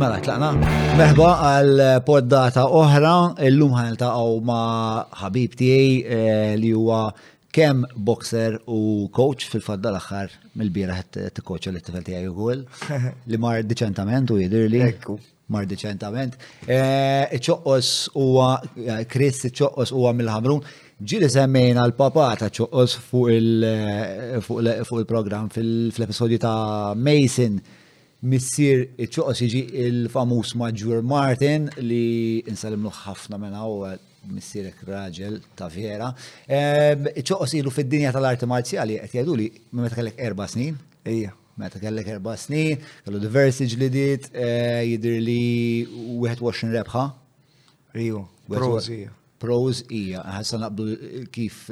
Mela, tlaqna. Merħba għal poddata oħra, illum ħan il-taqaw ma ħabib tiegħi eh, li huwa kem boxer u coach fil-fadda l-axħar mill-bira t coach li t-tifel tijaj u għol li mar deċentament u jidir li mar deċentament. Eh, iċoqqos huwa eh, Chris iċoqqos huwa mill-ħamrun. Ġili semmejna l-papa ta' ċoqqos fuq eh, il-program fil-episodju ta' Mason missier iċ-ċoqos jiġi il-famuż Maġġur Martin li insalimlu ħafna minn hawn missierek raġel ta' vera. Ehm, iċ-ċoqos ilu fid-dinja tal-arti marzjali qed jgħidu li meta kellek erba' snin. Ejja. Meta kellek erba' snin, kellu diversi ġlidiet, eh, jidhir li 21 rebħa. Ejju, prożi. Pros hija, ħassa naqbdu kif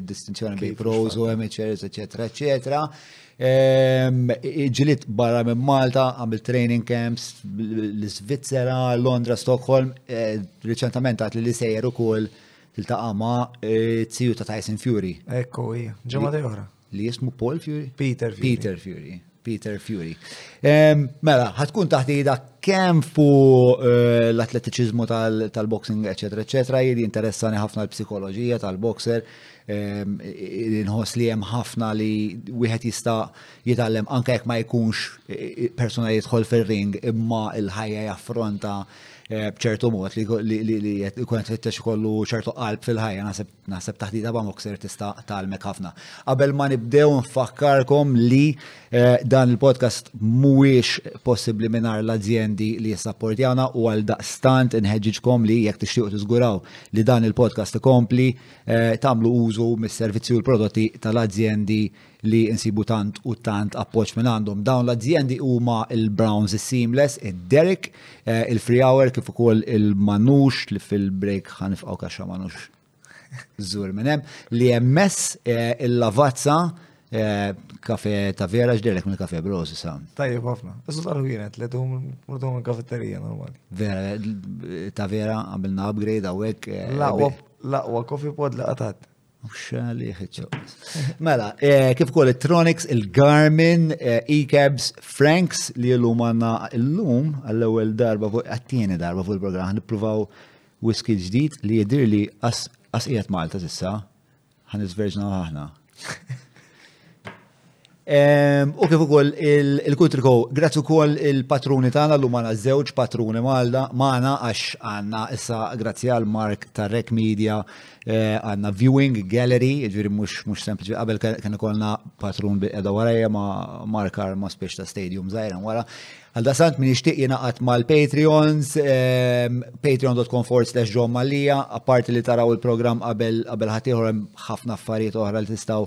distinzjoni bejn pros u MHRs, eċetera, eċetera. Ehm, ġilit barra minn Malta, għamil training camps l-Svizzera, Londra, Stockholm, eh, reċentament għat li li sejjer u koll il-taqa ma eh, tziju ta' Tyson Fury. Ekku, ġemma ta' li jismu Paul Fury? Peter Fury. Peter Fury. Peter Fury. Mela, ħatkun taħt ida kem fu eh, l-atletiċizmu tal-boxing, eccetera, eccetera, jiri interessani ħafna l-psikologija tal-boxer, nħos li hemm ħafna li wieħed jista' jitgħallem anke jekk ma jkunx eh, persuna jidħol fir-ring imma l-ħajja jaffronta eh, bċertu mod li jkun qed kollu ċertu qalb fil-ħajja naħseb Naħseb taħdita ba' mokser tista' talmek ħafna. Qabel ma nibdew nfakkarkom li eh, dan il-podcast mhuwiex possibbli mingħajr l-azjendi li jissapportjana u għal daqstant inħeġġiġkom li jekk tixtiequ tiżguraw li dan il-podcast ikompli eh, tagħmlu użu mis-servizzi u l-prodotti tal-azjendi li insibu tant u tant appoġġ minn għandhom. Dawn l-azjendi huma il-Browns is-Seamless, id-Derek, eh, il-Free Hour kif ukoll il-Manux li fil-break ħanifqgħu kaxxa Manux żur minn hemm li hemm mess eh, il-Lavazza eh, kafe ta' vera ġderek minn kafe bros sa. Tajjeb ħafna. Iżda tal wienet li dum murdum il-kafetterija normali. Vera ta' vera għamilna upgrade hawnhekk. Laqwa laqwa coffee pod li qatat. Xali ħitxu. Mela, eh, kif kol Electronics, il-Garmin, eh, e-cabs, Franks li l-lum għanna l-lum għall-ewel darba fuq għattini darba fuq il-program nipruvaw whisky ġdid li jidir li asqiet Malta sissa ħan izverġna ħahna. U kif ukoll il-Kultriko, grazzi wkoll il-patruni tagħna llum għandna żewġ patruni Malda magħna għax għandna issa grazzi għal Mark ta' Rek Media eh, għandna viewing gallery, jiġifieri mhux mhux sempliċi qabel kien ikollna patrun bi qiegħda warajja ma' Mark Arma spiex ta' stadium żgħira wara. Għal dasant min jixtieq jingħaqad mal-Patreons, patreon.com forward slash John Mallia, apparti li taraw il-programm qabel qabel ħaddieħor hemm ħafna affarijiet oħra li tistgħu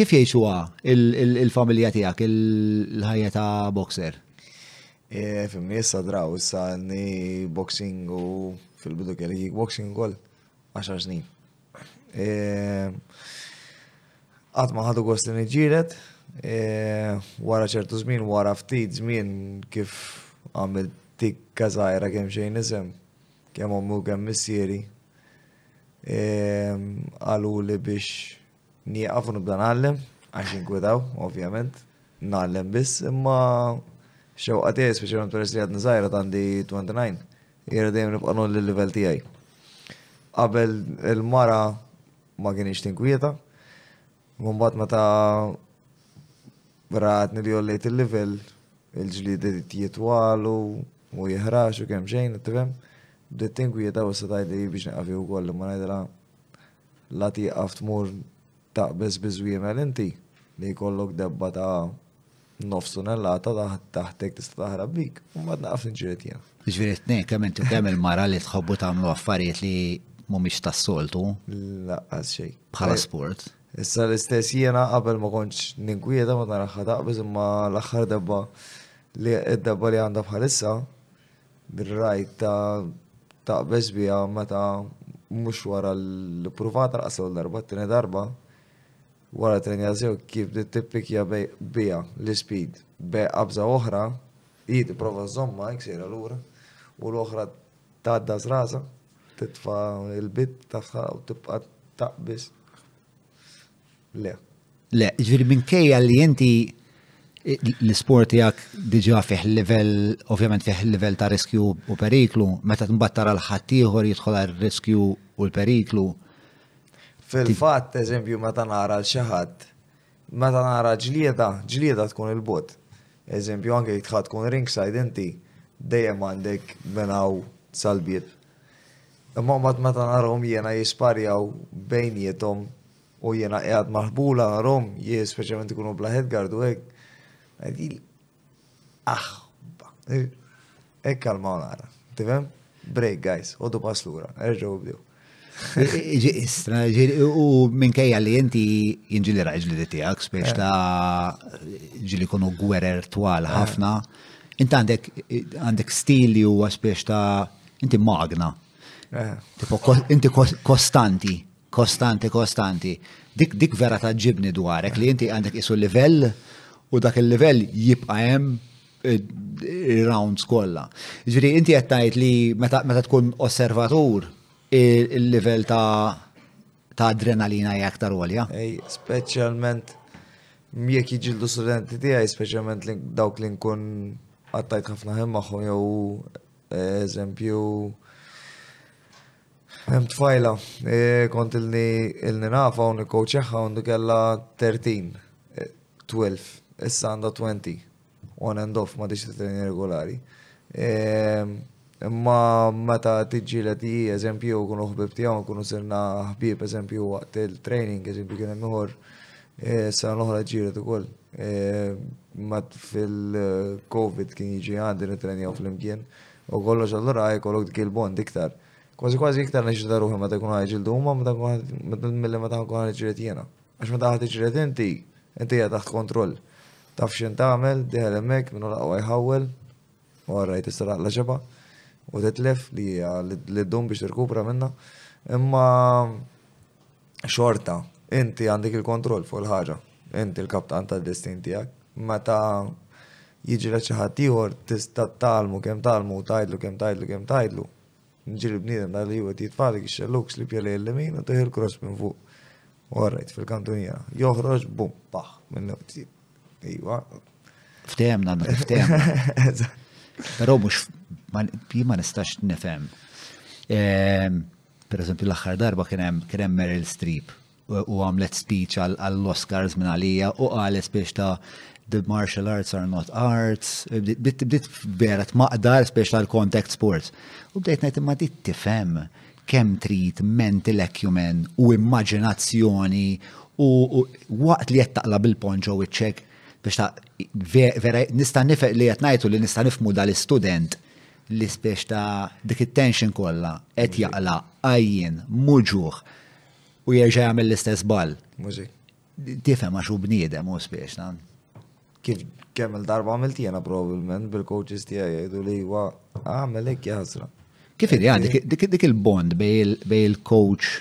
Kif jgħixuha il-familja tiegħek il-ħajja ta' boxer? Eh, fimni, issa draw, issa għanni boxing u fil-bidu kelli kickboxing kol, 10 snin. Eh, għatma ħadu gost li ġiret, eh, wara ċertu zmin, wara ftit zmin kif għamil tik kazajra kem xejn isem, kem ommu kem missieri, Qaluli biex nieqaf u nibda ngħallem, għax inkwietaw, ovvjament, ngħallem biss, imma x-xewqa tiegħi, speċjalment peress li għadni żgħir, għad għandi 29, hija li dejjem nibqa' ngħolli l-livell tiegħi. Qabel il-mara ma kinitx tinkwieta. Mbagħad meta ratni li jollejt il-livell, il-ġliedi jitwalu u jihrax u kemm xejn, tifhem? Bdiet tinkwieta u issa tgħidli biex nieqaf u koll imma ngħidilha la tieqaf tmur taqbeż biż-żwiemel inti li jkollok debba ta' Nofs tunellata taħtek tista' taħrab bik, u mbagħad naqaf inġiret jien. Ġifieri t-tnejn kemm intu kemm il-mara li tħobbu tagħmlu affarijiet li mhumiex tas-soltu. Laqqas xejn. Bħala sport. Issa l-istess jiena qabel ma kontx ninkwieta ma naraħħa taqbiż imma l-aħħar debba li d-debba li għandha bħalissa bir-rajt ta' taqbeż biha meta mhux wara l-pruvat raqsa darba, t-tieni darba, Wara t-trenja sew kif bdiet tippikja biha l-ispid be qabża oħra, hi tipprova żżommha hekk sejra lura u l-oħra tgħaddas rasha, titfa' l-bid tagħha u tibqa' taqbiż. Le. Le, ġifieri minkejja li inti l-isport tiegħek diġà fih livell, ovvjament fih livell ta' riskju u periklu, meta tmbatt tara l-ħadd ieħor jidħol għar-riskju u l-periklu, Fil-fatt, eżempju, meta nara l xaħat, meta nara ġlieda, ġlieda tkun il-bot. Eżempju, anke jitħat tkun ringside inti, dejjem għandek benaw salbiet. Imma mbagħad meta narhom jiena jisparjaw bejnietom u jiena qiegħed maħbula narhom jien speċjalment ikunu bla headguard u hekk. Aħba. Ek kalma u nara. Tifem? Break, guys. Odu pas lura. Erġaw bdew. Ġi istra, u minkejja li inti jinġili raġli li tijak, spiex eh. ta' ġili kunu gwerer twal eh. ħafna, inti għandek għandek stil li huwa spiex ta' inti magna. Eh. Inti kostanti. Kostanti, kostanti. Dik dik vera taġġibni dwarek li inti għandek isu livell u dak il-livell jibqa' hemm rounds kollha. Ġifieri inti qed tgħid li meta tkun osservatur il-livell ta' ta' adrenalina hija aktar għolja. Ej, speċjalment jekk jiġildu studenti tiegħi, speċjalment dawk li nkun għattajt ħafna ħin magħhom jew eżempju Hemm tfajla, kont ilni ilni nafha u nikkowċeħħa għandu kellha 13, 12, issa għandha 20, on and off ma tix titrejni regulari. Imma meta tiġġieled hi eżempju jew ikunu ħbieb tiegħu nkunu sirna ħbieb eżempju waqt il-training eżempju kien hemm ieħor sena l-oħra ġġieled ukoll. Mat fil-COVID kien jiġi għandi nitrenjaw flimkien. U kollox allura jkollok dik il-bond iktar. Kważi kważi iktar neġġilda ruħi meta jkunu ħajġildu huma meta milli meta nkun ħaniġġieled jiena. Għax meta ħadd iġġieled inti, inti qiegħed taħt kontroll. Taf x'int tagħmel, dieħel hemmhekk, min hu l-aqwa jħawwel, u orajt issa l-għaqla xebgħa, u titlef li hija li ddum biex tirkupra minnha. Imma xorta, inti għandek il-kontroll fuq il-ħaġa, inti l-kaptan tad-destin tiegħek. Meta jiġi l ħadd ieħor tista' talmu kemm talmu u tajdlu kemm tajdlu kemm tajdlu. Ġiri bniedem dan li jwet jitfali kixxelluk slip jali l-lemin u tiħi l-cross minn fuq. Warrajt fil-kantunija. Joħroġ bum, paħ, minn nefti. Iwa. Ftemna, ftemna. Pero mux, ma nistax nifem. Ehm, Pereżempju l-aħħar darba kien hemm kien hemm Meryl Streep u għamlet speech għall-Oscars minn għalija u qalet speech ta' the martial arts are not arts, bdiet vera tmaqdar speech tal-contact sports. U bdejt ngħid imma dit tifhem kemm trid mental acumen u immaġinazzjoni u waqt li qed taqla bil-ponġ ġew iċċek biex ta' vera nista' nifhem li qed ngħidu li nista' nifhmu dal-istudent l-ispejjeż ta' dik it-tension kollha qed jaqla' għajjien, muġugħ u jerġa' jagħmel l-istess ball. Tifhem għax hu bniedem hu spejjeż ta' kif kemm il-darba għamilt jiena probabbilment bil-coaches tiegħi jgħidu li huwa għamel hekk jaħsra. Kif idea dik il-bond bej il-coach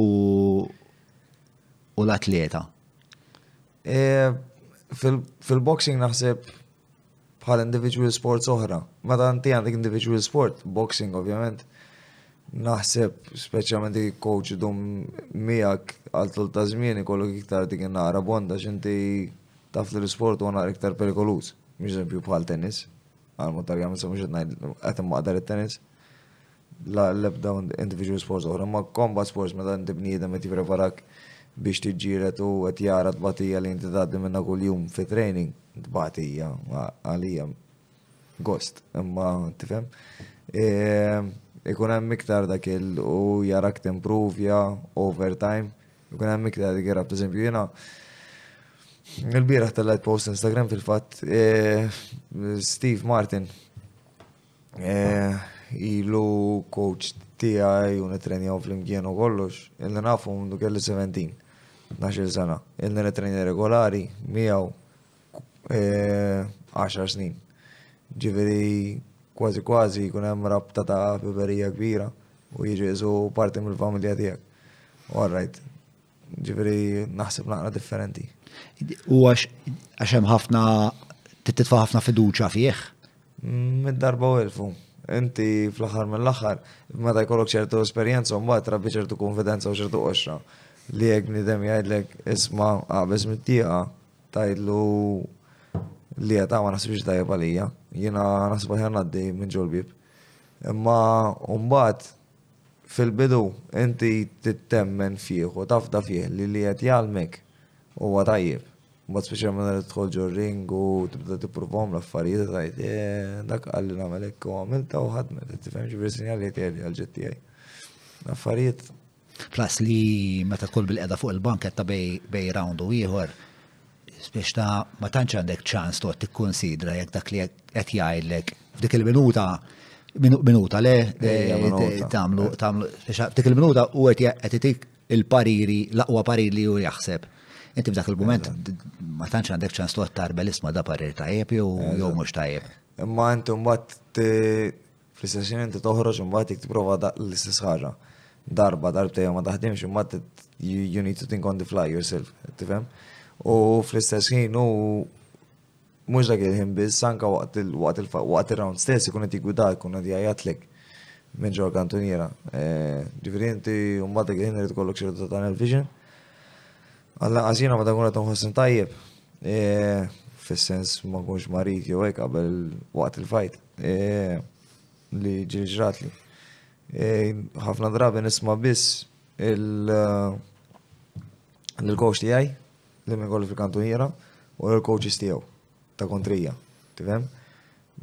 u l-atleta? Eh, fil-boxing naħseb bħal individual sports oħra. Meta inti għandek individual sport, boxing ovvjament, naħseb speċjalment dik coach dum miegħek għal tul ta' żmien ikollok iktar dik naqra bonda x'inti taf li l-isport huwa naqra iktar perikoluż, mhux eżempju bħal tennis. Għal mod tal-jam se mhux qed ngħid qed immaqdar it-tennis. La l-ebda individual sports oħra, ma combat sports meta inti bniedem qed jippreparak biex tiġġieled u qed jara tbatija li inti tgħaddi minnha kuljum fi training, tbatija għalija gost, imma tifhem. Ikun hemm iktar dak il u jarak timpruvja over time, ikun hemm iktar dik ir-rabta eżempju jiena Il-bieraħ tal-light post Instagram fil-fatt Steve Martin Ilu coach tiegħi u nitrenjaw flimkien u kollox, illi nafu mundu kelli 17, 12 sena. Illi nitrenja regolari miegħu 10 snin. Ġifieri kważi kważi jkun hemm rabta ta' ħbiberija kbira u jiġi qisu parti mill-familja tiegħek. All right. Ġifieri naħseb naqra differenti. U għax għax hemm ħafna titfa' ħafna fiduċja fih. Mid-darba u elfu. Inti fl-aħħar mill-aħħar, meta jkollok ċertu esperjenza mbagħad rabbi ċertu konfidenza u ċertu qoxra li jekk bniedem jgħidlek isma' qabeż mit-tieqa tgħidlu li qed ma naħsibx tajjeb għalija. Jiena naħseb aħjar ngħaddi minn ġol bib. Imma mbagħad Fil-bidu, inti trid temmen fih u tafda fih li li qed jgħallmek huwa tajjeb. Imbagħad speċjalment meta tidħol ġo r-ring u tibda tippruvahom l-affarijiet u tgħid, eh, dak qalli nagħmel hekk u għamiltha u ħadmet, qed tifhem, ġifieri sinjal li qed jgħidli għall-ġid tiegħi. Affarijiet. Plus li meta tkun bil-qegħda fuq il-banketta bejn round u ieħor, biex ta' ma tantx għandek ċans toqgħod tikkunsidra jekk dak li qed jgħidlek f'dik il-minuta minuta le tagħmlu tagħmlu dik il-minuta u qed itik il-pariri l-aqwa pariri li hu jaħseb. Inti f'dak il-mument ma tantx għandek ċans toqgħod tarbel isma' da parir tajjeb jew jew mhux tajjeb. Imma inti mbagħad Fl-istess ħin inti toħroġ imbagħad jekk tipprova l-istess ħaġa. Darba, darbtejja ma taħdimx imbagħad you need to think on the fly yourself, tifhem? U fl-istess ħin u mhux dak il-ħin biss anke waqt il-waqt il-round stess ikun qed jigwida jkun qed jgħajatlek minn ġol kantuniera. Eh, ġifieri inti mbagħad dak il-ħin irid ikollok xi ta' tunnel vision. Alla għażina ma tkun qed nħossni tajjeb eh, fis-sens ma kunx marid jew hekk qabel waqt il-fajt. li ġiġrat li. ħafna drabi nisma biss il-coach tijaj, li minn kollu fil-kantu jira, u l-coaches tijaw, ta' kontrija, tifem?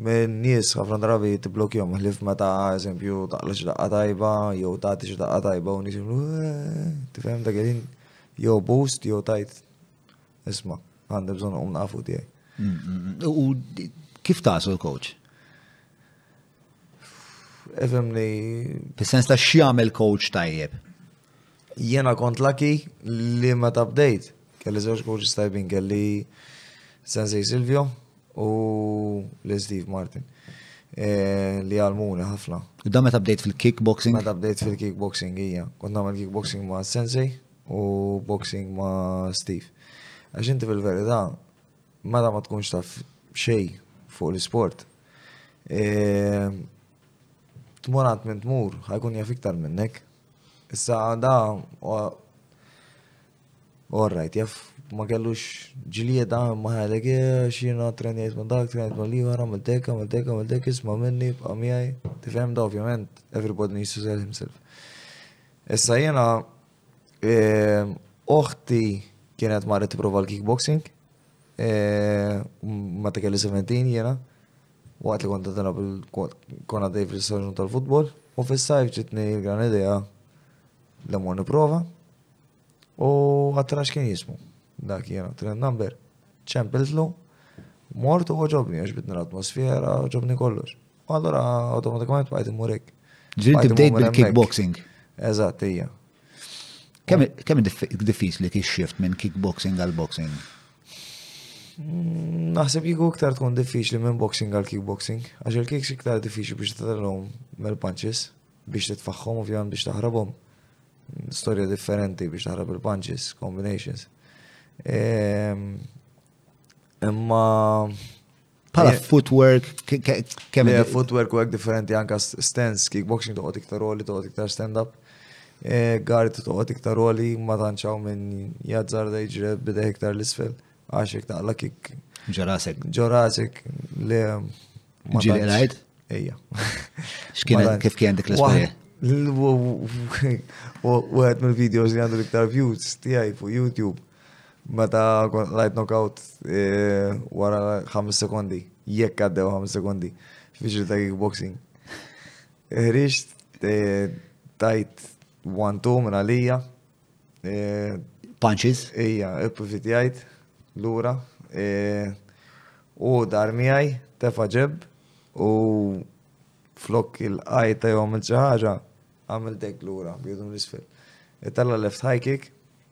Minn nis ħafna drabi t-blokjom, ħlif ma ta' eżempju taqla xdaqqa tajba, jew ta' t-xdaqqa tajba, u nis tifem, ta' għedin, jew boost, jew tajt. Isma, għandi bżon uqum nafu tiegħi. Mm, mm, mm. U kif tasu l-coach? Efem li. Fis-sens ta' x'jagħmel coach tajjeb. Jena kont laki li ma tabdejt. Kelli żewġ coaches tajbin, kelli Sensei Silvio u li Steve Martin. Eh, li għalmuni ħafna. U da meta bdejt fil-kickboxing? Meta bdejt fil-kickboxing, ija. Kont namel kickboxing ma' sensei, u boxing ma Steve. Għax inti fil-verità, meta ma tkunx taf xej fuq l-sport, e, tmur għand minn tmur, ħajkun jaf iktar minnek. Issa da, all right, jaf ma kellux ġlieda ma ħalek e, xina trenjajt ma dak, trenjajt ma li għara, ma deka, ma deka, ma deka, isma minni, bqa miħaj, tifem da ovvjament, everybody needs to sell himself. Issa jiena oħti kienet marret tipprova l-kickboxing meta kelli 17 jiena waqt li kont nilgħab kon għaddej fil-staġun tal-futbol u fis-sajf ġitni l-gran idea li mmur nipprova u għattrax kien jismu dak jiena trend number ċempiltlu mort u ġobni għax bidna l-atmosfera ġobni kollox. U allura automatikament bajt immur hekk. Ġiet bdejt bil-kickboxing. Eżatt, hija. Kemm diffiċli kif xift minn kickboxing għal boxing? Mm, naħseb jigu iktar tkun diffiċli minn boxing għal kickboxing, għax il-kicks iktar diffiċli biex t-tellom mel-punches, biex t-tfaxħom u fjan biex taħrabhom. Storja differenti biex taħrab il-punches, combinations. Ehm, imma Pala eh, footwork, kemm. Le, footwork u għek differenti anka stance, kickboxing toqgħod iktar roli, toqgħod iktar stand-up. Eh, Gart toqgħod iktar roli, ma tanċaw minn jazzar da jġre bideh iktar l-isfel. Għaxek taqla kik. Ġorasek. Ġorasek, le. Ġili rajt? Ejja. Xkien kif kien dik l-isfel? U għed mill-videos li għandu l-iktar views tijaj fuq YouTube Meta lajt knockout eh, wara 5 sekondi, jekk għaddew 5 sekondi, fiġri ta' kickboxing. Ħriġ eh, tajt 1-2 minn għalija. Eh, Punches? Ija, ipprovit jgħid, lura. U dar miħaj, tefa ġeb, u flok il-qajta jom il-ċaħġa, għamil dek lura, bidum l-isfel. Italla left high kick,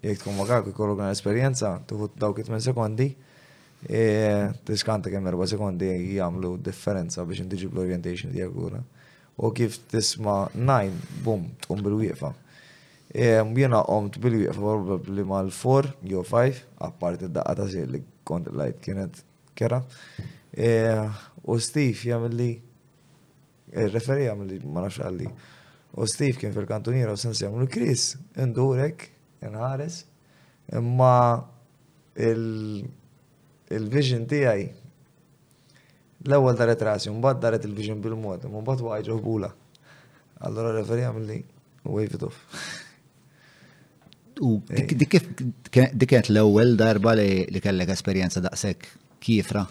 Jekk tkun ma' kak jkollok dan esperjenza, tieħu dawk it-tmien sekondi, tiskanta kemm erba' sekondi jagħmlu differenza biex inti ġib l-orientation tiegħek lura. U kif tisma' najn, bum, tqum bil-wieqfa. Jiena qomt bil-wieqfa probabbli mal-4 jew 5, apparti d-daqqa ta' sejl li kont lajt kienet kera. U Steve jagħmilli Referija mill-li ma nafx għalli. U Steve kien fil-kantuniera u sens jamlu Chris, indurek, inħares, imma il-vision tijaj l-ewel daret rasi, mbad daret il-vision bil-mod, imma mbad waqajġu bula. Allora referija mill-li wave it off. U eh. dik kienet l-ewwel darba li kellek esperjenza daqshekk kifra?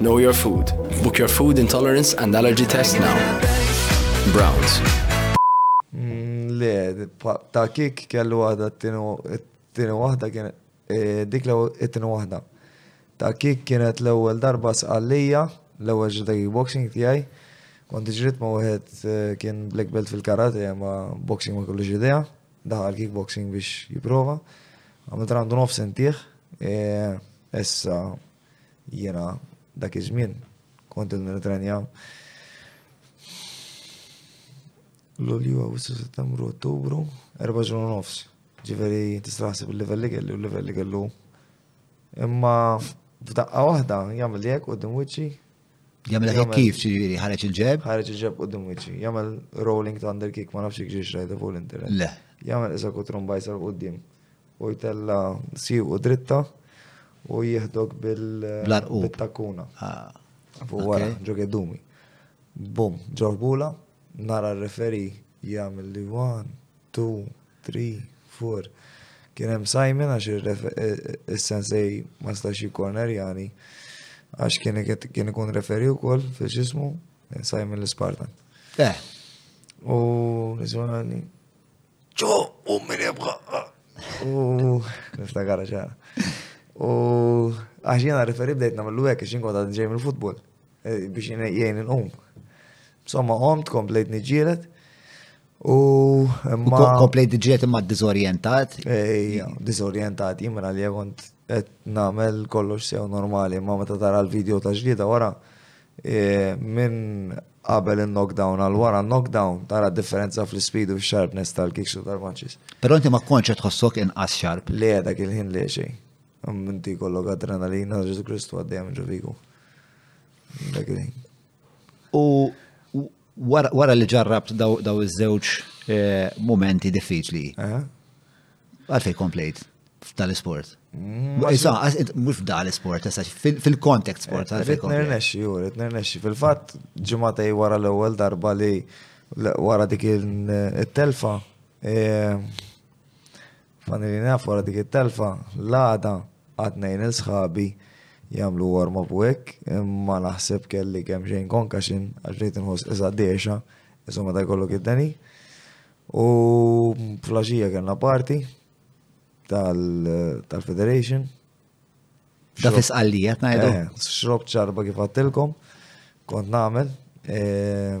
Know your food. Book your food intolerance and allergy test now. Browns. Mm, le, ta' kik kellu għada t-tinu Tieni waħda kienet dik l-ewwel it-tieni waħda. Ta' kik kienet l-ewwel darba sqallija, l-ewwel ġrida kickboxing tiegħi. Kont ġrid ma' wieħed eh, kien black belt fil-karate ma' boxing ma kellux idea. Daħal kickboxing biex jipprova. Għamilt randu nofs intih. Eh, issa jiena dak iż-żmien kont il-nitrenja l-Ulju, Awwissu, Settembru, Ottubru, erba' ġurnofs. Ġifieri tista' taħseb il-livell li kelli u l-livell li kellu. Imma f'daqqa waħda jagħmel li hekk qudiem wiċċi. Jagħmel hekk kif ġifieri ħareġ il-ġeb? Ħareġ il-ġeb qudiem wiċċi. Jagħmel rolling thunder kick ma nafx ġiex rajda fuq l-internet. Le. Jagħmel iżda kutrum bajsa l-qudiem. U jtella siju u dritta u jieħdok bil-takkuna. Ah. Fuq wara, ġokedumi. Bum, ġorbula, nara referi Jagħmel li one, two, three, four. Kien hemm Simon għax is-sensej ma stax jikkornerjani għax kien ikun referi wkoll fil-ġismu Simon l-Spartan. Eh. U nismani. Ġo, u min jibqa. U niftakara ġara. U għax jena referi bdejt namlu għek, xin konta ġej mill-futbol. biex jgħin il-qum. Somma qomt, komplejt niġġielet. U ma. Komplejt niġġielet imma dizorientat. Ejja, dizorientat, jimra li jgħont et namel kollox sew normali, ma meta tara l-video ta' ġlida wara. E, minn qabel il-knockdown għal wara knockdown tara differenza fl-speed u sharpness tal-kicks u tal-punches. Pero inti ma konċet tħossok inqas sharp. Le, dak il-ħin li xejn. Amminti kollok adrenalina, Ġesu Kristu għaddejjem ġo fiku. U wara li ġarrabt daw iż-żewġ eh, momenti diffiċli. Eh? Għalfej komplejt f'dal isport. Mm, Issa, mux f'dal isport, fil-kontext sport. Eh, rrit nernexxi, ju, rrit nernexxi. Fil-fat, ġimatej wara l-ewwel darba li wara dik il-telfa, Fani li naf wara dik it-telfa, l-għada għad ngħin lil sħabi jagħmlu warm up u hekk, imma naħseb kelli kemm xejn concussion għax bdejt inħoss qiesha dehxa, qisu meta jkollok id-deni. U flaxija kellna party tal-Federation. Da fisqallija tnajdu. Eh, xrob ċarba kif għattilkom, kont nagħmel. Eh,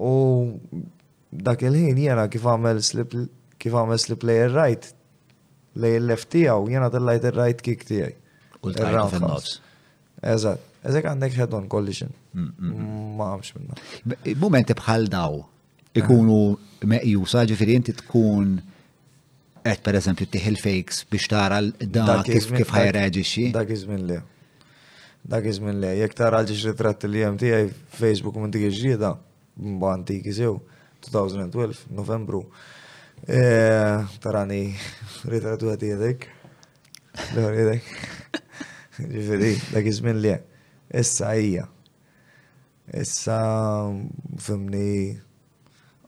U dak il-ħin jena kif għamel slip kif għamel slip lej ir-rajt lej il-left tiegħu jena tellajt ir-rajt kick tiegħi. U l-round fin-nofs. Eżatt. Eżek għandek head-on collision. Mm, mm, mm. Ma għamx minna. Momenti bħal daw ikunu meqjusa ġifiri inti tkun Qed pereżempju tih il-fakes biex tara da kif kif ħajreġixxi. Dak iż-żmien le. Dak iż-żmien le. Jekk tara l-ġiex ritratt li hemm tiegħi Facebook minn dik iġġieda, mba antiki sew, 2012, Novembru. Eh, tarani ritratt u għedek. Ġifiri, dak iż-żmien le. Issa hija. Issa, fimni,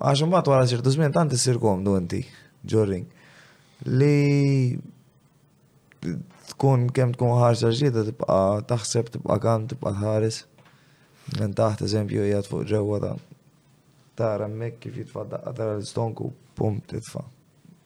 għax mbagħad wara ċertu żmien tant issir komdu inti, ġorring, li tkun kemm tkun ħarsa ġdida tibqa' taħseb tibqa' kan tibqa' ħares. Minn taħt eżempju jgħat fuq ġewwa ta' tara hemmhekk kif jitfa' daqqa tara l-istonku pum titfa'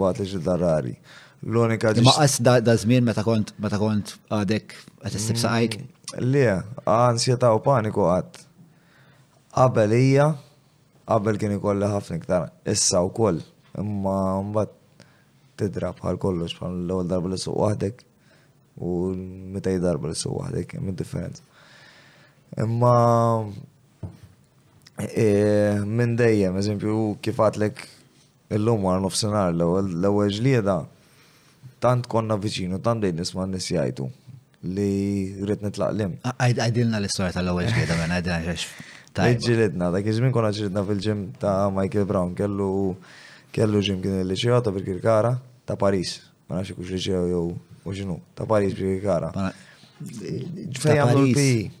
Waqt li ġilda rari. L-unika ġilda. Ma qas da żmien meta kont meta kont għadek qed issib saqajk. Mm, le, ansjetà u paniku qatt. Qabel hija, qabel kien ikolli ħafna iktar, issa wkoll. Imma mbagħad tidra bħal kollox bħal l-ewwel darba li suq waħdek u mitaj darba li suq waħdek minn differenza. Imma e, minn dejjem, eżempju, kif għatlek Illum wara nofsinhar l-ewwel l-ewwel ġlieda tant konna viċin u tant bdejt nisma' n-nies jgħidu li rrid nitlaq lim. Għajdilna l-istorja tal-ewwel ġlieda minn għajdilna ġex. Ġilidna, dak iż-żmien konna ġilidna fil-ġim ta' Michael Brown, kellu kellu ġim kien il-liċeo ta' Birkirkara ta' Paris, ma nafx ikux liċeo jew u x'inhu, ta' Paris Birkirkara. Fejn għamlu l-PE.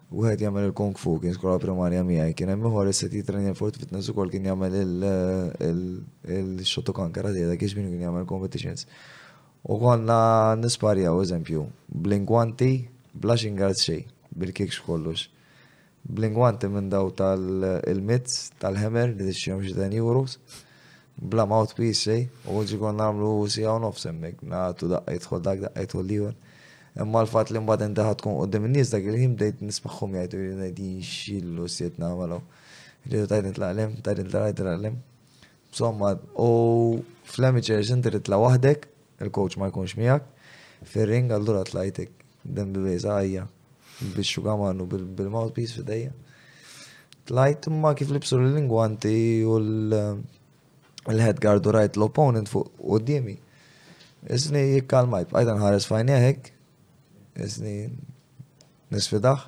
Wieħed jagħmel il-Kung Fu kien skola primarja miegħi, kien hemm ieħor issa qed jittrenja l-Fort Fitness ukoll kien jagħmel il-Shotokan Karate dak iż-żmien kien jagħmel competitions. U konna nisparjaw eżempju, bl-ingwanti, bla xingars xejn, bil-kikx kollox. Bl-ingwanti minn daw tal-mitz, tal-ħemer li tixtrihom xi 10 euros. Bla mouthpiece xejn, u ġie konna nagħmlu siegħa u nofs hemmhekk, nagħtu daqqa jidħol dak, daqqa jidħol l-ieħor. Imma l-fatt li mbagħad inti ħa tkun quddiem in-nies dak il-ħin bdejt nismagħhom jgħidu li ngħid jien x'illu siet nagħmel hawn. Rridu tajt nitlaq l-hemm, tajt nitlaq l-hemm. Somma, u fl-amateurs inti titla' waħdek, il-coach ma jkunx miegħek fir-ring allura tlajt hekk dem bibejża ħajja biex xugaman u bil-mouthpiece f'idejja. Tlajt imma kif libsu l-lingwanti u l-head guard u rajt l-opponent fuq u d-dimi. Isni jikkalmajt, bqajt nħares fajni hekk, isni nisfidaħ,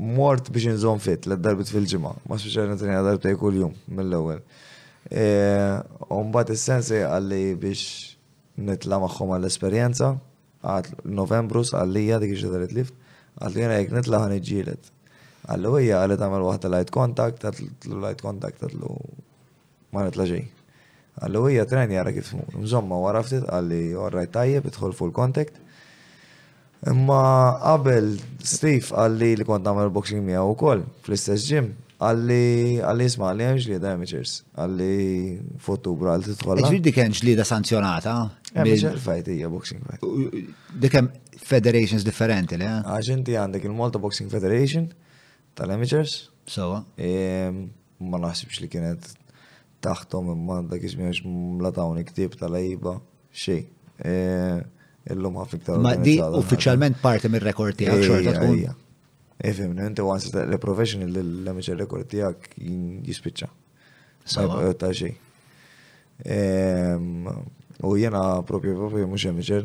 Mort biex inżon fit l darbit fil-ġimgħa, ma spiċċajna tnejna darbtej kuljum mill-ewwel. Umbat is-sensi għalli biex nitla' magħhom għall-esperjenza, għad Novembru sqallija dik ix-xita li tlift, għadli jiena jekk nitla' ħa niġġieled. Għallu hija, għalli tagħmel waħda l-eye contact, għadlu l-eye contact, għadlu. Ma nitla' xejn. Qalli ujja treni ara kif tmur. Mżommha wara ftit qalli all right tajjeb idħol full contact. Imma qabel Steve qalli li kont nagħmel boxing miegħu wkoll fl-istess gym qalli qalli isma' qalli hemm ġlieda amateurs. Qalli f'Ottubru għal tidħol. Ġifieri dik hemm ġlieda sanzjonata? Hemm fight hija boxing fight. Dik hemm federations differenti le? Għax inti għandek il-Malta Boxing Federation tal-amateurs. Sewwa. Ma naħsibx li kienet taħtom imma dak iż-żmien mla dawn iktib tal-lejba xejn. E, illum ħafna iktar. Ma di uffiċjalment parti mir-rekord tiegħek xorta tkun. Ifhem, inti once the professional l-amateur record tiegħek jispiċċa. Sawa. Ta' xejn. U jena propju propju mhux amateur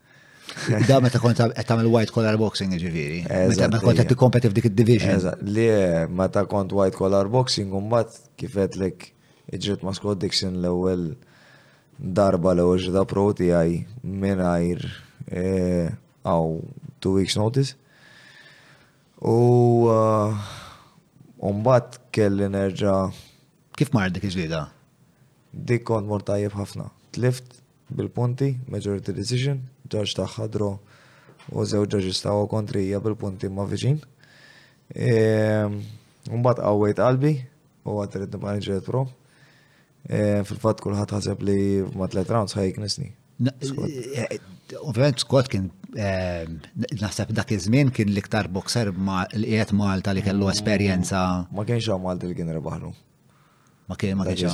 Da meta kont qed tagħmel white collar boxing ġifieri. Meta kont qed tikkompeti f'dik id-division. Li meta kont white collar boxing u mbagħad kif qedlek iġrid ma' Scott Dixon l-ewwel darba l-ewwel ġida pro tiegħi mingħajr għaw eh, two weeks notice. U eh, mbagħad kelli nerġa' Kif mar dik iġlida? Dik kont mor tajjeb ħafna. Tlift bil-punti, majority decision, ġaġ tagħha dro u żewġ ġaġi stawa kontrija bil-punti ma' viċin. Ehm, mbagħad qawwejt qalbi u għad trid nibqa' niġred pro. Ehm, fil-fatt kulħadd ħaseb li ma tliet rounds ħajk nisni. Eh, eh, ovvjament Scott kien ehm, naħseb dak iż-żmien kien l-iktar boxer li qiegħed Malta li kellu esperjenza. Ma kienx hawn Malti li kien rebaħlu. Ma kien ma kienx.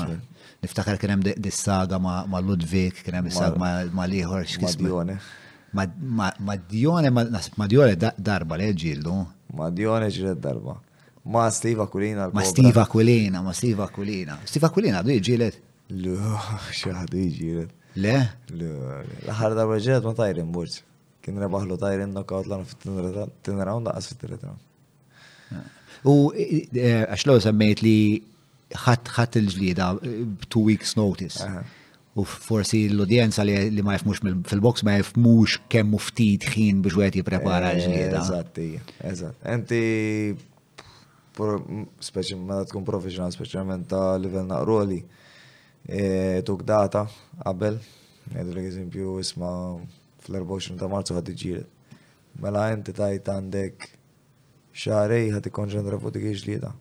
Niftakar kien hemm dis-saga ma' Ludwig, kien hemm is-saga ma' l-ieħor x'kismu. Ma' Dione, ma' Dione darba li ġillu. Ma' Dione ġiled darba. Ma' Steve Aquilina. Ma' Steve Aquilina, ma' Steve Aquilina. Steve Aquilina għadu jġiled? Le, xaħdu jġiled. Le? Le, l-ħar darba ġiled ma' Tyrion Burġ. Kien rebaħlu Tyrion knockout l-għan fit-tin round, għas fit-tin round. U eh, għax l semmejt li ħadd il-ġlieda eh, two weeks notice. U forsi l-udjenza li ma jifmux fil-box ma jifmux kemm ftit ħin biex wieħed jipprepara eh, l-ġlieda. Eżatt, eżatt. Enti speċi ma tkun professional, speċjalment ta' livell naqroli, tuk data qabel, għedri eżempju isma fl-24 ta' marzu ħad iġġieled Mela inti tgħid għandek xahrejn ħa tikkonċentra fuq dik il-ġlieda.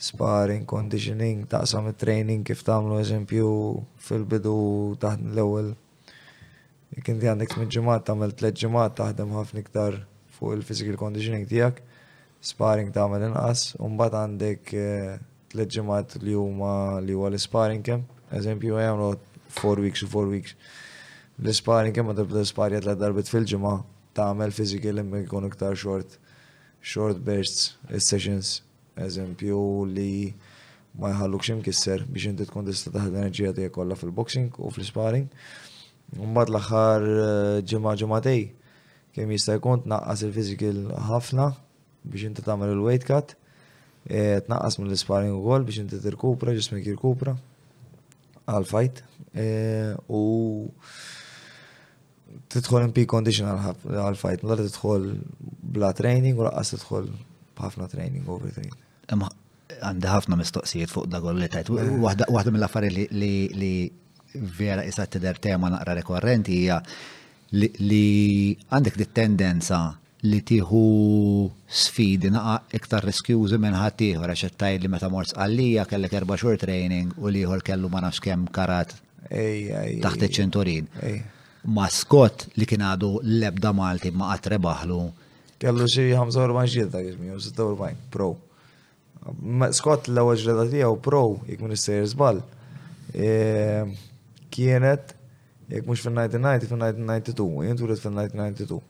Sparring, conditioning, taqsam it-training kif tagħmlu eżempju fil-bidu taħt l-ewwel. Jekk inti għandek tmien ġimgħat tagħmel tliet ġimgħat taħdem ħafna iktar fuq il-physical conditioning tiegħek, Sparring tagħmel inqas u mbagħad għandek tliet ġimgħat li huma li huwa l-isparring camp. Eżempju, jagħmlu four weeks u four weeks. L-isparring camp ma tibda l-isparja tliet darbit fil-ġimgħa tagħmel physical imma jkun iktar short short bursts is-sessions. Eżempju li ma jħallukx imkisser biex inti tkun tista' taħħa l-enerġija tiegħek kollha fil-boxing u fl-isparring. Mbagħad l-aħħar ġimgħa ġimgħatej Kemm jista' jkun tnaqqas il-physical ħafna biex inti tagħmel il-weight cut, eh, tnaqqas mill-isparring ukoll biex inti tirkupra, ġismek jirkupra għal fajt eh, u tidħol in peak condition għal fajt, mdar tidħol bla training u laqqas tidħol b'ħafna training over training. Għandi ħafna mistoqsijiet fuq da kollu li tajt. Eh. Waħda mill-affari li vera isa tider tema naqra rekorrenti hija li għandek di tendenza li tieħu sfidi naqa' iktar riskjużi minn ħaddieħor għax qed tgħidli meta mort Sqallija kellek erba' xhur training u l-ieħor kellu ma nafx kemm karat taħt iċ-ċinturin. Ma' Scott li kien għadu l-ebda Malti ma qatt rebaħlu. Kellu xi 45 ġilda jiġmi, 46 pro. Scott l-ewwel ġreda tiegħu pro, jekk minn sejr żball, kienet jekk mhux fin-1990 fin-1992, jien twilid fin-1992.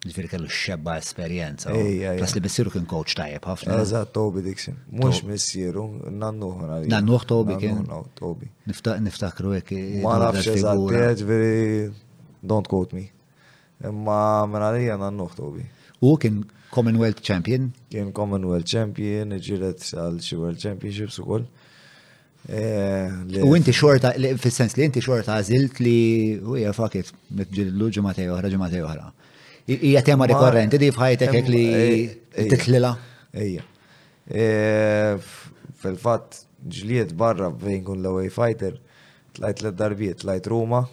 Ġifieri kellu xebba esperjenza. Plus li missieru kien coach tajjeb ħafna. Eżatt, Toby Dixon. Mhux missieru, nannuħ għal. Nannuħ Toby kien. Toby. Niftakru hekk. Ma nafx eżatt, ġifieri don't quote me. Imma minn għalija nannuħ Tobi. U kien Commonwealth Champion? Kien Commonwealth Champion, ġilet għal xi World Championships ukoll. Eh, u inti xorta, fil-sens li inti xorta għazilt li u hija fakit nitġillu ġematej oħra, ġematej oħra. Hija tema rikorrenti di fħajtek hekk li titlila? Ejja. Eh, fil-fatt ġliet barra fejn kun l-away fighter, tlajt l-darbiet, tlajt Ruma,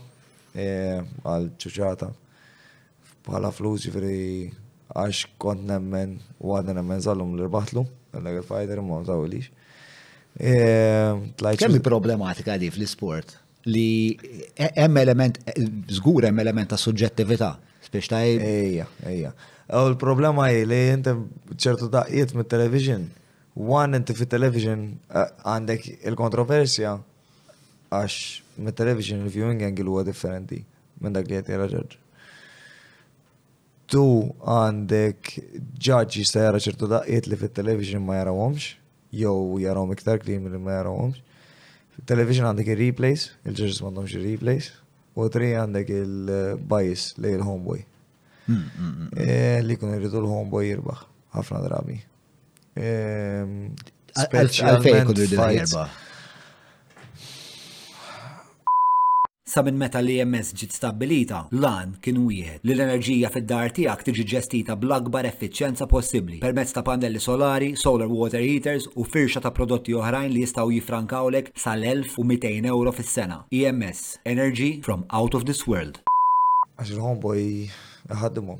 għal ċuċata bħala flus ġifiri għax kont nemmen u għadna nemmen zallum l-irbaħtlu, l-legal fighter imma mżaw ilix. Kemmi problematika li fl-sport li hemm element, zgur hemm element ta' suġġettività, spiex ta' ejja, ejja. U l-problema hi li inti ċertu daqqiet mit-television, one inti fit-television għandek il-kontroversja Għax mit-television il-viewing angle huwa differenti minn dak li qed jara ġaġġ. Tu għandek ġaġġ jista' jara ċertu daqqiet li fit-television ma jarawhomx, jew jarawhom iktar klim li ma jarawhomx. Fit-television għandek il-replays, il-ġaġġ m'għandhomx il-replays, u tri għandek il-bias li il-homeboy. Mm, mm, mm, eh, li kun irridu l-homeboy jirbaħ, ħafna drabi. Għalfejn kull irdu erba. Sa minn meta li EMS ġiet stabbilita, lan kien wieħed li l-enerġija fid-dar tiegħek tiġi ġestita bl-akbar effiċjenza possibbli permezz ta' pannelli solari, solar water heaters u firxa ta' prodotti oħrajn li jistgħu jiffrankawlek sal-1,200 ewro fis-sena. EMS, energy from out of this world. Għax il-homeboy iħaddimhom.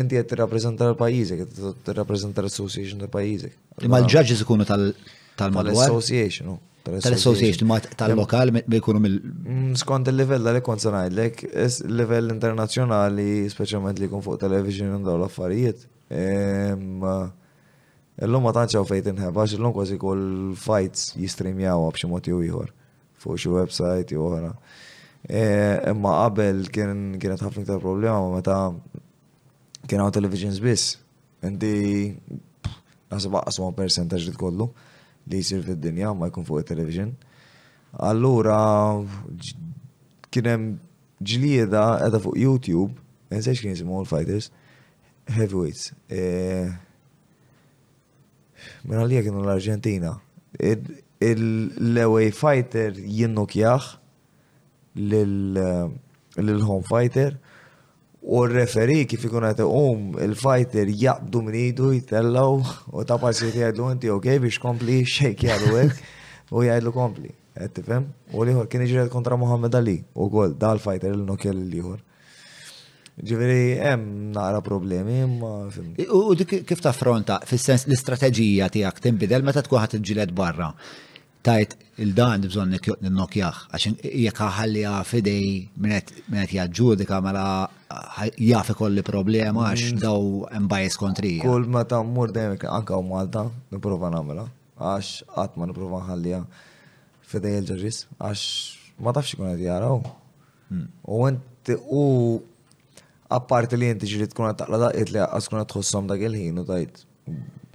Inti qed tirrappreżenta l pajjiżek, qed tirrappreżenta l-association ta' pajjiżek. Imma l-judges ikunu tal-madwar. Tal-association, oh. tal-association, ma tal-lokal li jkunu mill. Mm, skont il-livell li kont ngħidlek, il-livell internazzjonali, speċjalment li jkun fuq television daw l-affarijiet. Illum ma tantx hawn fejn tinħebax, illum kważi kull fights jistrimjaw b'xi mod jew ieħor. fuq xi website jew oħra. E, imma qabel kienet ħafna iktar problema meta kien hawn televisions biss. Inti naħseb aqqas 1% li kollu li jsir fid-dinja ma jkun fuq it-television. Allura kien hemm ġlieda qiegħda fuq YouTube, insejx kien jisimgħu l-fighters, heavyweights. E, Minn għalija kienu l-Arġentina. L-away fighter jinnukjaħ l-home fighter u r-referi kif ikun għet um il-fighter jaqbdu minn idu jitellaw u ta' passi jgħidlu inti ok biex kompli xejk jgħadu u jgħidlu kompli. Għettifem? U liħor kien iġred kontra Muhammad Ali u għol dal-fighter il-nukja l-liħor. Ġifieri hemm naqra problemi, imma U dik kif taffronta fis-sens l-istrateġija tiegħek tinbidel meta tkun ħadd ġilet barra. Tajt il-dan bżonn ninnokjah għax jekk ħaħalliha f'idej min qed jaġġudika mela jaf ikolli problema għax mm. daw hemm bias kontri. Kull meta mmur dejjem anke Malta nipprova nagħmilha għax qatt ma nipprova nħalliha f'idej il-ġaġis għax ma tafx ikun qed jaraw. U int u apparti li inti ġrid tkun qed taqla daqqiet li għaqqas tkun qed tħossom dak il-ħin u tajt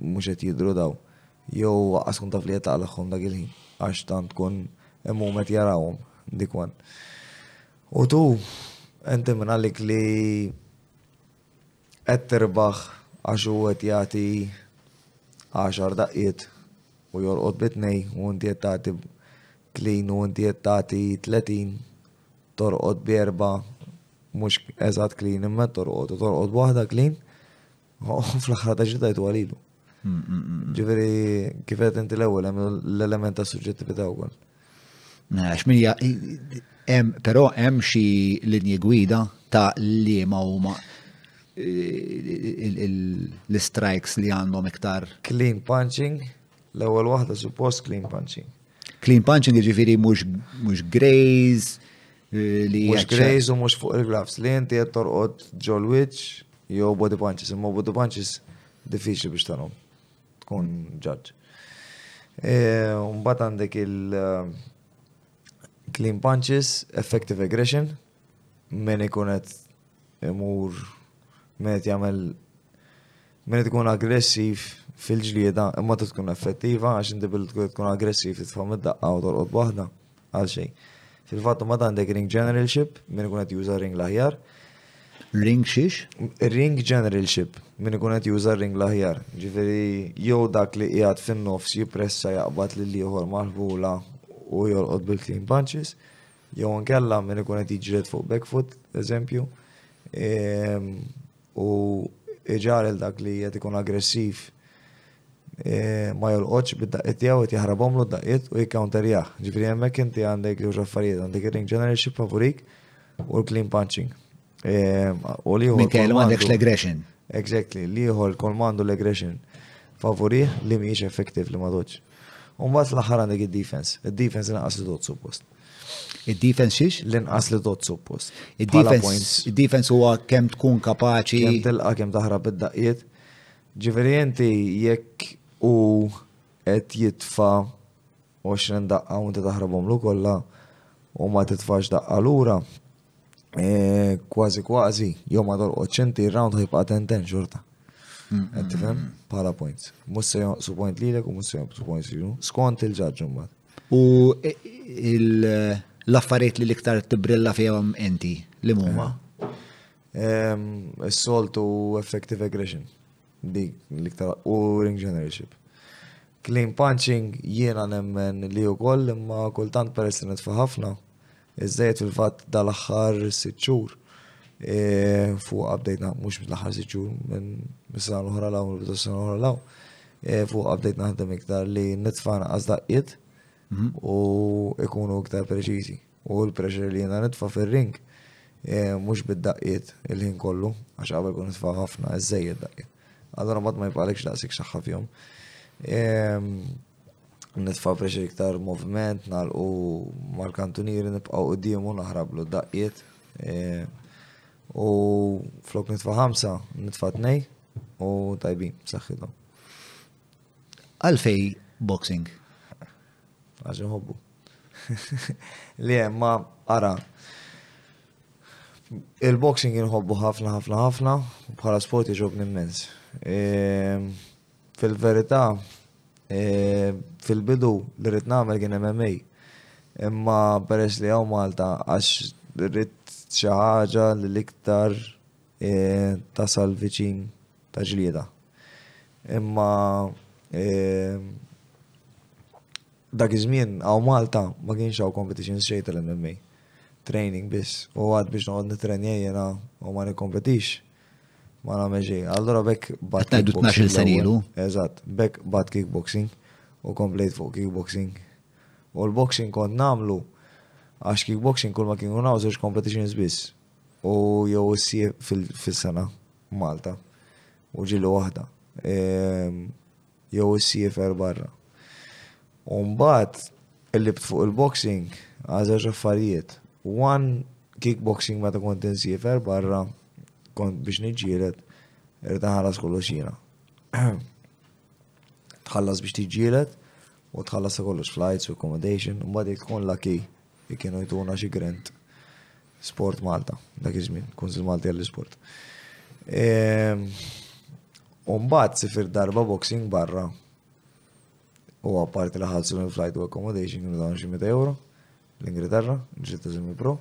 mhux qed jidru daw. Jew għaqqas tkun taf li qed taqlagħhom dak il-ħin għax tant tkun imum qed jarawhom dikwan. U tu inti minn għalik li Qed tirbaħ għax hu qed jagħti għaxar daqqiet u jorqod bi tnej u inti qed tagħti tlin u inti qed tagħti tletin torqod bi erba' mhux eżatt klin imma torqod u torqod waħda klin fl-aħħar ta' xi tajtu għalilu. Ġifieri kif qed inti l-ewwel hemm l-element ta' suġġettività wkoll. Għax minja, però hemm xi linji gwida ta' li ma huma eh, l-strikes li għandhom iktar. Clean punching, l-ewwel waħda suppost clean punching. Clean punching ġifiri mhux graze eh, li. Mhux graze u mhux fuq il-gloves li inti qed torqod ġol wiċċ Jew body punches, imma body punches diffiċli biex tanhom. Tkun ġaġġ. E, mbagħad għandek il eh, clean punches, effective aggression, minn ikun qed imur minn qed jagħmel minn qed ikun aggressiv fil-ġlieda imma tkun effettiva għax inti bil tkun aggressiv titfa' mid-daqqa u tolqod waħda. għal xejn. Fil-fatt ma għandek ring generalship, minn ikun qed juża ring l-aħjar. Ring xiex? Ring generalship, minn ikun qed juża ring l-aħjar. Ġifieri jew dak li qiegħed fin-nofs jippressa jaqbad lil ieħor maħbula u jolqod bil-clean punches, jew nkella minn ikun qed jiġred fuq back foot, eżempju. Ehm, u iġarel dak li qed ikun aggressiv e, ma jolqotx bid-daqqiet tiegħu qed jaħrabhomlu d-daqqiet u jikkawnterjah. Ġifieri hemmhekk inti għandek żewġ affarijiet, għandek ir-ring generalship favorik u l-clean punching. E, u li Minn kellu għandek l-aggression. Exactly, li ieħor kol mandu l-aggression favorih li mhijiex effektiv li ma doċ. U mbagħad l-aħħar għandek id-defense. Id-defense naqas idot suppost. Id-defense xiex? L-inqas li dot suppost. Id-defense huwa kemm tkun kapaċi. Kemm tilqa kemm taħra bid-daqqiet. Ġifieri inti jekk u qed jitfa 20 daqqa u inti taħrabhom lu kollha u ma titfax daqqa lura. Eh, kważi kważi, jew ma torqod ċenti, round ħibqa ten ten xorta. Qed tifhem? Bħala points. Mhux se jonqsu point lilek u mhux se jonqsu points lilu. Skont il-ġaġġ imbagħad. U e, il- l-affarijiet li l-iktar tibrilla fihom inti li huma. Em, Is-soltu effective aggression. Dik l-iktar u ring generalship. Clean punching jiena nemmen li wkoll imma kultant peress li nitfa' ħafna Iżżejjed fil-fatt dal-aħħar sitt xhur e, fuq abdejna mhux mill-aħħar sitt xhur minn sena l-oħra law, minn sena l-oħra law, e, fuq abdejt naħdem iktar li nitfa' naqas daqqiet mhm. u ikunu iktar preċiżi. U l-pressure li jiena nitfa' fir-ring e, mhux bid-daqqiet il-ħin kollu, għax qabel kun nitfa' ħafna iżżejjed daqqiet. Allora ma jibqalekx daqsik saħħa fjom. Ehm, nitfavrex iktar moviment, nalqu mal-kantunieri nibqaw qudiem u naħrablu daqqiet. E, u flok nitfa' ħamsa, nitfa' tnej u tajbin, saħħithom. Għalfej boxing? Għax nħobbu. Li ma ara. Il-boxing nħobbu ħafna ħafna ħafna bħala sport iġobni immens. E, Fil-verità, eh, fil-bidu li rrit nagħmel kien MMA. Imma peress li hawn Malta għax rrit xi ħaġa li l-iktar eh, tasal viċin ta' ġlieda. Imma eh, dak iż-żmien għaw Malta ma kienx hawn competition straight tal-MMA. Training biss. U għad biex noqgħod nitrenja jiena u ma nikkompetix. Ma nagħmel xejn. Allura bekk bat. Tajdu 12 sen ilu. Eżatt, bekk bat kickboxing u komplejt fuq kickboxing. U l-boxing kont namlu għax kickboxing kull ma kienu nawżu competitions biss. U jew issie fil-sena Malta. U ġilu waħda. Ehm, jew issiefer barra. U mbagħad qlibt fuq il-boxing għal żewġ affarijiet. One, kickboxing meta kont insiefer barra kont biex niġġieled irrid nħallas kollox jiena. Tħallas biex tiġġieled u tħallas ta' kollox flights u accommodation, u mbagħad jekk tkun lucky li kienu jtuna xi grant Sport Malta, dak iż-żmien, Kunsil Malti għall-Isport. Ehm, u mbagħad sifir darba boxing barra u apparti li ħalsu minn flight u accommodation kienu dawn xi euro l-Ingilterra, ġiet ta' pro,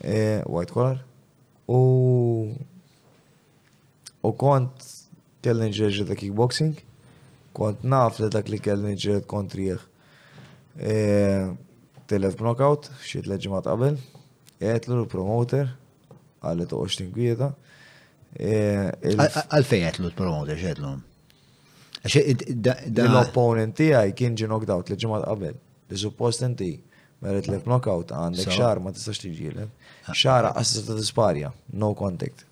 e, white collar. U U kont kelli nġerġi ta' kickboxing, kont naf li dak li kelli nġerġi kontriħ e, telef knockout, xiet l ġimgħat qabel, għetlu l-promoter, għalli toqgħodx tinkwieta. E, Għalfej għetlu l-promoter, xedlu? L-opponent tiegħi kien ġi knocked out li ġimgħat qabel, li suppost inti Meret li knockout għandek xar ma tistax tiġieled. Xara għassa ta' disparja, no contact.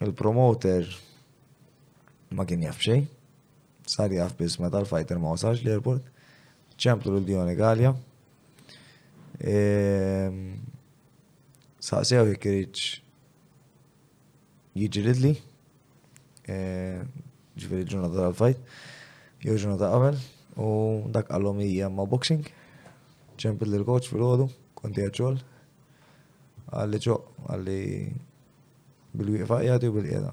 Il-promoter ma kien jaf xejn, sar jaf biss meta l-fighter ma wasalx l-airport, ċemplu l-Dione Gallia. Ehm, saqsew jekk irid jiġi lidli, ehm, ġifieri ġurnata tal-fight, jew ġurnata qabel, u dak qalhom hija ma' boxing, ċemplu l-coach fil-ħodu, konti għadġol. Għalli ġo, għalli bil-wieqfa jgħadi u bil-qiegħda.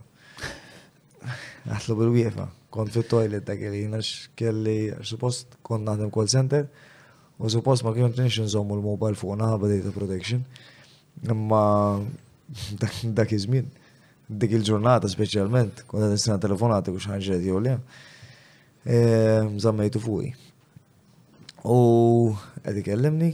Għatlu bil-wieqfa, kont fit-toilet dak il-ħin għax kelli suppost kont naħdem call center u suppost ma kienu tinx nżommu l-mobile fuq naħba data protection. Imma dak iż-żmien, dik il-ġurnata speċjalment, kont qed nisna telefonati u xħanġed jew le. Zammejtu fuqi. U qed ikellimni,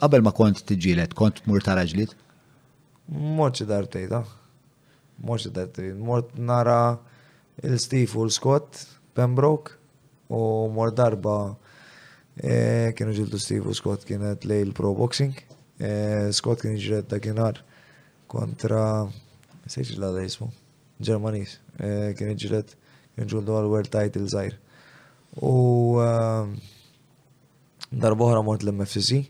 Qabel ma kont tiġilet, kont mur tara ġlied? Morċi dartejta. Morċi dartejta. Mort nara il-Steve u l-Scott Pembroke u mor darba eh, kienu ġildu Steve u Scott kienet lej il-pro boxing. Eh, Scott kien ġred dakinar kontra, sejġ la da jismu, Ġermanis, eh, kien ġred, kien ġildu għal-World Title zaħir. U ehm, darbohra mort l-MFCC,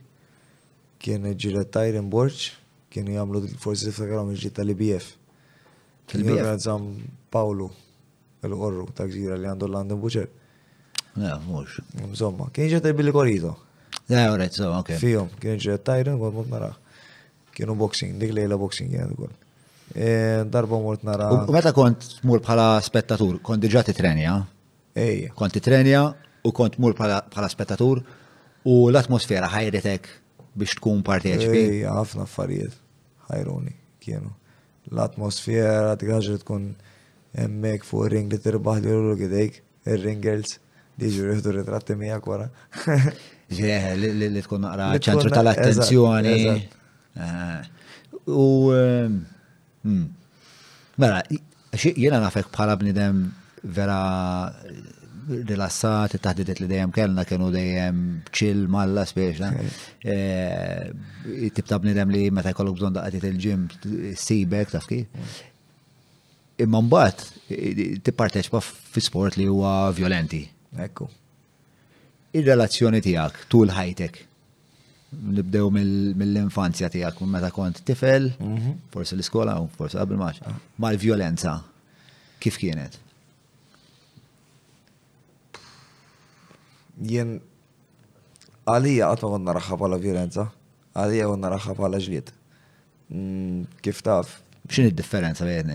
kien ġilet tajr imborċ, kien jgħamlu forsi tiftakarhom il-ġiet tal-IBF. Kien jorganizzam Pawlu, il-qorru ta' gżira li għandu l-London Butcher. Ja, mux. Insomma, kien ġiet billi korrido. Ja, għoret, so, ok. Fijom, kien ġiet tajr, għol mort naraħ. Kienu boxing, dik lejla boxing kien għadukol. E, darba mort naraħ. U meta kont mur bħala spettatur, kont diġa titrenja? Kont titrenja u kont mur bħala spettatur u l-atmosfera ħajritek biex tkun parteċipi. Ej, ħafna affarijiet ħajruni kienu. L-atmosfera tgraġi tkun emmek fuq ring li tirbaħ li rru gidejk, il-ringers li ġu jihdu ritratti mija kwara. Ġeħ, li tkun naqra ċentru tal-attenzjoni. Eh. U ehm, Hmm. Mela, jiena nafek bħala bnidem vera rilassat, it-taħdidiet li dejjem kellna kienu dejjem chill malla spiex, eh, tip ta' bnidem li meta jkollok bżonn daqqa il-ġim sibek taf kif. Imma mbagħad tipparteċipa fi sport li huwa violenti. Ekku. Ir-relazzjoni tiegħek tul ħajtek Nibdew mill-infanzja tiegħek minn meta kont tifel, mhm. forsi l-iskola u forsi qabel max. Mal-vjolenza kif kienet? Jien għalija qatt ma kont naraħħa bħala vjolenza, għalija kont naraħħa bħala ġlied. Mm, kif taf? X'in id-differenza bejn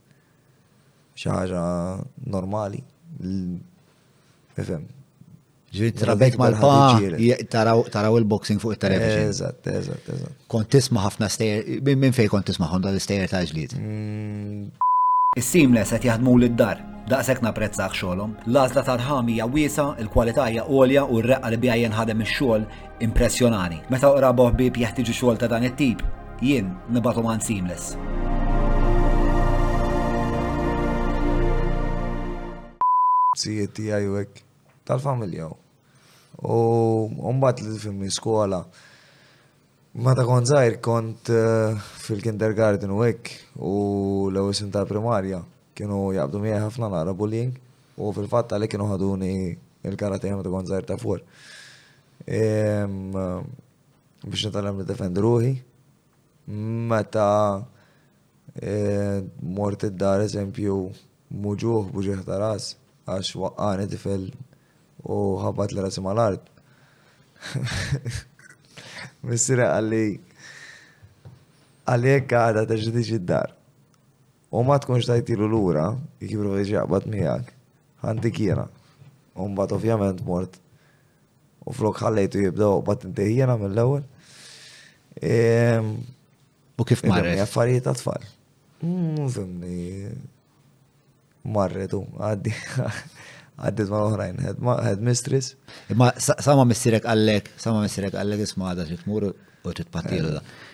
xi ħaġa normali. Ifhem. Ġiet trabejt mal-pa, taraw il-boxing fuq il-television. Eżatt, eżatt, eżatt. Kont tisma ħafna stejer, minn fej kont tisma ħonda l-stejer ta' ġlid. Mm. Is-seamless qed jaħdmu lid-dar. Daqshekk napprezzah xogħolhom. L-għażla ta' rħam hija wiesa, il-kwalità hija għolja u r-reqqa li biha jenħadem ix-xogħol Impressjonani. Meta qrabu ħbieb jeħtiġu xogħol ta' dan it-tip, jien nibatu man seamless. Sijiet tiegħi u hekk tal-familja. U mbagħad li fimmi skola. Ma ta' kont żgħir kont eh, fil-kindergarten u hekk u l-ewwel tal-primarja kienu jaqbdu miegħi ħafna nara bullying U fil-fatt għalhekk kienu ħaduni il-karate meta kont żgħir ta' fuq. Biex nitgħallem nidefendi ruħi. Meta eh, mort id-dar eżempju muġuħ buġieħ ta' ras għax waqqani tifel u ħabat li rasi mal-art. Missira għalli għalli għadha ta' ġdiġi d-dar. U ma tkunx tajtilu lura, jekk jipprova jiġi jaqbad miegħek, għandi kiena. U mbagħad ovvjament mort u flok ħallejtu jibda uqbad intej jiena mill-ewwel. Ehm, u kif marret? Affarijiet ta' tfal. Mm, fimni. Marret u għaddi. Għaddit ma' oħrajn, head mistress. Ma sama missirek għallek, sama missirek għallek isma' għadha xi tmur u titpattilu da. Eh.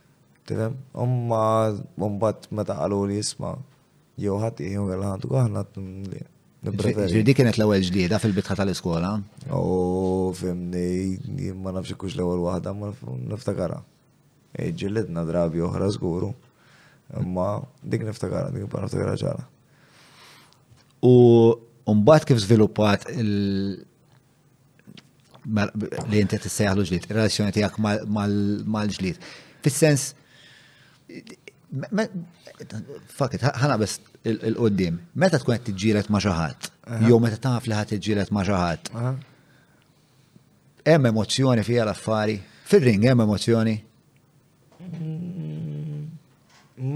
Tifhem? Imma mbagħad meta qalu li jisma' jew ħadd jew il-ħandu aħna li Ġiri dik kienet l-ewwel ġlieda fil-bitħa tal-iskola. U fimni ma nafx kux l-ewwel waħda ma niftakara. Ġilidna drabi oħra żguru. Imma dik niftakara, dik ma niftakara ċara. U mbagħad kif żviluppat li inti tissejħlu ġlid, ir-relazzjoni tiegħek mal-ġlid. Fis-sens Fakit, ħana bes il-qoddim. Meta tkun qed tiġġielet ma' xi ħadd, jew meta taf li ħadd tiġġielet ma' xi ħadd. Hemm emozzjoni fiha l-affari? Fir-ring hemm emozzjoni? Mm,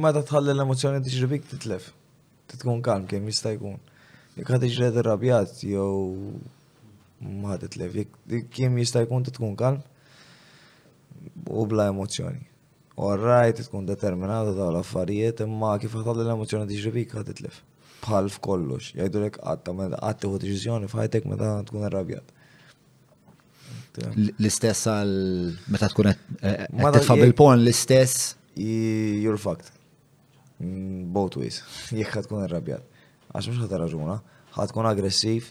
meta tħalli l-emozzjoni tiġri bik titlef. Tkun kalm kemm jista' jkun. Jekk ħad iġred irrabjat jew ħadet lev, kemm jista' jkun tkun kalm u bla emozzjoni. Orrajt tkun determinata dawn l-affarijiet imma kif ħadd l-emozzjoni tiġri bik ħad titlef. Bħal f'kollox, jgħidulek qatt qatt tieħu deċiżjoni f'ħajtek meta tkun irrabjat. L-istess għal meta tkun qed titfa' bil-pon l-istess. You're fucked. Mm, both ways, jekk tkun irrabjat. Għax mux ħat raġuna, ħat tkun aggressiv,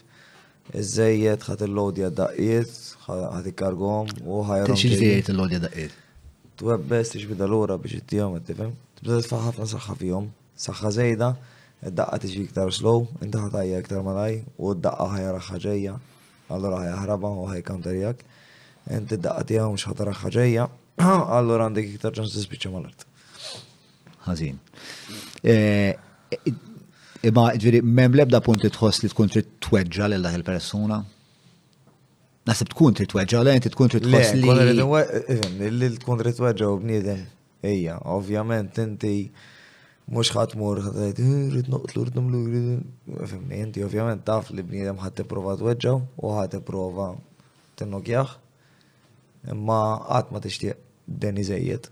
iżżejjed ħat il-lodja daqqiet, ħat ikkargom u ħajra. Tix iżżejjed il-lodja daqqiet. Twebbes, tix bida l-ura biex it-tijom, it-tifem. Tibda tfaħ ħafna saħħa fijom, saħħa zejda, id-daqqa tix iktar slow, inti ħat għajja iktar malaj u d-daqqa ħajra ħħaġeja, allora ħajja ħraba u ħaj counterjak. Inti d-daqqa tijom xħatara ħħaġeja, allora għandek iktar ċans tispiċa mal-art. Ħażin. Eh, imma ġviri, mem lebda punti tħoss li tkun trid tweġġa lil dak il-persuna. Nasib tkun trid tweġġa, le inti tkun trid tħoss li. Li tkun trid tweġġa u bniedem. Ejja, ovvjament inti mux ħatmur ħatajt, eh, rrit noqtlu, rrit numlu, fimni, inti ovvjament taf li bniedem ħat t-prova t-weġġaw u ħat t-prova t-nokjaħ, imma għat ma t-ixtieq deni zejjed.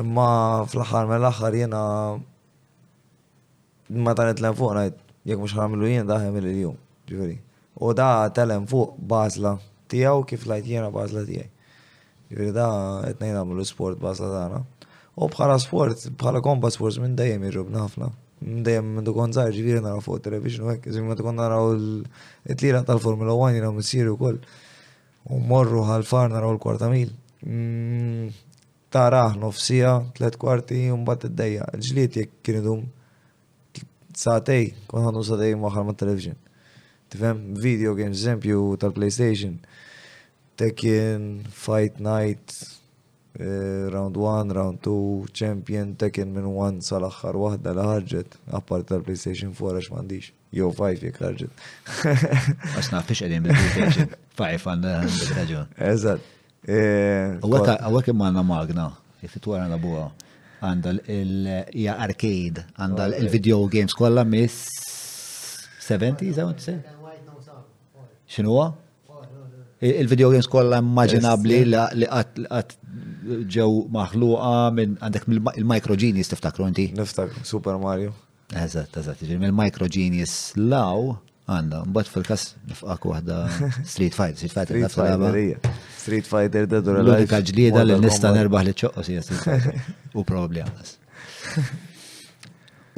Imma fl-aħħar mill-aħħar jiena meta nitlem fuq ngħid jekk mhux ħamlu jien daħem il-jum, ġifieri. U da telem fuq bażla tiegħu kif lajt jiena bażla tiegħi. Ġifieri da qed ngħid nagħmlu sport bażla tagħna. U bħala sport, bħala combat sports minn dejjem jiġobna ħafna. Minn dejjem minn dukon żgħir ġifieri nara fuq television u hekk, iżin meta kont naraw it-tliela tal-Formula 1 jiena missieri wkoll. U morru ħal-far naraw l-kwarta mil. Mm, Tarah nofs siegħa, tliet kwarti u mbagħad iddejjaq. Il-ġlied jekk kien idum sagħtejn, kont ħandu sagħtejn imwaħħal mat-television. Tifhem, video games, eżempju tal-PlayStation, Tekken, Fight Night, eh, Round 1, Round 2, Champion, Tekken minn 1 sal-aħħar waħda li ħarġet, apparti tal-PlayStation 4 għax m'għandix. Jew five jek raġun. Għax naf fiex għedin bil-PlayStation 5 għandha raġun. Eżat. Eh, Għawek immanna magna, jifit wara la buha. Għanda l-ja arcade, għanda l-video games kolla miss 70s, għawek t Xinuwa? Il-video games kolla immaġinabli li għat ġew maħluqa minn għandek il-micro genius tiftakru inti? Niftakru, Super Mario. Eżatt, eżatt, ġiri mill-micro genius law għanna, mbatt fil-kas nifqak wahda Street Fighter, Street Fighter, Street Fighter, Street Fighter, da dura l L-unika ġlieda li nista nerbaħ li ċoqqo si Street Fighter, u probabli għannas.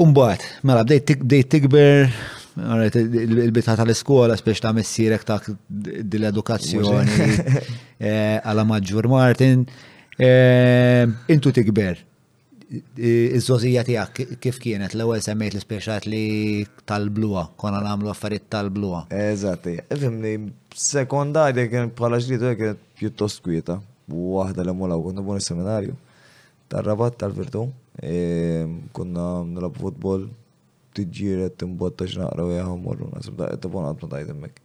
Umbat, mela, bdejt tikber, il-bita tal-iskola, spiex ta' missirek ta' dil-edukazzjoni, eh, għala maġġur Martin, eh, intu tikber Iż-żożija tiegħek kif kienet l-ewwel semmejt l-ispirxat li tal-blua, konna nagħmlu affarijiet tal-blua. Eżatt, fimni, sekondarja kien bħala ġlidu kienet pjuttost kwieta, waħda li mulaw konna bun is-seminarju tar-rabat tal-virtu, e, konna nilab futbol, tiġġieret timbotta x'naqra u jaħu morru nasib daqqa ta' bon għatma tajt hemmhekk.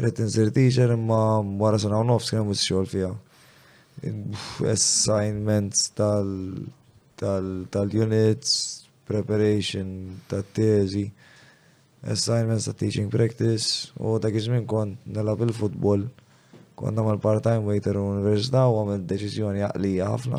Rrit nżir teacher imma wara sena u nofs kien mhux xogħol fiha. Assignments tal-units, preparation tat-teżi, assignments ta' teaching practice u dak iż-żmien kont nilgħab il-futbol. Kont nagħmel part-time waiter l-università u għamilt deċiżjoni għaqlija ħafna.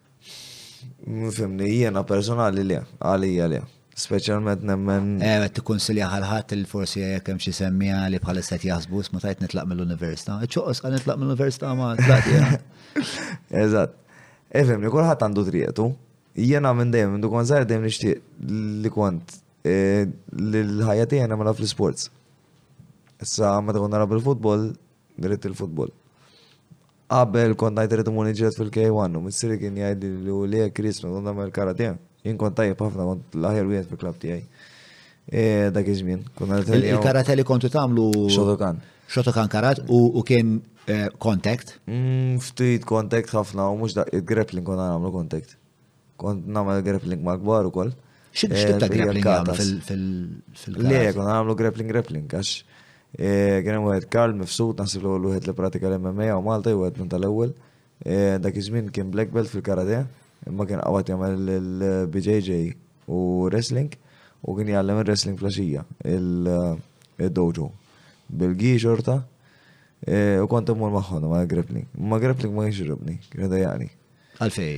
Fimni, jiena personali li, għalija li. Speċjalment nemmen. Eh, qed tikkunsilja ħalħat il forsi jek hemm xi semmija li bħal set jaħsbu ma tajt nitlaq mill-università. Ċoqos għal nitlaq mill-università ma tlaqt Eżatt. E fimni, kulħadd għandu trietu. Jiena minn dejjem minn dukon żgħar dejjem nixtieq li kont e, li l-ħajja tiegħi nagħmilha fl-isports. Issa meta kont nara bil-futbol, dritt il-futbol. Qabel kont ngħid irid imur niġred fil-K1 u missieri kien jgħidli li u li hekk risma kont nagħmel karate. Jien kont tajjeb ħafna kont l-aħjar wieħed fil-klabb tiegħi. E, dak iż-żmien. Il-karate li kontu tagħmlu Shotokan. Shotokan karat u kien e, contact? Mm, ftit contact ħafna u mhux dak il-grappling kont nagħmlu contact. Kont nagħmel grappling mal-kbar ukoll. Xi eh, tip ta' grappling għamlu fil Le, kon għamlu grappling grappling, għax eh, kien hemm wieħed Karl mifsud naħseb l-ewwel wieħed li pratika l-MMA u Malta wieħed minn tal-ewwel. Eh, dak iż-żmien kien black belt fil-karate, imma kien qabad jagħmel il-BJJ u wrestling u kien jgħallem il-wrestling flasġija il-dojo bil-gi xorta u kont immur magħhom ma' grappling. Ma' grappling ma kienx irribni, kien jgħani. Għalfej?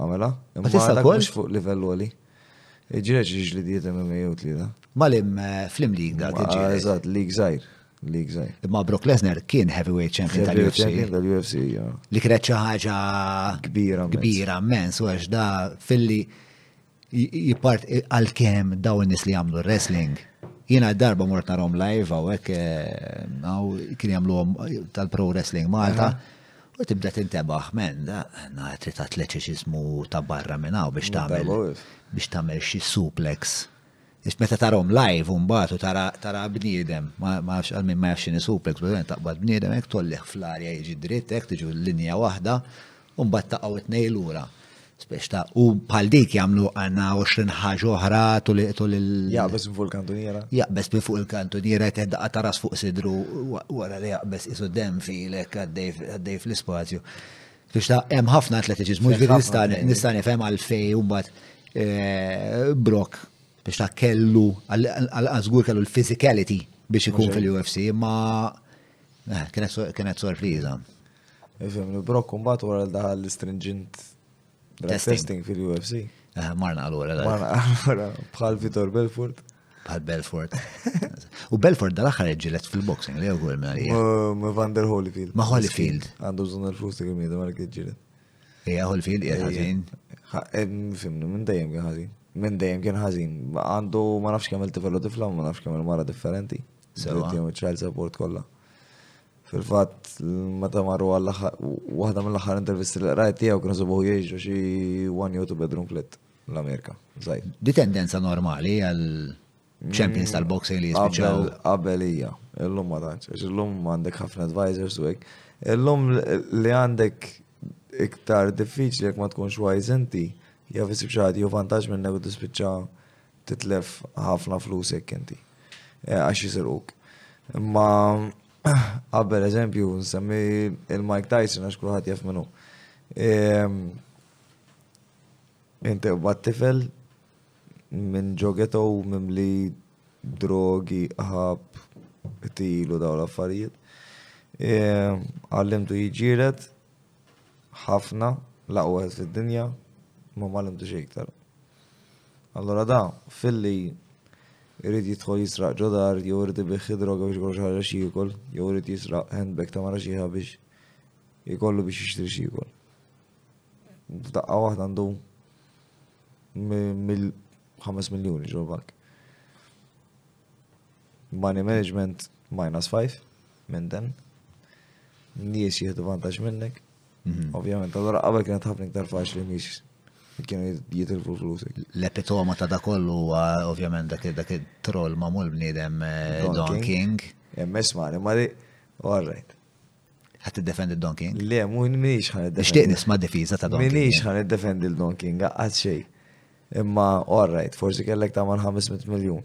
Għamela? Ma tista' dak mhux fuq livell għoli. Ġireġ ġiġli diet MMA u tlieta. Malim eh, flim li dak ah, ġireġ. Eżatt, li gżajr. Li gżajr. Imma Brock Lesnar kien heavyweight champion tal-UFC. Champion tal-UFC, Li kienet xi ħaġa kbira. Kbira, mens, u għax da filli jipart għal-kem daw nis li għamlu wrestling. Jena darba mort narom live għaw ek eh, għaw kien għamlu tal-pro wrestling Malta. Uh -huh U tibda tintebaħ, man, da, na, trid atleċiċiżmu ta' barra minn hawn biex tagħmel biex tagħmel xi suplex. Is meta tarhom live u mbagħad u tara tara bniedem, ma nafx għal min ma jafx x'inhi suplex, bżonn taqbad bniedem hekk tollih fl-arja jiġi dritt hekk tiġu linja waħda u mbagħad taqgħu t-tnejn lura. Speċta, u bħal dik jagħmlu għandna 20 ħaġa oħra tul il. Jaqbes fuq il-kantuniera. Jaqbes bi fuq il-kantuniera qed daqqa taras fuq sidru wara li jaqbes isu dem filek għaddej fl-ispazju. Biex ta' hemm ħafna atletiċiżmu, ġifieri nista' nifhem għal fej u mbagħad eh, brok biex ta' kellu għal żgur kellu l-physicality biex ikun fil-UFC, ma eh, kienet sorpriża. Ifhem li Brock mbagħad wara li daħal l-istringent testing fil-UFC. Eh, marna għalura. Marna għalura, bħal Vitor Belfort. Bħal Belfort. U Belfort dal-axar ġilet fil-boxing, li għu għal-mari. Ma Van der Holyfield. Ma Holyfield. Għandu zun il-flus li għimida, ma rikid ġilet. Ija, Holyfield, ija, għazin. Fimni, minn dajem kien għazin. Minn dajem kien għazin. Għandu, ma nafx kemm il-tifel u tifla, ma nafx kemm il-mara differenti. Sewa. Għetjem il-child support kolla. Fil-fatt, meta marru għal waħda mill-aħħar intervisti li qrajt tiegħu kienu sibuħu jgħixu xi one year to bedroom flit l-Amerika. Di tendenza normali għal champions tal-boxing li jispiċaw. Qabel hija, illum ma tantx, għax illum għandek ħafna advisors u hekk. Illum li għandek iktar diffiċli jekk ma tkunx wise inti, jaf isib xi ħadd jew vantaġġ minn u tispiċċa titlef ħafna flus jekk inti. Eh, għax jisirquk. Imma qabel eżempju, nsemmi il-Mike Tyson għax kulħadd jaf minnu. Ehm, inti qbad tifel minn ġogeto mimli drogi, ħab, tilu daw l-affarijiet. Ehm, għallimtu jġiret, Ħafna, l-aqwa wieħed fid-dinja, imma ma għallimtux iktar. Allura da, filli jrid jidħol jisraq ġo dar, jew jrid ibih xi droga biex ikollu xi ħaġa x'jiekol, jew jrid jisraq handbag ta' mara xieħa biex ikollu biex jixtri x'jiekol. F'daqqa waħda għandu mill-5 miljuni ġol bank. Money management minus 5 minn den. Nies jieħdu vantaġġ minnek. Mhm. Ovvjament, allora qabel kienet ħafna iktar faċli nies kienu jitilfu flusek. L-epitoma ta' da kollu huwa ovvjament dak dak it-troll magħmul bniedem eh, Don Don King. King. Hemm ismani, ma li, all right. Ħadd tiddefendi Don King. Le, mu minix ħan Nixtieq nisma' difiża ta' Don King. Minix ħan id-defendi l-Don King, għad xej. Imma, all right, forsi kellek ta' man 500 miljon.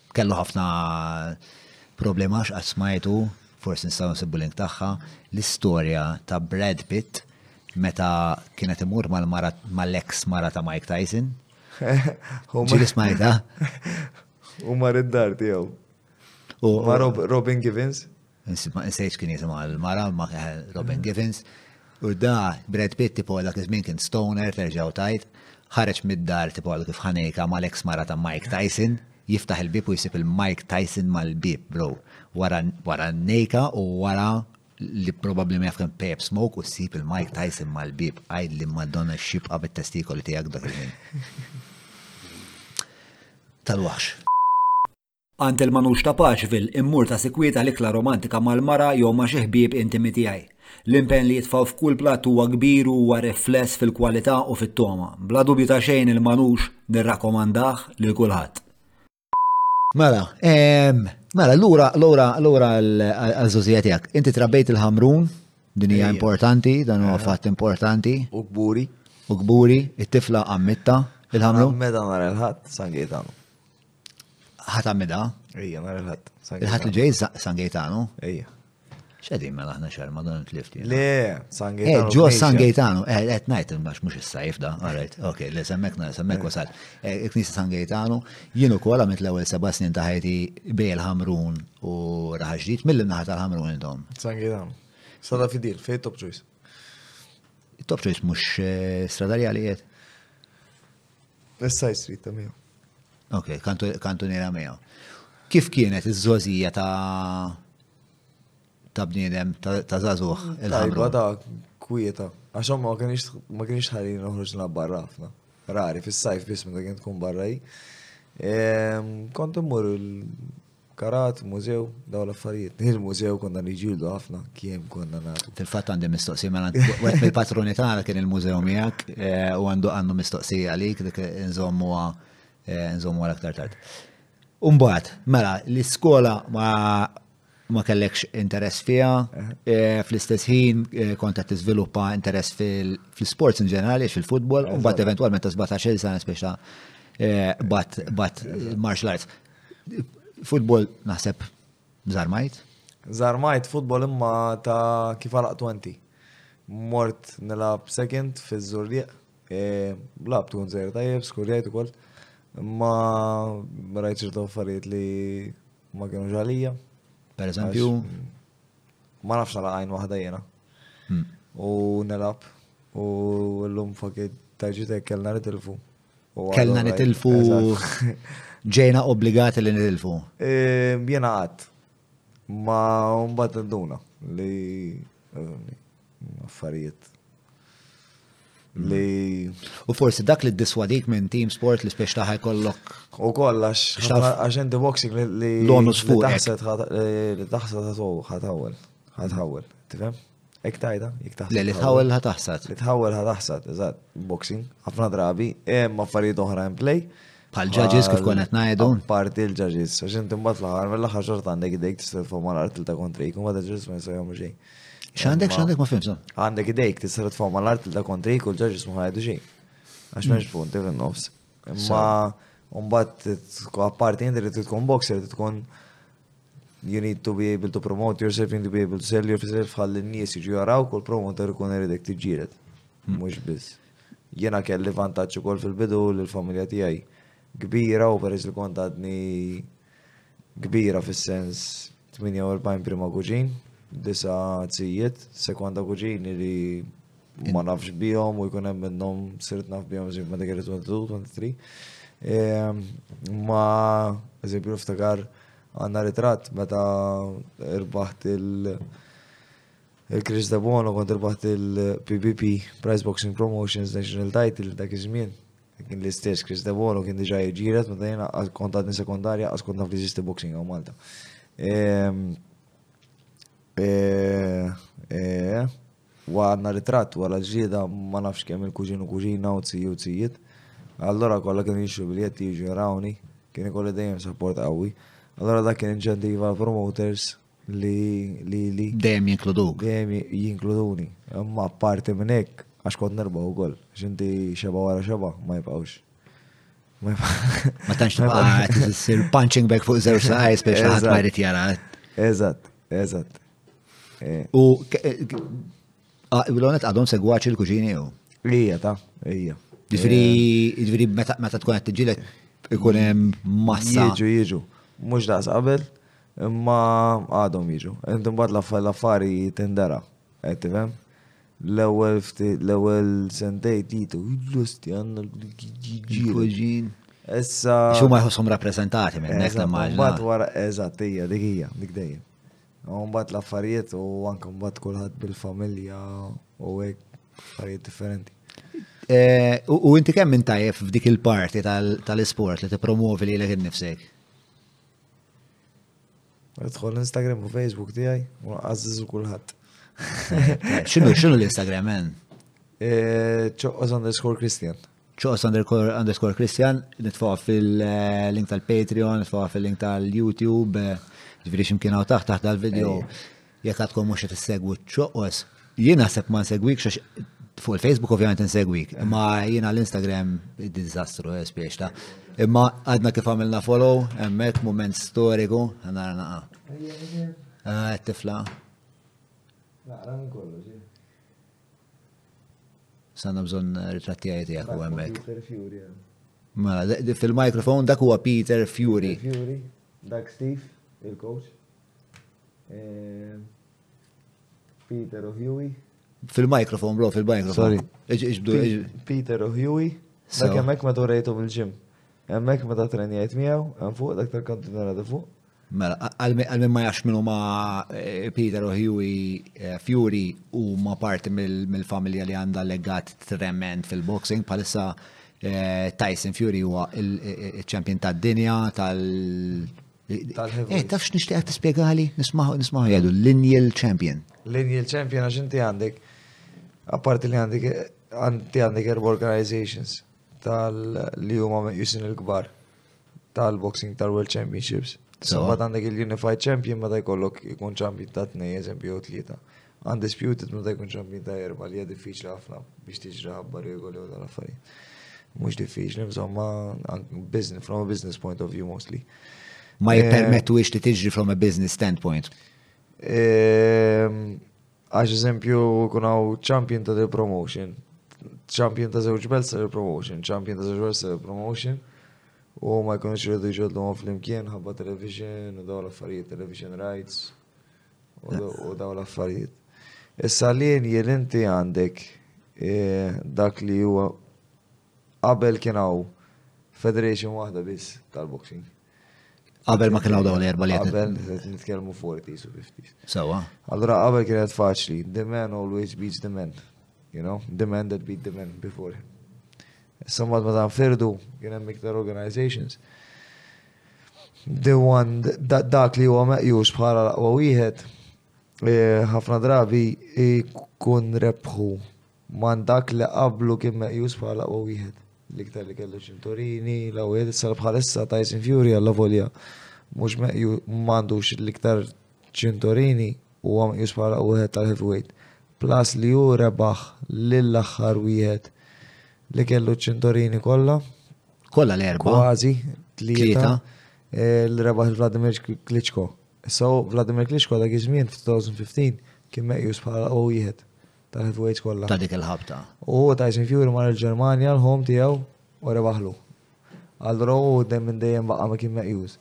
Kellu ħafna problema għax qatt smajtu, forsi nistgħu nsibbu link tagħha, l-istorja ta' Brad Pitt meta kienet imur mal-ex mara ta' Mike Tyson. Ġili smajta. U mar id-dar tiegħu. U ma Robin Givens? Insib ma insejt x'kien jisimha l-mara, ma Robin Givens. U da Brad Pitt tipo dak iż-żmien kien stoner terġgħu tajt, ħareġ mid-dar tipo għadu kif ħanejka mal-eks mara ta' Mike Tyson, jiftaħ il-bieb u jsib il-Mike Tyson mal-bieb, bro. Wara n-nejka u wara li probabbli ma jaf kemm pay up smoke u ssib il-Mike Tyson mal-bieb, għidli Madonna x'jibqa' mit-testikoli tiegħek dak iż-żmien. Tal-waħx. Għand il-Manux ta' Paċville immur ta' sikwit għal ikla romantika mal-mara jew ma' xi ħbieb intimi tiegħi. L-impenn li jitfgħu f'kull platt huwa kbir u huwa rifless fil-kwalità u fit-togħma. Bla dubju ta' xejn il-Manux nirrakkomandah lil kulħadd. Mela, ehm, mela, lura, lura, lura għal-żużija tijak. Inti trabbejt il-ħamrun, dinija importanti, dan huwa fatt importanti. U kburi. U kburi, it-tifla għammitta, il-ħamrun. Meta mara l-ħat, sangiet għamu. Ħat għamida? Ejja, mara l-ħat. Il-ħat li ġej San Gaetano? Ejja. Xedin mela ħna xar ma dan tlifti. Le, San eh, Gaetano. Ġo San Gaetano, eh, qed ngħid il-max mhux is-sajf da, għarajt, ok, le semmek na semmek wasal. Eh, Knisa San Gaetano, jien ukoll għamilt l-ewwel seba' snin ta' ħajti bej il-Ħamrun u raħaġdit mill-naħa tal-Ħamrun intom. San Gaetano. Sada fidil, fej top choice. Top choice mhux stradarjali qed. Is-side street ta' miegħu. Ok, kantuniera miegħu. Kif kienet iż-żożija ta' ta' bniedem ta' zazuħ il-ħamra? ta' kwieta. Għax ma kienx ħalli noħroġ nilgħab barra ħafna. Rari, fis-sajf biss meta kien tkun barra Kont immur Karat, mużew, daw l-affarijiet. Il-mużew konna niġildu ħafna, kien konna nagħtu. Fil-fatt għandi mistoqsija mela wet mill-patruni tagħna kien il-mużew miegħek eh, u għandu għandu mistoqsija għalik dik nżommuha eh, nżommuha l-aktar tard. Umbagħad, mela l-iskola ma ma kellekx interess fiha, eh, fl-istess ħin kont qed tiżviluppa interess fil-sports in ġenerali, fil-futbol, u mbagħad eventwalment ta' 17 sena speċa bat martial arts. Futbol naħseb zarmajt. Zarmajt futbol imma ta' kif għalaq 20. Mort nilab second fi zurriq. E, lab tkun zajr tajjeb, skurjajt ukoll. Imma rajt ċertu affarijiet li ma kienu ġalija. Per eżempju? Ma nafx għala għajn wahda jena. Hmm. U nilab. U l-lum fakit tajġitek kellna nitilfu. Kellna nitilfu ġejna obbligati li nitilfu. Ehm, jena għad. Ma mbagħad nduna li affarijiet li. U forsi dak li diswadik minn team sport li spiex taħaj kollok. U kollax, għax inti boxing li. L-onus fuq. Li taħseb ħatawel, ħatawel, tifhem? Ek tajda, jek taħsad. Le, li tħawel ħa taħsad. Li tħawel ħa taħsad, eżat, boxing, ħafna drabi, hemm affarijiet oħra in play. Pal ġaġis kif konet najdu. Parti l-ġaġis, għax inti mbagħad fl-aħħar mill-aħħar xorta għandek idejk tistilfu mal-art ta' kontrejk, u ma ġaġis ma jisajhom xejn. X'għandek x'għandek ma fimsa? Għandek idejk tistilfu mal-art ta' kontrejk u l-ġaġis ma ħajdu xejn. Għax m'hemmx punti fin-nofs. Imma mbagħad apparti inti li tkun boxer, tkun You need to be able to promote yourself, you need to be able to sell yourself, ħalli n-nies jiġu jaraw kull promoter ikun iridek tiġġieled. Hmm. Mhux biss. Jiena kelli vantaġġ ukoll fil-bidu li l-familja tiegħi kbira u peress li kont għadni kbira fis-sens 48 prima kuġin, disa' tzijiet, sekonda kuġin li ma nafx bihom u jkun hemm minnhom sirt naf bihom ġib ma dik 22-23. Ehm, ma eżempju niftakar għandna ritratt meta irbaħt il- il-Chris Debono kont irbaħt il-PBP Prize Boxing Promotions National Title dak iż-żmien. Kien l-istess Chris Debono kien diġà jiġġieled meta jiena kont għadni sekondarja għas kont naf li jisti boxing għaw Malta. Ehm, eh, eh, U għandna ritratt wara l-ġlieda ma nafx kemm il-kuġin u kuġina u t-ziji u t-zijiet. Allura kollha kienu jixtru biljetti jiġu jarawni, kien ikolli dejjem sapport qawwi. Allura dak kien inċentiv għall-promoters li li. Dejjem jinkluduk. Dejjem jinkluduni. Imma apparti minn hekk, għax kont nirbaħ ukoll, għax inti xebgħa wara xebgħa ma jibqgħux. Ma tantx tibqa' qed issir punching bag fuq żewġ saqajs biex ħadd ma jrid jara. Eżatt, eżatt. U l-għonet għadhom segwaċ il-kuġini jew? Ija, ta' ija. Ġifiri, meta tkun għed t-ġilet, ikun hemm massa. Jiġu, jiġu. Mux daqs qabel, imma għadhom jiġu. Inti mbagħad l-affari tindara, qed tifhem? L-ewwel l-ewwel sentej titu, l-lust għandna l-kuġin. Issa. Xu ma jħossom rappresentati minn nek l-maġna. Mbagħad wara eżattija dik hija, dik dejjem. U mbagħad l-affarijiet u anke mbagħad kulħadd bil-familja u hekk affarijiet differenti. Eh, u inti kemm minn tajjeb f'dik il-parti tal-isport li tippromuovi lilek innifsek? Tħol Instagram u Facebook tiegħi u għażiż u kulħadd. X'inhu x'inhu l-Instagram hemm? Eh, Ċoqqos underscore Christian. Ċos underscore Christian, nitfaqa fil-link tal-Patreon, nitfaqa fil-link tal-YouTube, ġviri ximkien għaw taħt taħt dal-video, jek għadkom mux għet segwu ċos. Jina sepp ma nsegwik, xax fuq il-Facebook ovvijament nsegwik, imma jina l-Instagram dizastru, eh, spiex ta' Imma għadna kif għamilna follow, emmek, moment storiku, għanna għanna għanna. Tifla. Naqra minn kollu, Sanna bżon ritratti għaj tijak u għemmek. Peter Fury. Mela, fil-mikrofon dak huwa Peter Fury. Peter Fury, dak Steve, il-coach. Eh, Peter u Huey. Fil-mikrofon, bro, fil-mikrofon. Sorry. Iġbdu, Peter u Huey. Dak hemmek ma torejtu mill-ġim. Hemmek ma ta' trenjajt miegħu, hemm fuq dak tal-kantinera di fuq. Mela, għal min ma jafx min huma eh, Peter u Huey eh, Fury huma parti mill-familja li għandha legat trement fil-boxing bħalissa eh, Tyson Fury huwa il-champion tad-dinja tal- Eh, tafx nishtiq għat t-spiegali, nismaħu, nismaħu jgħadu, l-Injel Champion. L-Injel Champion għax inti għandek, apparti li għandek, għanti għandek erba organizations tal-li huma meqjusin il-kbar. tal-boxing tal-World Championships. Sabbat għandek il-Unified Champion meta jkollok ikun champion ta' tnej, eżempju, u tlieta. Undisputed meta jkun champion ta' erba li hija diffiċli ħafna biex tiġri ħabba regoli u tal-affarijiet. Mhux diffiċli, insomma, business, from a business point of view mostly. Ma jippermettu eh, ix li tiġri from a business standpoint. Ehm, Għax eżempju kun hawn champion ta' del promotion, champion ta' żewġ belts ta' del promotion, champion ta' żewġ belts ta' del promotion, u ma jkunux irridu jġoddu għom fl-imkien ħabba television u daw l-affarijiet, television rights u daw l-affarijiet. Issa li jien inti għandek e, dak li huwa qabel kien hawn federation waħda biss tal-boxing. Qabel ma kien hawn dawn l-erba li qed Qabel nitkellmu forti su fiftis. Sawa. Allura qabel kienet faċli, the man always beats the man. You know, the man that beat the man before. Samad ma dan ferdu, kien hemm iktar organizations. The one, dak li huwa meqjus bħala laqwa wieħed, Eh, ħafna drabi jkun rebħu man dak li qablu kien meqjus bħala u wieħed. L-iktar li kellu ċinturini, la u wieħed sal bħalissa Tyson Fury għalla volja. Mux meqju mandux l-iktar ċinturini u għam meqjus bħala u wieħed tal-heavyweight. Plus li ju rebaħ lill-axħar wieħed li kellu ċinturini kolla. Kolla l-erba. Kważi, tlieta. Eh, L-rebaħ il-Vladimir Klitschko. Issa hu Vladimir Klitschko dak iż-żmien f'2015 kien meqjus bħala l-aqwa wieħed tal-heavyweights kollha. Ta' dik il-ħabta. U Tyson Fury mar il-Ġermanja l-home tiegħu u rebaħlu. Aldo Rowe hu dejjem minn dejjem baqa' ma kien meqjus.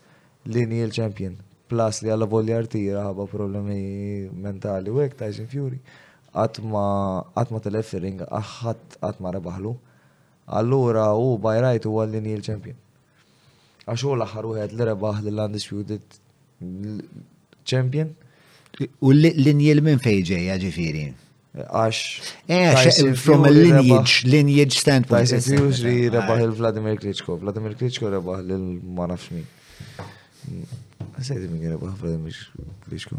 Lineal champion. Plus li allavolja rtira ħabba problemi mentali u hekk Tyson Fury qatt ma qatt ma telef fir-ring, ħadd qatt ma rebaħlu. Allura hu by right huwa l-lineal champion. Għax hu l-aħħar wieħed li rebaħ lill-undisputed champion. U l-linji l-min fejn ġejja ġifieri. Għax. Eh, from a lineage, lineage standpoint. Tyson Fury eh, rebaħ il-Vladimir Klitschko. Vladimir Klitschko rebaħ lil ma nafx min. Sejdi min rebaħ Vladimir Klitschko.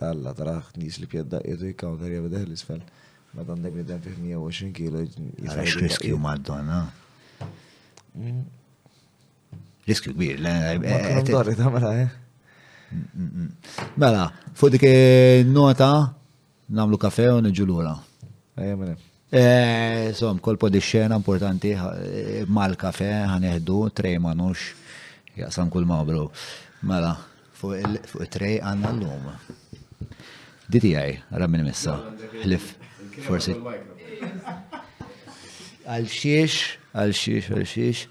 Talla traħ nis li pjedda irri counter jabdeħ l-isfel. Ma dan dak bidem fih 120 kilo. Għax riskju maddonna. Mm. Riskju kbir, le. Dorri ta' mela, eh. Mm, mm, mela, fuq dik nota namlu kafe u nġulura. Ejja, mela. Insomma, kolpo di xena importanti mal-kafe ħaneħdu trej manux jaqsam kull ma' bro. Mela, fuq il-trej għanna l-lum. Di tijaj, għara minn missa, ħlif, forsi. Għal xiex, għal xiex, għal xiex.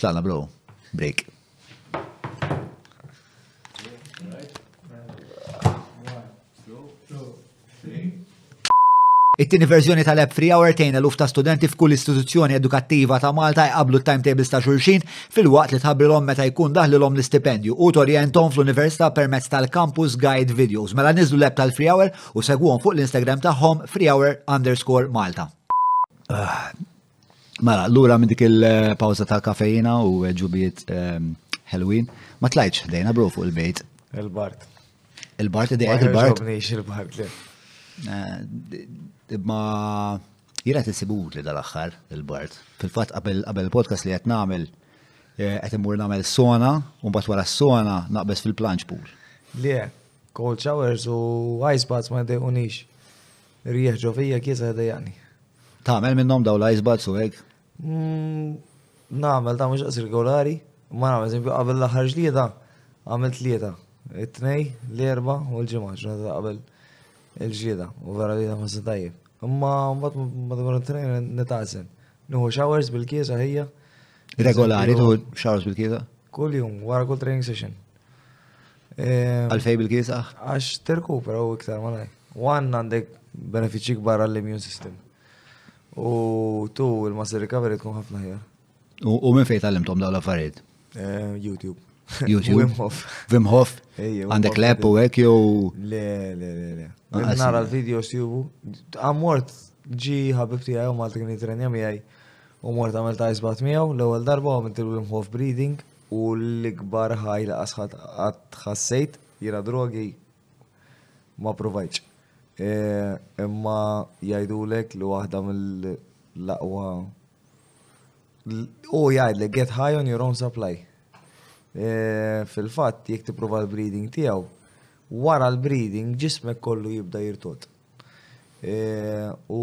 Tlaqna bro, break. It-tieni verżjoni tal-app Free Hour tejn eluf ta' studenti f'kull istituzzjoni edukattiva ta' Malta jqablu timetables ta' xulxin fil-waqt li tħabbrilhom meta jkun daħlilhom l-istipendju u torjentom fl-università permezz tal-campus guide videos. Mela niżlu l-app tal-Free Hour u segwhom fuq l-Instagram tagħhom freehour underscore Malta. Ah, Mela, l-ura minn dik il-pawza ta' kafejina u ġubiet ehm, Halloween, ma tlajċ ħdejna bro fuq il-bejt. Il-bart. Il-bart, id-dejjek il-bart. Ma il-bart, le. Eh, ma jira tisibu li dal-axħar il-bart. Fil-fat, qabel il-podcast li qed nagħmel, eh, qed immur nagħmel sona, u mbagħad wara s-sona naqbes fil-planċ pool. Le, cold showers u ice baths ma jdejqunix. Irjieħ ġo fija kiesa jdejjaqni. Tagħmel minnhom daw l-icebaths u hekk? Mm, nagħmel ta' mhux regolari, ma nagħmel eżempju qabel l-aħħar ġlieda għamil tlieta, it-tnej, l-erba' u l-ġimgħa ġurnata qabel il-ġlieda u vera li ma tajjeb. Imma mbagħad ma tkun it-tnejn nitaqsem. Nuhu showers bil-kiesa ħejja. Regolari tu showers bil-kiesa? Kull jum, wara kull training session. Ehm, Għalfej bil-kiesa? Għax terkupra u iktar ma najk. One, għandek benefiċċji kbar għall-immune system. U tu, il-muscle recovery tkun ħafna ħjar. U minn fejn tal-imtom dawn l-affarijiet? Eh, YouTube. YouTube. Wim Hof. Wim Hof. Għandek lep u hekk jew. Le, le, le, le. Ah, nara l-video xjubu. Għamort ġi ħabib tiegħi u Malta kien jitrenja miegħi. U mort għamil ta' isbat miegħu l-ewwel darba għamilt il-Wim Hof breeding u l-ikbar ħajla asħat għat ħassejt jira drogi Ma provajtx. Imma jgħidulek li waħda mill-aqwa u jgħidlek get high on your own supply. Fil-fatt, jekk tipprova l-breeding tiegħu, wara l-breeding ġismek kollu jibda jirtod. U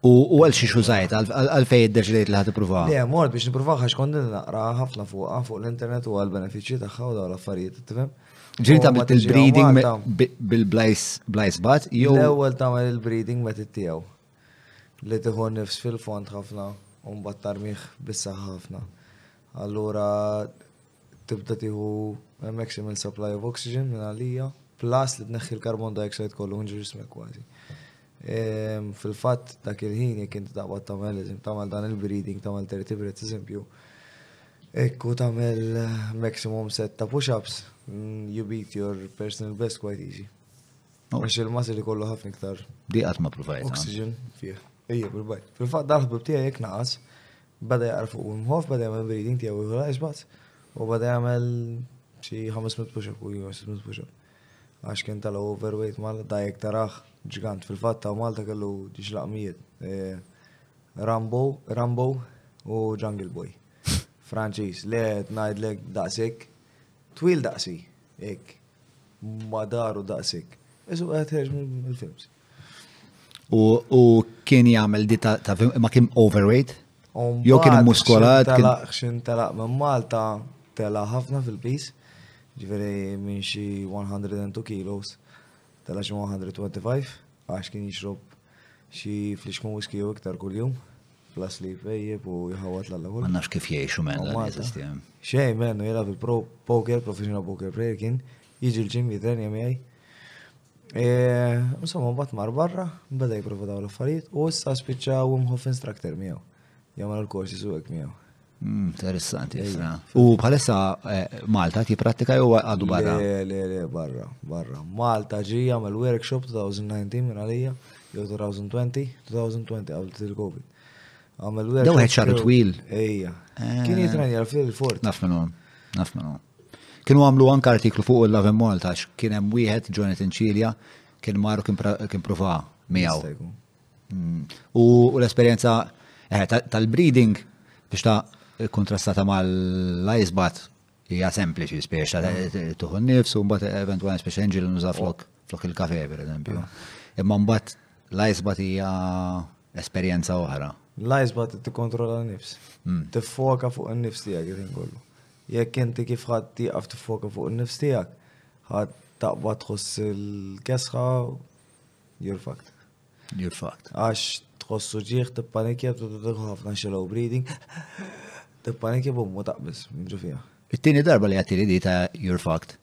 U għal xiex użajt, għal fej id-deċidejt li ħat ipruva? Le, mort biex nipruva għax kont naqra ħafna fuqa fuq l-internet u għal benefiċċji tagħha u dawn l-affarijiet, tifhem? Ġiri ta' il-breeding bil-blajs blajs bat, jew. L-ewwel ta' il-breeding met it-tiegħu. Li tieħu nifs fil-fond ħafna u mbagħad tarmih bis-saħħa ħafna. Allura Tibda tieħu maximal supply of oxygen minn għalija, plus li tneħħi l-carbon dioxide kollu minn ġismek kważi. Ehm, fil-fatt dak il-ħin jekk inti taqbad tagħmel tagħmel dan il-breeding tagħmel vertebrate eżempju. Ekku tagħmel eh, maximum set ta' push-ups mm, you beat your personal best quite easy. Oh. Għax il-mażi li kollu ħafna iktar. Di qatt ma provajt. Oxygen fih. Ejja, bil-bajt. Fil-fatt dal-ħbib tiegħi jekk naqas, Beda jaqra fuq Wim Hof, beda jagħmel breathing tiegħu jieħu l-ice baths u beda jagħmel xi 500 push-up kull jum 600 push-up. Għax kien tal overweight mal dajek taraħ ġgant fil-fatt ta' Malta kellu ġiex laqmijiet. Eh, Rambo, Rambo u Jungle Boy. Franċiż, le ngħidlek daqsik, twil daqsi, ek, madaru daqsik. Isu qed ħerġ mill-films. U kien jagħmel di ta' ma kien overweight. Jo kien immuskolat. Xin telaq minn Malta tela ħafna fil-pis. Ġveri minn xi 102 kilos tela xi 125 għax kien jixrob xi flixkun whisky u iktar kull-jum. Plus li fejjib u jħawat l-għallakul. Għannax kif jiexu men. Xej men, jela fil-poker, professional poker player kien. Jiġi l-ġim jidher jemjaj. E, insomma, mbagħad mar barra, beda jipprova daw l-affarijiet u issa spiċċa Wim Hof instructor miegħu. Jagħmel il-korsi su hekk miegħu. Hmm, interessanti, issa. U bħalissa eh, Malta ti pratika jew għadu barra? Le, le, le, barra, barra. Malta ġi jagħmel workshop 2019 minn għalija, jew 2020, 2020 għabel il-Covid. Għamel workshop. Daw ħed xar twil. Ejja. Eh. Kien jitrenja fil-fort. Naf minnhom, naf minnhom. Kienu għamlu anke artiklu fuq il-Love Malta għax kien hemm wieħed Jonathan Cilia kien mar u kien prova miegħu. Mm. U l-esperjenza eh, tal-breeding biex ta' kontrastata mal-lajzbat hija sempliċi spiex ta' mm. tuħu nifs u mbagħad eventwalment spiex angel nuża flok oh. flok il-kafe per eżempju. Mm. Imma mbagħad lajzbat hija esperjenza oħra. Lajzbat tikkontrolla n-nifs. Tiffoka fuq in-nifs tiegħek kollu. Jekk inti kif ħadd tieqaf tiffoka fuq in-nifs tiegħek, ħadd taqbad tħoss il-kesħa, you're fucked. You're fucked. Għax tħossu ġieħ tippanikja ħafna shallow breathing. Tippanikja bummu taqbis, minġu fija. It-tieni darba li għattili di ta' you're fucked.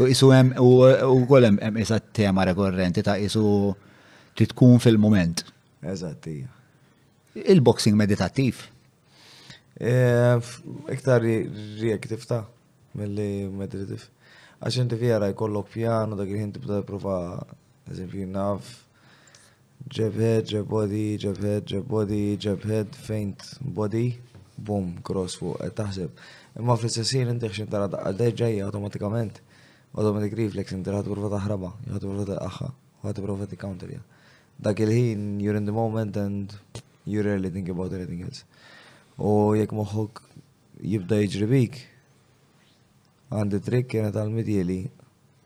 U isu hemm u kolem hemm isa tema rekorrenti ta' isu titkun fil-moment. Eżatt, Il-boxing meditattiv. Eh, iktar reactive ta' mill-li meditative. Għax inti vera jkollok pjan u dak il-ħin tibda prova, eżempju, naf, ġebħed, ġebodi, ġebħed, ġebodi, ġebħed, fejnt, body, bum, cross fuq, eh, taħseb. Imma fl-istessin inti xint tara daqqa deġġa hija automatikament, automatic reflex inti ħad prova taħraba, ħad prova taħħa, ħad prova t-counter Dak il-ħin, you're in the moment and You rarely think about anything else. U jekk moħħok jibda jiġri bik, għandi trik kena tal-midjeli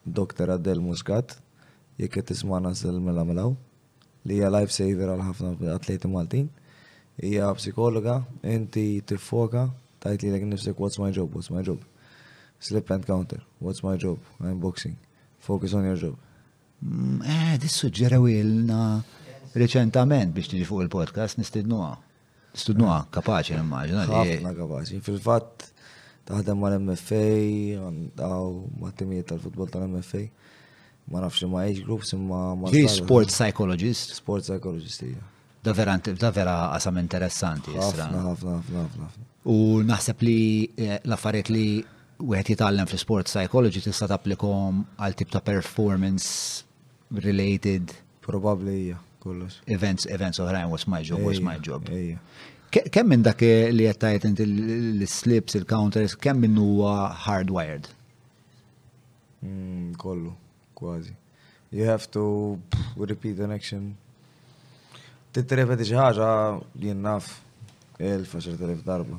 Dr. Adel Muscat, jekk qed tisma' nasel mela melaw, li hija life saver għal ħafna atleti Maltin. Hija psikologa, inti tiffoka, tajt li l nifsek what's my job, what's my job. Slip and counter, what's my job, I'm boxing. Focus on your job. Għad, suġġerew ilna reċentament biex tiġi fuq il-podcast nistidnuha. Nistidnuha kapaċi nimmaġina. Ħafna kapaċi. Fil-fatt taħdem ma' l-MFA, għaw ma' timijiet tal-futbol tal-MFA. Ma nafx ma' age groups imma ma' Sports psychologist. Sports psychologist, ija. Da verant, da vera qasam interessanti. Ħafna, ħafna, ħafna, ħafna. U naħseb li eh, l-affarijiet li wieħed jitgħallem fl-sport psychology tista' tapplikom għal tip ta' performance related. Probabbli hija kollox. Events, events oħrajn was my job, was my job. Kemm minn dak li qed tajt inti l-slips, il-counters, kemm minn huwa hardwired? Mm, kollu. Kważi. You have to repeat an action. Titrepeti xi ħaġa jien naf elf għaxar telef darba.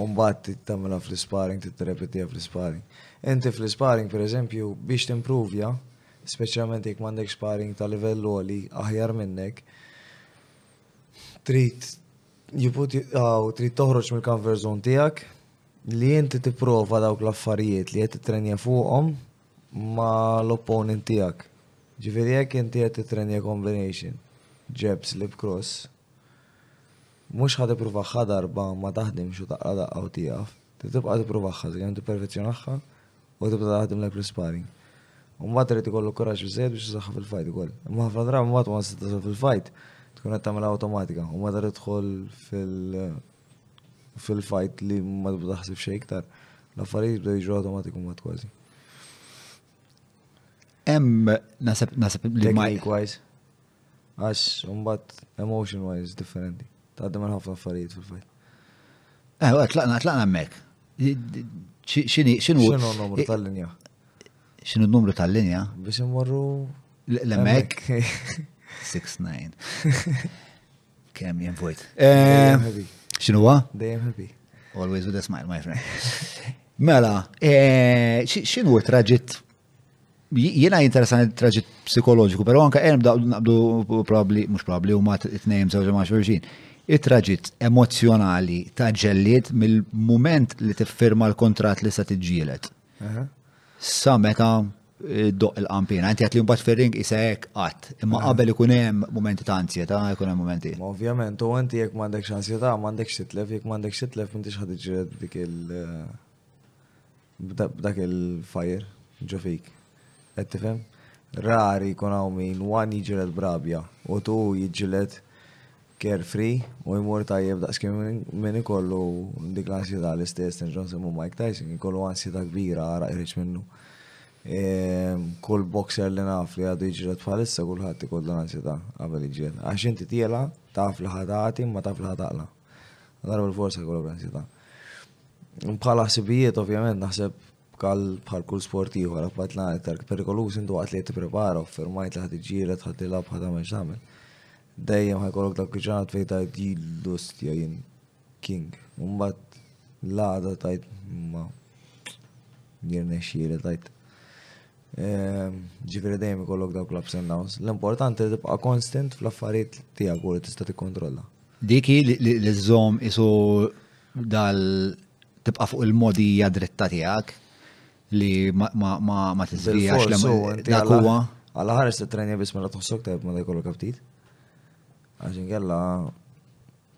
Umbat tagħmilha fl-isparing, titrepetiha fl-isparing. Inti fl-isparing, per eżempju, biex timprovja, speċjalment jekk m'għandek sparring ta' livell għoli aħjar minnek, trid jiput trid toħroġ mill-comfort zone tiegħek li inti tipprova dawk l-affarijiet li qed titrenja fuqhom ma' l-opponent tiegħek. Ġifieri jekk inti qed tittrenja combination, jab, slip, cross, mhux ħa tippruvaha darba ma taħdimx u taqra' daqqa u tieqaf. Trid tibqa' tippruvaha sakemm tipperfezzjonaha u tibda taħdimlek fl-isparring. U mbagħad irid ikollok kuraġġ biżżejjed biex tużaha fil-fight ukoll. Imma ħafna drabi mbagħad once tidħol fil-fight tkun qed tagħmilha awtomatika u meta tidħol fil- fil-fajt li ma taħsib xejn iktar, l-affarijiet jibdew jiġu automatiku mat kważi. Hemm nasab nasab li technique wise. Għax mbagħad emotion wise differenti. Tgħaddem għal ħafna affarijiet fil-fajt. Eh, tlaqna tlaqna hemmhekk. X'inhi x'inhu n-numru tal-linja? X'inhu n-numru tal-linja? Biex immorru l-hemmhekk 6-9. Kem jien vojt. Xinu għa? Dejjem ħabi. Always with a smile, my friend. Mela, eh, xinu għu traġit Jena jinteressan traġit psikoloġiku, pero anka erm naqdu probabli, mux probabli, u mat it-nejm zawġa ma xurxin. Il-traġit emozjonali ta' ġelliet mill-moment li tiffirma l-kontrat li sa' tiġġielet. sa meta eh, doq il-qampina. Inti għat li mbagħad fir-ring isek qatt, imma eh. qabel ikun hemm momenti ta' ansjetà, ikun hemm momenti. Ovvjament, u inti jekk m'għandekx ansjetà, m'għandekx titlef, jekk m'għandekx titlef m'intix ħad iġred dik il- eh, b'dak il-fajr ġo fik. Qed tifhem? Rari jkun hawn min one jiġġieled b'rabja u two jiġġieled carefree u jmur tajjeb daqs kemm min ikollu dik l-ansjetà l-istess nerġgħu nsemmu Mike Tyson kien ikollu ansjetà kbira għaraq iħriġ minnu. Ehm, kull boxer li naf li għadu jiġġieled bħalissa kulħadd ikollu l-ansjetà qabel jiġġieled. Għax inti tiela taf li ħatati ma taf li ħataqla. Darba l-forsa jkollok l-ansjetà. Bħala ħsibijiet ovvjament naħseb Bkal bħal kull sport ieħor apart la iktar perikoluż intu waqt li qed tipprepara u firmajt li ħad iġġieled ħad tilab ħad tagħmel x'tagħmel. Dejjem ħajkollok dak iġrat fejn tajt jillu stja jien king. Mbagħad l-għada tajt ma jirnexxieli tajt. Ehm, ġifieri dejjem ikollok dawk l-ups and downs. L-importanti li tibqa' konstant fl-affarijiet tiegħek u li tista' tikkontrolla. Diki li żżomm isu Dal tibqa' fuq il-mogħdija dritta tiegħek li ma tiżvijax l dak huwa. Għal ħares it-trenja biss mela toħsok tajb mela jkollok aptit. Għax inkella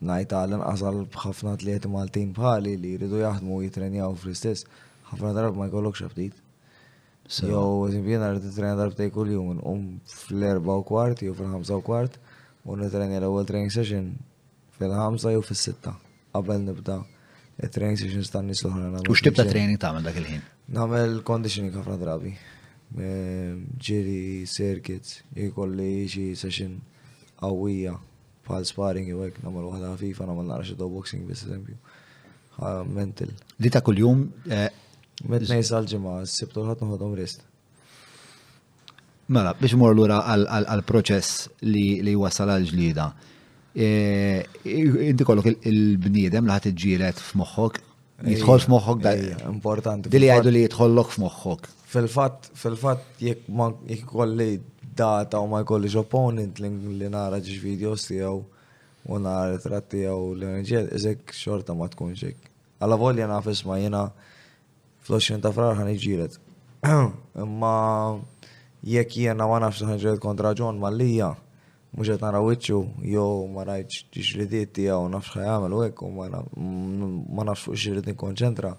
ngħid għal inqas għal ħafna atlieti Maltin bħali li jridu jaħdmu jitrenjaw fl-istess. Ħafna darab ma jkollokx aptit. Jew jiena rrid nitrenja darbtej kuljum nqum fl-erba' u kwart jew fil-ħamsa u kwart u nitrenja l-ewwel training session Fil-ħamsa jew fis-sitta, qabel nibda it-training sessions tan nies l-oħra nagħmel. U x'tib ta' training tagħmel dak il-ħin? Nagħmel conditioning ħafna drabi. Ehm, ġiri, circuits, jkolli xi session qawwija bħal sparring jew hekk nagħmel waħda ħafifa nagħmel naqra xi boxing biss eżempju. Mental. Li ta' kuljum eh, Met nejsa l-ġimgħa, s-sibtu ħadd noħodhom rest. Mela, biex mor lura għal-proċess li wasal għal-ġlida. E, inti kollok il-bniedem li ħat iġġielet f'moħħok, jitħol f'moħħok da. Importanti. Dili għajdu li jitħollok f'moħħok. Fil-fat, fil-fat, jek ma jkolli data u ma jkolli opponent li nara ġiġ videos tijaw u nara ritratti tijaw li nġiet, iżek xorta ma tkunx Għalla volja nafis ma jena Fl-20 ta' frar ħan iġġieled. Imma jekk jiena ma nafx ħanġieled kontra John Mallia, mhux qed nara wiċċu jew ma rajtx ġlidiet tiegħu nafx ħa jagħmel u hekk u ma nafx fuq x'irid nikkonċentra,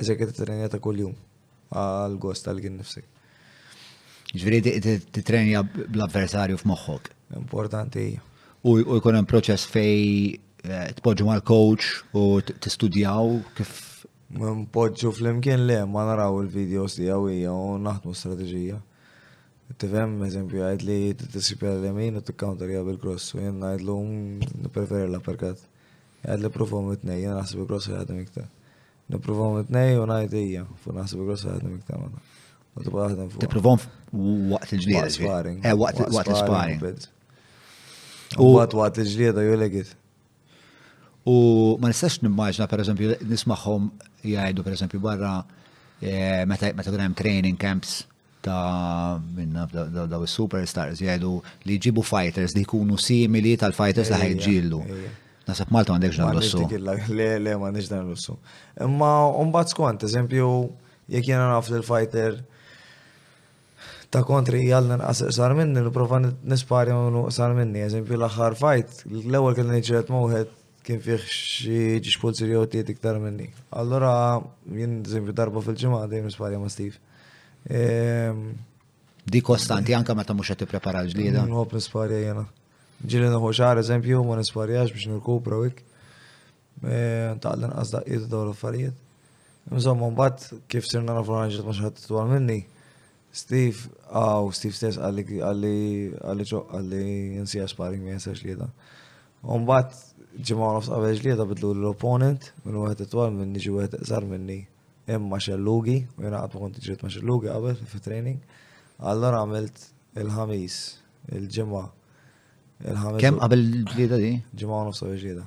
eżek qed titrenja ta' kuljum għal gost għal kien nifsek. Ġifieri titrenja bl-avversarju f'moħħok. Importanti. U jkun hemm proċess fej eh, tpoġġu mal-coach u tistudjaw kif Npoġġu flimkien le, ma naraw il-videos tiegħu hija u naħdmu strateġija. Tifhem, eżempju, jgħid li tisib l-lemin u t-counter jgħab il-cross u jien ngħidlu mm, nipreferi l-uppercut. Jgħid li provaw mit-tnej, jien naħseb il-cross jgħadem iktar. Niprovaw mit-tnej u ngħid hija, fu naħseb il-cross jgħadem iktar ma. U tibqa' taħdem fuq. Tipprovaw waqt il-ġlieda. Sparring. Eh, waqt il-sparring. U waqt il-ġlieda ju legit. U ma nistax nimmaġna pereżempju nismagħhom jgħidu pereżempju barra eh, meta kien hemm training camps ta' minna daw superstars jgħidu li jġibu fighters li jkunu simili tal-fighters li ħajġillu. Nasab Malta għandek ġdan l-ussu. Le, le, ma għandek ġdan l-ussu. Imma umbat skont, eżempju, jek jena naf l-fighter Ta' kontri hija l-inqas iqsar minni, nipprova nisparja ma' minnu iqsar minni. Eżempju l-aħħar fight, l-ewwel kelli niġġieled ma' wieħed kien fih xi ġiex pulzieri jew tliet iktar minni. Allura jien eżempju darba fil-ġimgħa dejjem nisparja ma' Steve. Ehm, Di kostanti anke meta mhux qed tipprepara l-ġlieda. Nħobb nisparja jiena. Ġieli nieħu xahar eżempju ma nisparjax biex nirkupra u hekk. Ta' l-inqas daqqiet dawn l-affarijiet. Insomma, mbagħad kif sirna nafu ħanġet ma xħat twal minni, Steve, għaw, Steve stess għalli għalli għalli ċoq għalli nsija sparring ma jensax li da. Mbagħad ġimgħa nofs qabel ġlieda bidlu l-opponent minn wieħed twal minni ġi wieħed iqsar minni imma xellugi u jiena qatt ma kont ġrid ma xellugi qabel fit-training. Allora għamilt il-ħamis Il-ġimgħa. Kemm qabel il-ġlieda di? Ġimgħa u nofs ġlieda.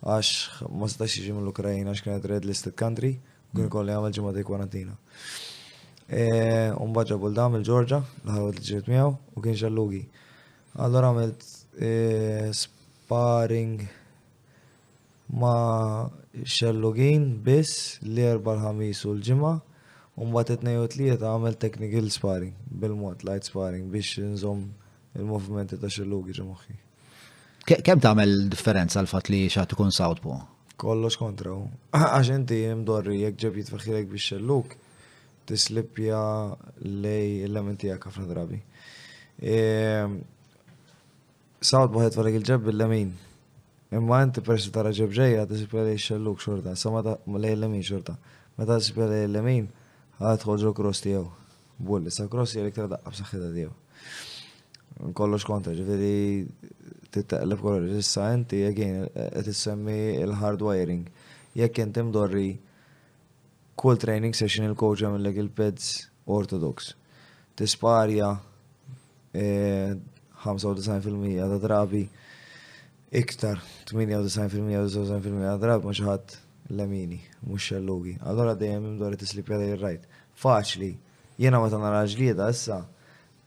Għax ma setax jiġi mill-Ukrajna għax kienet red listed country, kien kolli għamel ġimgħa di kwarantina. E, Umba ġabu l-dam il-Ġorġa, l-ħarwet li ġiet miegħu u kien ġallugi. Allora għamilt e, sparring ma' Xellugin biss l-Erbgħa, l-Ħamis u l-Ġimgħa u mbagħad it-Tnejn u t-Tlieta għamilt technical sparring bil-mod, light sparring biex inżomm il-movimenti ta' Xellugi ġo moħħi. Kemm tagħmel differenza l-fatt li xi ħadd ikun southpaw? Kollox kontra hu. Għax inti mdorri jekk ġeb jitfaħħilek biex xellug tislippja lej il-lemin tiegħek ħafna drabi. Sawt b'ħajt falek il-ġeb bil-lemin. Imma inti persi tara ġeb ġejja tisib lej xelluk xorta, sa meta lej il-lemin xorta. Meta tisib lej il-lemin, ħadd ħoġru cross tiegħu. Bull, issa cross hija l-iktar daqqa b'saħħitha tiegħu. Kollox kontra, ġifieri titteqleb kollox. Issa inti again qed issemmi l-hard wiring. Jekk inti mdorri Kull training session il-coach jagħmillek il-pads orthodox. Tisparja 95% ta' drabi iktar 98% ta' drabi ma xi ħadd lemini, mhux xellugi. Allura dejjem imdorri tislipja lejn ir-right. Faċli, jiena meta nara l-ġlieda issa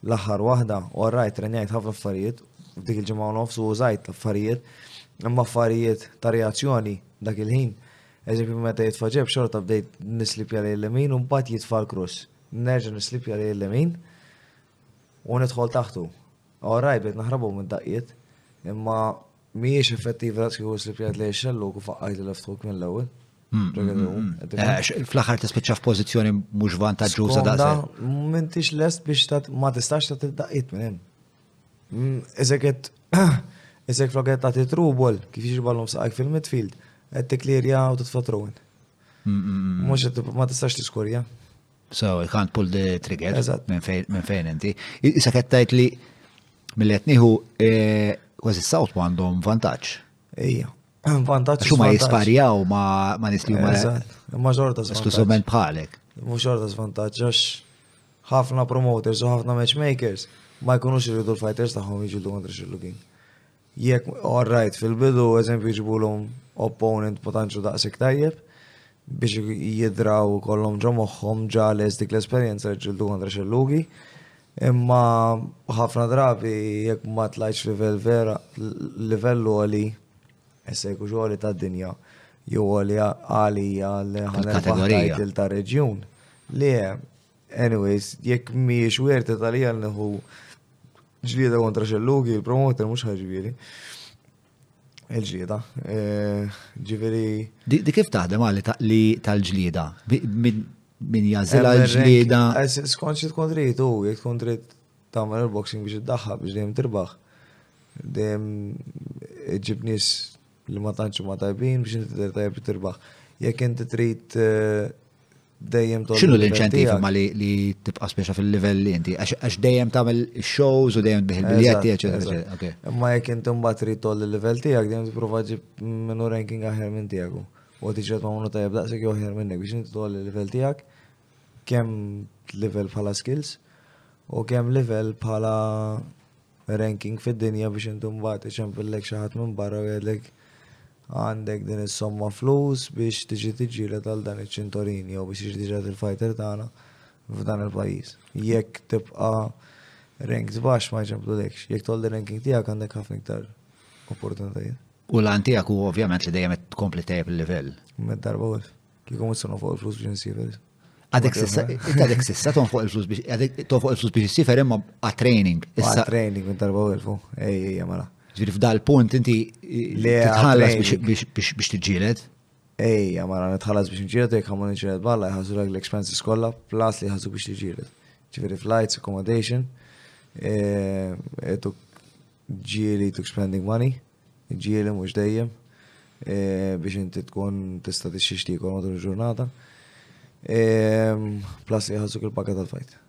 L-aħħar waħda, u għarrajt, renjajt ħafna affarijiet, f'dik il-ġimgħa u nofs u użajt l-affarijiet, imma affarijiet ta' reazzjoni dak il-ħin. Eżempju, meta jitfaġeb xorta bdejt nislipja li l-lemin u mbagħad jitfa' l-krus. Nerġa' nislipja li l-lemin u nidħol taħtu. Għarrajt bdejt naħrabu minn daqqiet, imma Mhijiex effettiva daqs kieku slip jgħid lejn xelluk u faqqajt il-left hook mill-ewwel. Mm, mm, mm, eh, fl-aħħar tispiċċa f'pożizzjoni mhux vantaġġuża daqshekk. M'intix lest biex ma tistax ta' tibdaqiet minn hemm. Iżeket iżek floket ta' titrubol kif jiġballhom saqajk fil-midfield qed tiklirja u titfatrun. Mhux ma tistax tiskorja. So, you can't pull the trigger. Eżatt. Minn fejn minn fejn inti. I- Issa qed tgħid li mill-qed nieħu eh, kważi s-sawt għandhom vantaġġ. Ejja. Vantaġġ. Għax huma svantaġġ. jisparjaw ma' ma' nies li huma Eżatt. Ma xorta svantaġġ. esklużivament bħalek. Mhux xorta svantaġġ għax ħafna promoters u ħafna matchmakers ma jkunux iridu l-fighters tagħhom jiġildu kontra xillugin. Jekk orrajt fil-bidu, eżempju jġibulhom opponent ma tantxu daqsik tajjeb biex jidraw kollhom ġo moħħhom ġales dik l-esperjenza li ġildu kontra xellugi. Imma ħafna drabi jekk ma tlajċ livell vera, livell għoli, essa jkux għoli ta' dinja, jew għoli għalija li ħanet il-kategorija ta' reġjun, li Anyways, jekk mhijiex werta tal-hija neħu ġlieda kontra xellugi, il-promoter mhux ħaġibieli. Il-ġlieda. Eh, ġifieri. Di di kif taħdem għalli ta- li tal-ġlieda? Bi- Min min jażilha l-ġlieda? Eh, Skont xi tkun trid u jekk tkun trid tagħmel il-boxing biex iddaħħa biex dejjem tirbaħ. Dejjem ġib nies li ma tantx huma tajbin biex inti tidher tajjeb tirbaħ. Jekk inti trid eh, dejjem tolli. X'inhu l-inċentiv ma li li tibqa' speċa fil-livell li inti għax dejjem tagħmel shows u dejjem tbih il-biljetti eċetera. Imma jekk inti mbagħad trid tolli l-livell tiegħek dejjem tipprova ġib minnu ranking aħjar minn tiegħu. U tiġi ma' minnu tajjeb daqshekk jew aħjar minnek biex inti tolli l-livell tiegħek kemm livell bħala skills u kemm livell bħala ranking fid-dinja biex inti mbagħad iċempillek xi ħadd minn barra u jgħidlek għandek din is-somma flus biex tiġi tiġġieled għal dan iċ-ċintorin jew biex tiġi tiġġieled il-fighter tagħna f'dan il-pajjiż. Jekk tibqa' ranks baxx ma jċemplulekx. Jekk tolli ranking tiegħek għandek ħafna iktar opportunitajiet. U l-għan tiegħek hu ovvjament li dejjem qed tkompli tejjeb il-livell. Meta darba wif. Kieku mhux sunu fuq il-flus biex insir. Għadek sissa, għadek sissa tonfoq il-flus biex, għadek tonfoq il-flus biex jissifer imma għat-training. Issa training minn darba u għelfu, ej, ej, mela. Ġviri f'dal punt inti tħallas biex tġilet. Ej, mela, tħallas biex tġilet, ej, għamma nġilet balla, jħazzu l-expenses kolla, plus li jħazzu biex tġilet. Ġviri flights, accommodation, etu eh, eh, ġili to spending money, Ġieli mhux dejjem biex inti tkun tista' tixxi xtikol matul il-ġurnata. Plus jħassu il-pakka tal-fajt.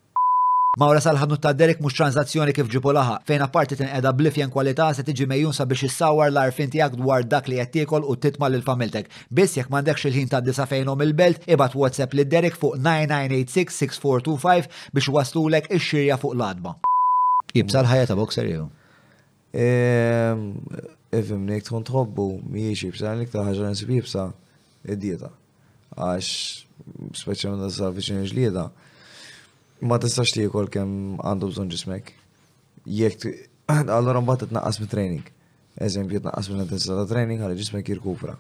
Mawra sal-ħanut ta' Derek mhux transazzjoni kif ġipu laħaq, fejn apparti tinqeda bl-ifjen kwalità se tiġi megħjun sabiex issawwar l-għarfien tiegħek dwar dak li qed tiekol u titma' lil familtek. Biss jekk m'għandekx il-ħin tgħaddi sa fejn omm il-belt, ibgħat WhatsApp lil Derek fuq 9986-6425 biex iwasslulek ix-xirja fuq l-għatba. Iebsa l-ħajja ta' boxer jew? Ehm, ifimni, jek tkun tħobbu, miex jibsa, l-iktar ħagġa li nsib jibsa, id-dieta. Għax, speċjalment da sa' viċin ġlieda, ma tistax tiekol kem għandu bżon ġismek. Jek, allora mbagħad titnaqqas mit-training. Eżempju, tnaqqas minn intensità ta' training għal ġismek jirkupra.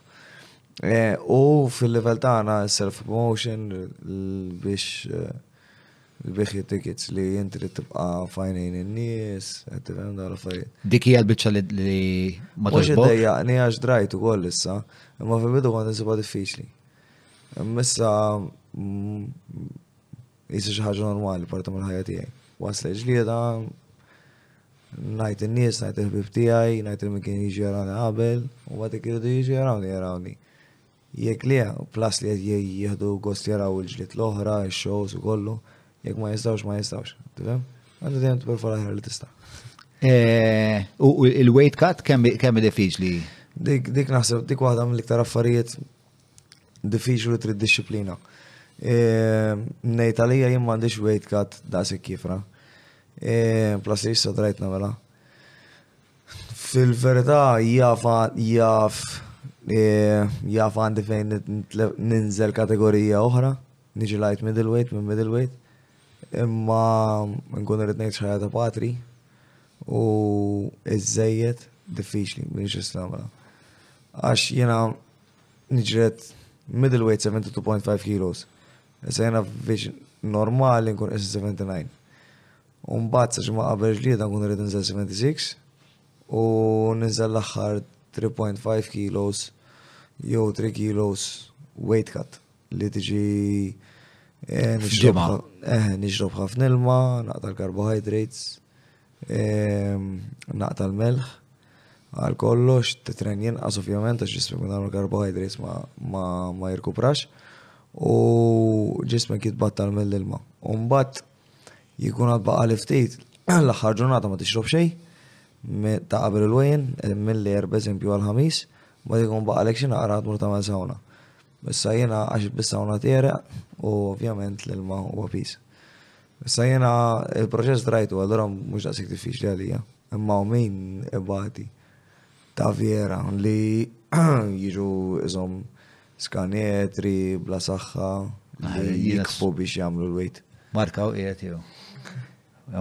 Eh, u fil-level tagħna self-promotion biex eh, Il-bejħ tickets li jien trid tibqa' fajnejn in-nies, qed tifhem dawn l-affarijiet. Dik hija l-biċċa li ma togħġbok. Mhux iddejjaqni għax drajt ukoll issa, imma fil-bidu kont insibha diffiċli. Missa jisi xi ħaġa normali parti mill-ħajja tiegħi. Waslet ġlieda, ngħid in-nies, ngħid il-ħbib tiegħi, ngħid il-min kien jiġi jarani qabel, u ma dik irridu jiġi jarani jarani. Jekk le, plus li qed jieħdu gost jaraw il-ġlied l-oħra, ix-shows u kollu, jekk ma jistgħux ma jistgħux. Tifhem? Għandha dejjem tibqa' fuq l-aħjar li tista'. Eh, u il-weight cut kemm diffiċli? Dik dik naħseb dik waħda mill-iktar affarijiet diffiċli trid disciplina. Eh, Nejt għalija jien m'għandix weight cut daqshekk kifra. Eh, plus li issa drajtna mela. Fil-verità jaf jaf jaf għandi fejn ninżel kategorija oħra, niġi light middleweight minn middleweight, imma nkun irrid ngħid ħajja ta' patri u iżejjed diffiċli biex istamra. Għax jiena niġret middleweight 72.5 kilos. Issa jiena biex normali nkun 79. U mbagħad sa ġimgħa qabel ġlieda nkun irrid ninżel 76 u ninżel l-aħħar 3.5 kilos jew 3 kilos weight cut li tiġi eh, nixrob eh, ħafna ilma, naqta l-carbohydrates, eh, naqta l-melħ, għal kollox, t-tren jenqas ovvjament, għax ġismi kun għamlu carbohydrates ma jirkuprax, u ġismi kiet battal mill-ilma. Umbat, Jkun għad baqa' li ftit l-aħħar ġurnata ma tixrob xejn ta' qabel il-wejn mill-li erba' eżempju għal-ħamis, ma jkun baqa' lek xi naqra tmur tagħmel sawna. Issa jiena għax bis-sawna tiereq u ovvjament l-ilma huwa piż. Issa jiena il-proċess drajtu allura mhux daqshekk diffiċli għalija. Imma hawn min ibati ta' vera li jiġu iżomm Skanetri, bla saħħa, jikfu biex jagħmlu l-wejt. Marka u qiegħed jew.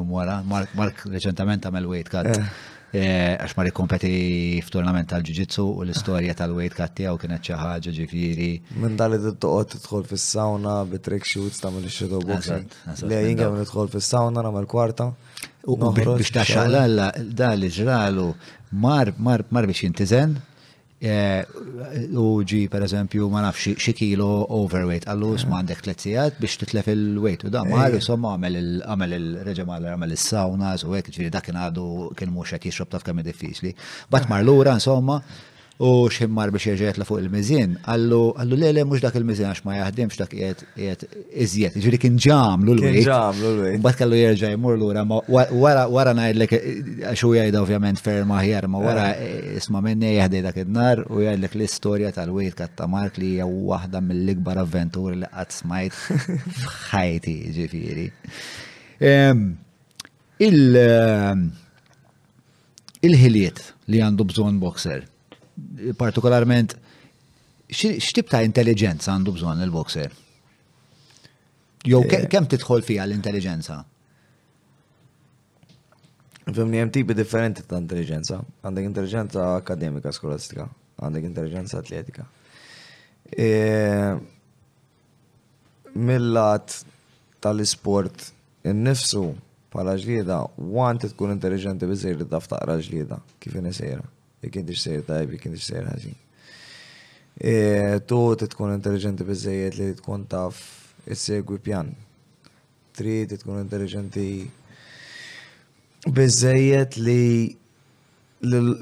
Wara, Mark reċentament għamel wejt kat. Eh. Eh, għax ma rikkompeti f'turnament tal-ġuġitsu u l-istorja tal-wejt kat tiegħu kienet xi ħaġa ġifieri. Minn dan li toqgħod tidħol fis-sauna bi trick shoots tagħmel ix-shadow boxing. Le jien kemm nidħol fis-sauna nagħmel kwarta. U biex taxxaqla da li ġralu mar mar biex jintiżen Eh, u ġi per eżempju ma nafx xi kilo overweight għallu ma għandek tliet sigħat biex titlef il-weight u da eh. mar insomma għamel għamel il-reġa mar għamel is-sauna u hekk ġifieri dak kien għadu kien mhux qed jixrob taf kemm diffiċli. Bat mar lura insomma u xħimmar biex jieġet la fuq il-mizin, għallu għallu lele mux dak il-mizin għax ma jaħdimx dak jgħet Jgħet, iżjed, ġiri kien ġamlu l-wej. Kien ġamlu l-wej. Bat kellu jirġa jmur l-ura, ma wara najdlek, xu jgħajda ovvjament ferm aħjar, ma wara eh. isma minni jgħaddi dak id-nar u jgħidlek l-istoria tal-wej katta Mark li hija waħda mill-ikbar avventur li qatt smajt f'ħajti ġifiri. Il-ħiliet li għandu bżon boxer Partikolarment, x'tib ta' intelligenza għandu bżonn il-boxer? Jew eh. kemm tidħol fija l-intelligenza? Fimni hemm tipi differenti ta' intelligenza. Għandek intelligenza akademika skolastika, għandek intelligenza atletika. E, Millat tal-isport innifsu bħala ġlieda, wanti tkun intelligenti biżejr li taf taqra ġlieda kif inisejra. Jek inti xsejr tajb, jek inti xsejr ħażin. E, tu tkun intelligenti bizzejiet li tkun taf issegwi pjan. Trid tkun intelligenti bizzejiet li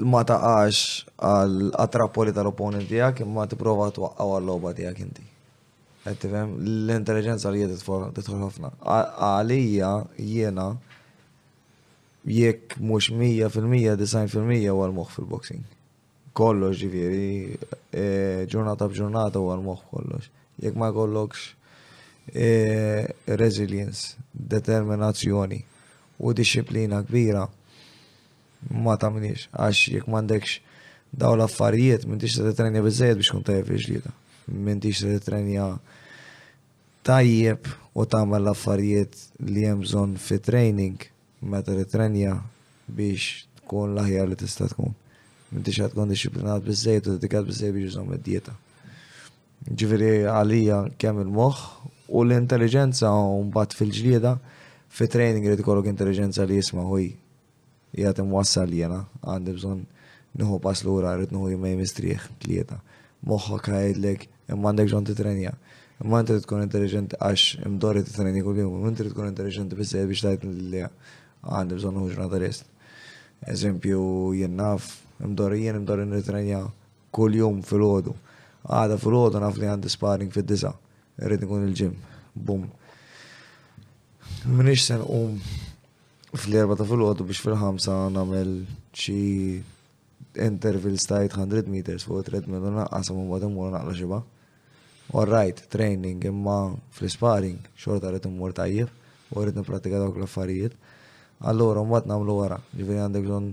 ma taqax għal attrappoli tal-opponent tijak imma t-prova t-waqqa għal-loba tijak inti. Għettifem, l-intelligenza li jiedet tħol ħafna. Għalija, jiena, Jekk mhux 100% 90% huwa l-moħħ fil-boxing. Kollox ġifieri, e, ġurnata b'ġurnata huwa l-moħħ kollox. Jekk ma jkollokx e, resilience, determinazzjoni u disciplina kbira, ma tamniex, għax jekk m'għandekx daw l-affarijiet, m'intix se titrenja bizzejed biex kun tajjeb fil-ġlieda. M'intix se titrenja tajjeb u tagħmel l-affarijiet li hemm bżonn fit-training meta tittrenja biex tkun l-aħjar li tista' tkun. M'intix qed tkun dixxiplinat biżżejjed u dedikat biżżejjed biex iżomm id-dieta. Ġifieri għalija kemm il-moħħ u l-intelliġenza u mbagħad fil-ġlieda fit-training irid ikollok intelliġenza li jisma' ħuj Qiegħed imwassal jiena, għandi bżonn nieħu pass lura, rrid nieħu jumejn mistrieħ, tlieta. Moħħok ħa jgħidlek imma għandek bżonn titrenja. Imma int trid tkun intelliġenti għax imdorri titrenja kuljum, imma int trid tkun intelliġenti biżżejjed biex tgħid li għandi bżonn nieħu ġurnata rest. Eżempju, jien naf, imdorri jien imdorri nitrenja kuljum filgħodu. Għada filgħodu naf li għandi sparring fid-disa, rrid nkun il-ġim. Bum. Minix sen um fl-erba ta' fil-ħodu biex fil-ħamsa namel xi interval stajt 100 meters fuq treadmill u naqqasam u bad immur naqla xiba. All right, training imma fl-sparring xorta rrit immur tajjeb u rrit nipratika dawk l-affarijiet. Allura mbagħad nagħmlu wara, ġifieri għandek bżonn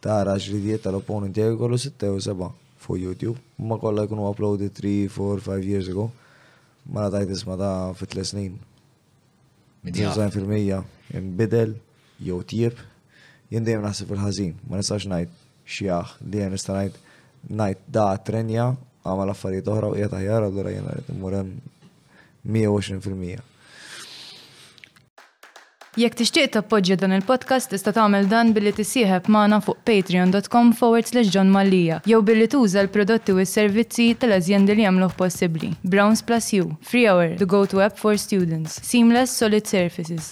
Tara ġridijiet tal-opponent tiegħek ikollu sitta jew seba' fuq YouTube. Huma kollha jkunu uploaded three, four, five years ago. Mara tajt isma' ta' fi tliet snin. Minn fil-mija imbidel jew tjieb. Jien dejjem naħseb fil-ħażin, ma nistax ngħid xi aħ li jien nista' ngħid ngħid da trenja għamel affarijiet oħra u qiegħed aħjar allura jiena rrid immur hemm 120%. Jekk tixtieq tappoġġja dan il-podcast tista' tagħmel dan billi tissieħeb magħna fuq patreon.com forward slash John Mallia jew billi tuża l-prodotti u s-servizzi tal-azjendi li jagħmluh possibbli, Browns Plus U, Free Hour, the go-to app for students, Seamless Solid Surfaces.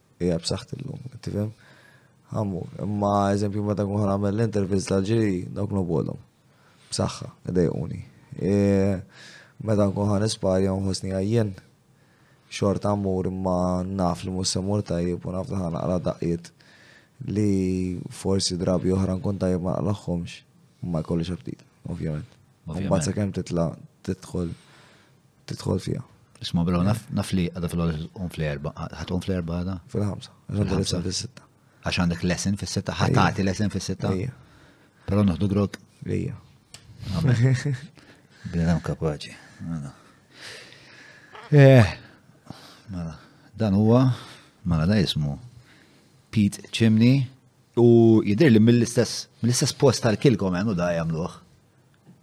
Hija b'saħħt illum, tifhem? Għammu, imma eżempju meta nkun għamel l-intervist tal-ġiri, dawk nobolhom. B'saħħa, idejquni. E, meta nkun ħan isparja nħossni għajjen, xort għammur imma naf li mus semur tajjeb u naf li ħan għala daqqiet li forsi drabi oħra nkun tajjeb ma naqlaħħomx ma jkollix aptit, ovvjament. Mbagħad sakemm titla' tidħol tidħol fiha. Isma' bro, naf naf li għadha fil un fl-erba, ħadd un fl-erba għadha? Fil-ħamsa, għadha lesson fis-sitta. Għax għandek lesson fis-sitta, ħadd tagħti lesson fis-sitta. Però noħdu grok. Lija. Bnedem kapaċi. Mela. Eh, mela, dan huwa, mela da jismu Pete Chimney u jidir li mill-istess mill-istess post tal-kilkom għenu da jagħmluh.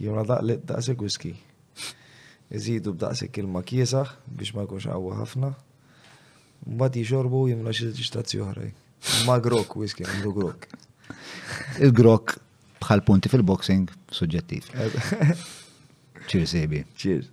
Jona daqlib daqsik whisky. Iżidu b'daqsik ilma kiesaħ biex ma jkunx qawwa ħafna. Mbagħad jixorbu jimla xi żewġ tazzi oħrajn. Ma grok whisky għandu grok. Il-grok bħal punti fil-boxing suġġettiv. Cheers, Ebi. Cheers.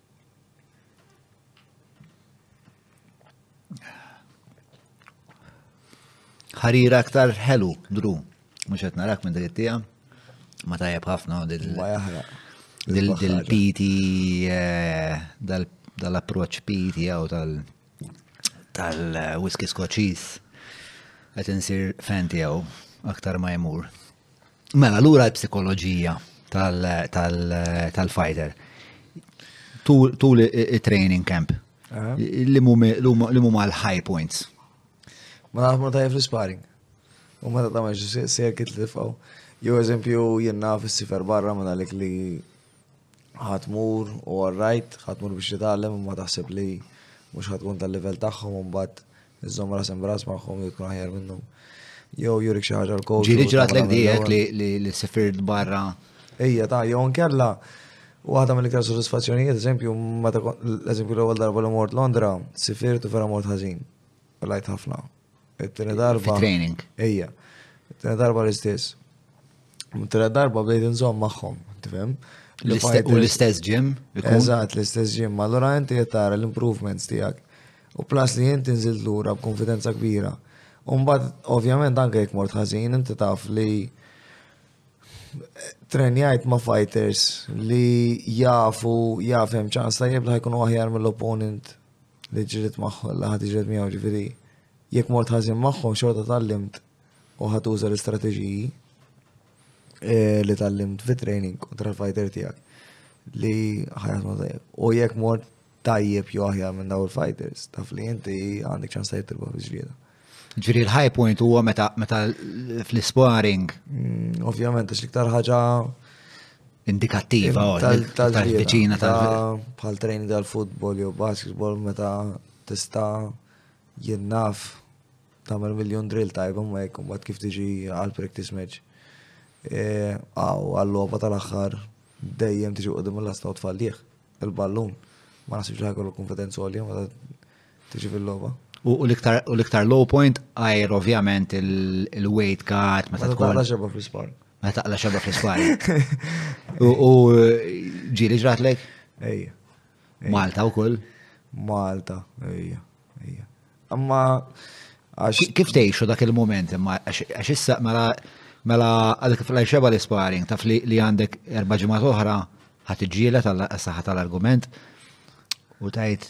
ħarira aktar ħelu, dru. Mux għet narak minn drittija, ma tajab ħafna dil-piti, eh, dal-approċ piti għaw tal-whisky skoċis. Għet insir fenti għaw, aktar ma jmur. Mela, lura l-psikoloġija tal-fighter. Tul il-training camp. Eh? Li mumma l-high points. Ma naf ma tajf l-sparring. U ma ta' tamel circuit li faw. Jew eżempju jenna fis-sifer barra ma dalik li ħatmur u għarrajt, ħatmur biex titgħallem imma taħseb li mhux ħatkun tal-livell tagħhom u mbagħad iżżomm ras imbras magħhom jkun aħjar minnhom. Jew jurik xi ħaġa l-kowċ. Ġiri ġrat lek dijek li sifirt barra. Ejja ta' jew nkella Waħda mill iktar soddisfazzjonijiet, eżempju, meta eżempju l-ewwel darba li mort Londra, sifirt u vera mort ħażin. Lajt ħafna. It-tini darba. Training. Ejja. It-tini darba l-istess. It-tini darba bdejt nżomm magħhom, tifhem? U l-istess ġim? Eżatt, l-istess ġim. Allura inti qed tara l-improvements tiegħek. U plas li inti nżilt lura b'konfidenza kbira. Umbad, ovvjament, anke jek mort ħażin, inti taf li trenjajt ma' fighters li jafu jafem ċans tajjeb li ħajkunu aħjar mill-opponent li ġriet magħhom, li ħadd iġred miegħu ġifieri jekk mort ħażin magħhom xorta tallimt u ħadd uża l-istrateġiji eh, li tallimt fit training kontra l-fighter tiegħek li ħajat ma tajjeb. U jekk mort tajjeb jew aħjar minn daw il-fighters, taf li inti għandek ċans tajjeb tilba fi ġlieda. Ġiri l-high point huwa meta meta fl-sparring. Mm, ovvjament, għax iktar ħaġa indikattiva tal-viċina tal bħal training tal-futbol jew basketball meta tista' jinnaf tagħmel miljon drill tajba ma jekk imbagħad kif tiġi għal practice match. E, aw għall-logħba tal-aħħar dejjem tiġi qudiem l-asta u tfallih il-ballun. Ma nasibx li ħajkollu konfidenza għolja meta tiġi fil-logħba. U l-iktar low point għajr ovvjament il-weight cut meta tkun. Meta xeba fl-ispar. Meta taqla xeba fl-ispar. U ġili ġratlek? Ejja. Malta u koll? Malta, ejja. Ejja. Amma. Kif tgħixu dak il-moment imma għax issa mela mela għalik fl xeba l-isparing taf li għandek erba' ġimgħat oħra ħadd iġġielet għal saħħa tal-argument u tajt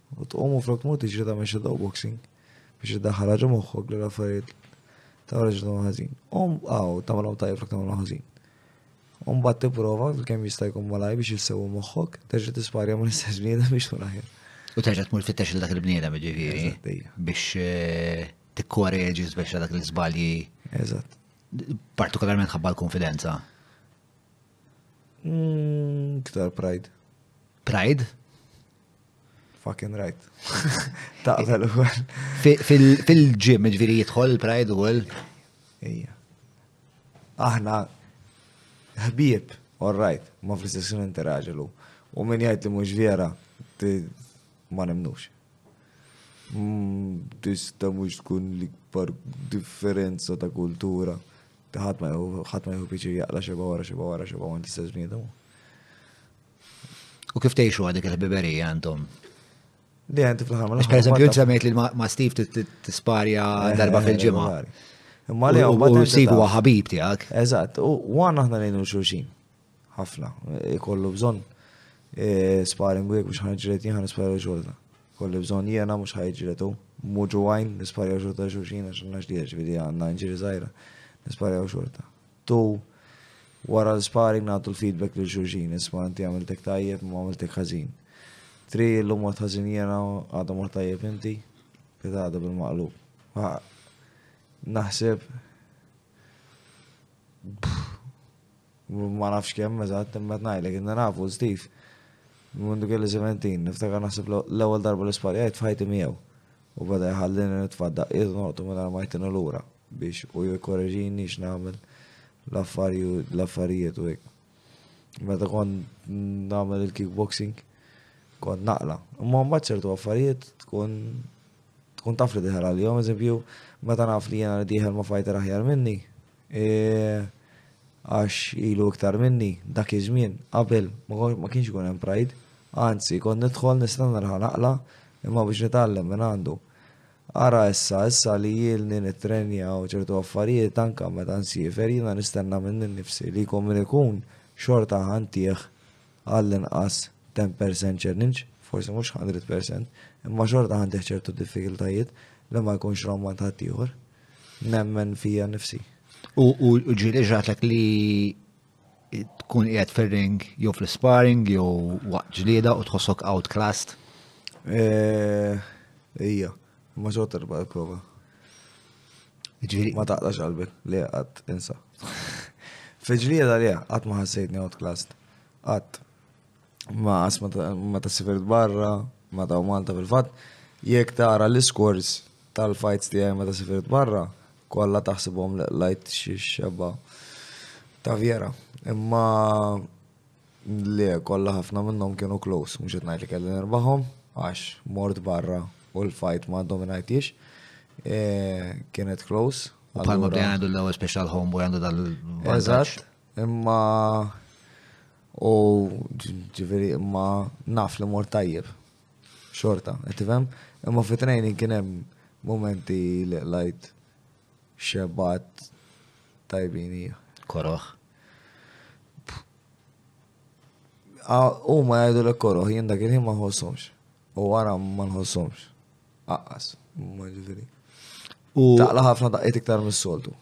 U tqum u flok mod tiġri tagħmel shadow boxing biex iddaħħal ħaġa moħħok li l-affarijiet ta' raġel tagħmel ħażin. Hom għaw tagħmelhom tajjeb flok tagħmel ħażin. Hom bad tipprova kemm jista' jkun malaj biex issewu moħħok, terġa' tisparja ma' l-istess bniedem biex tkun aħjar. U terġa' tmur fittex il dak il-bniedem ġifieri biex eh, tikkoreġi speċa dak l-iżbalji. Eżatt. Partikolarment ħabba l-konfidenza. Mm, ktar pride. Pride? Fucking right. Taqbel u Fil-ġim, ġviri jitħol pride u għal. Ija. Aħna ħbib, all right, ma fl-istess interaġilu. U min jgħid li mhux vera, ma nemnux. Mm, tista mhux tkun l-ikbar differenza ta' kultura. Ħadd ma jħu piċi jaqla xeba wara xeba wara xeba għan tista' żmiedhom. U kif tgħixu għadik il-ħbiberija għandhom? Di għanti fl-ħamra. Għax per eżempju, nsemmejt li ma' Steve t-sparja eh, darba eh, fil-ġimgħa. Imma li għu Steve huwa ħabib tiegħek. Eżatt, u għan aħna ngħinu xulxin. Ħafna, ikollu bżonn eh, sparing u biex ħanġret jien ħanisparja xorta. Kolli bżonn jiena mhux ħajġret u muġu għajn nisparja xorta xulxin għax nax diġ vidi għandna nġiri żgħira nisparja xorta. Tu wara l-sparring nagħtu l-feedback lil xulxin, isma' inti għamiltek tajjeb imma għamiltek ħażin. Tri illum għad ħażin jiena għadha ma tajjeb inti, qed għadha bil-maqlub. Naħseb ma nafx kemm eżatt imma ngħidlek inna nafu Steve. Mundu kelli 17, niftakar naħseb l-ewwel darba l-isparjajt f'ħajti miegħu. U bada jħallini nitfadda qiegħed noqtu minn armajtinu lura. biex u jikorreġini x'nagħmel l-affarijiet u hekk. Meta kon nagħmel il-kickboxing, kon naqla. Imma mbagħad ċertu affarijiet tkun tkun taf li diħel għal-jom, eżempju, meta naf li jena li diħel ma fajter aħjar minni, e, għax ilu iktar minni, dak iż-żmien, qabel, ma kienx ikun hemm pride, anzi, kon nidħol nista' naqla, imma biex nitgħallem minn għandu. Ara issa, issa li ilni nittrenja u ċertu affarijiet anke meta nsiefer, jiena nistenna minn innifsi li jkun min ikun xorta ħa ntih għall-inqas ten percent challenge, forsi mhux hundred percent, imma xorta ħa ntih ċertu diffikultajiet li ma jkunx rom għand ħaddieħor. Nemmen fija nnifsi. U ġieli ġratlek li tkun qiegħed fir-ring jew fl-sparring jew waqt ġlieda u tħossok outclassed? Eh, ija, ma ġewt erba' prova. Ġifieri ma taqlax qalbi li qatt insa. Fi ġlieda li qatt ma ħassejtni outclassed. Qatt. ma asma ma ta' sifir barra, ma ta' Malta fil-fat, jek tara l-iskors tal-fajts tijaj ma ta' sifir barra, kolla taħsibom lajt xiexeba ta' vjera. Imma li kolla ħafna minnom kienu close, mux etnajt li kelli nirbaħom, għax mort barra u l-fajt ma dominajtiex, e, kienet close. U palma bdejna għandu l-ewel special home u għandu dal-vantaġġ. Imma U ġifieri imma naf li mort tajjeb. Xorta, qed tifhem? Imma fi training kien hemm mumenti li qlajt xebgħat tajbin hija. Koroħ. Huma jgħidu li koroħ, jien dak il-ħin ma ħossomx. U wara ma nħossomx. Aqqas, ma ġifiri. U taqla ħafna daqqiet iktar mis-soltu.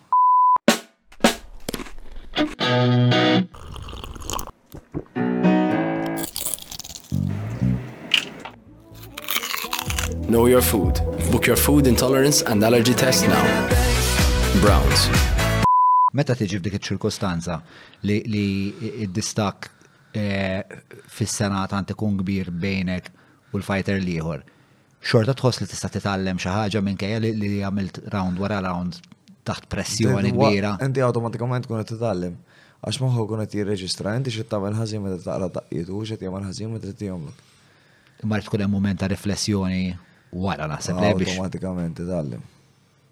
Know your food. Book your food intolerance and allergy test now. Browns. Meta tiġi f'dik iċ-ċirkostanza li id-distak fis-sena tant ikun kbir bejnek u l-fighter l-ieħor, xorta tħoss li tista' titgħallem xi ħaġa minkejja li għamilt round wara round taħt pressjoni kbira? Inti awtomatikament tkun qed titgħallem. Għax moħħok ikun qed jirreġistra inti x'qed tagħmel ħażin meta taqra' daqqiet u hu x'qed jagħmel ħażin meta tihomlok. Imma jrid tkun hemm mument ta' riflessjoni wara naħseb li biex. Awtomatikament titgħallem.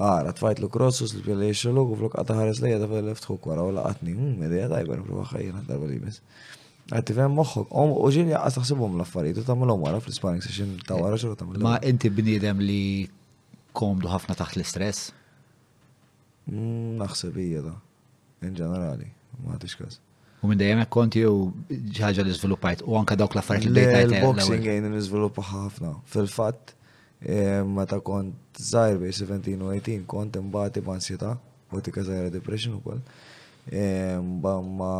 Ara, tfajtlu cross u slipja li xolok u flok għata ħares lejja ta' fil leftħu kwara u laqatni. Hmm, ideja tajba nipruva ħajjena darba li jmiss. Għatti fem moħħok, om u ġil jaqqas taħsibhom l-affarijiet u tagħmilhom wara fl-sparring session ta' wara xorta tagħmel. Ma inti bniedem li komdu ħafna taħt l-istress? Hmm, naħseb hija da. In ġenerali, ma ħadix każ. U minn dejjem hekk konti u ħaġa li żviluppajt u anke dawk l-affarijiet li bdejt tajt. Il-boxing għajn niżviluppa ħafna. Fil-fatt, eh, meta kont żgħir bej 17 u 18 kont imbagħti b'ansjetà u tika żgħira depression ukoll. Eh, ma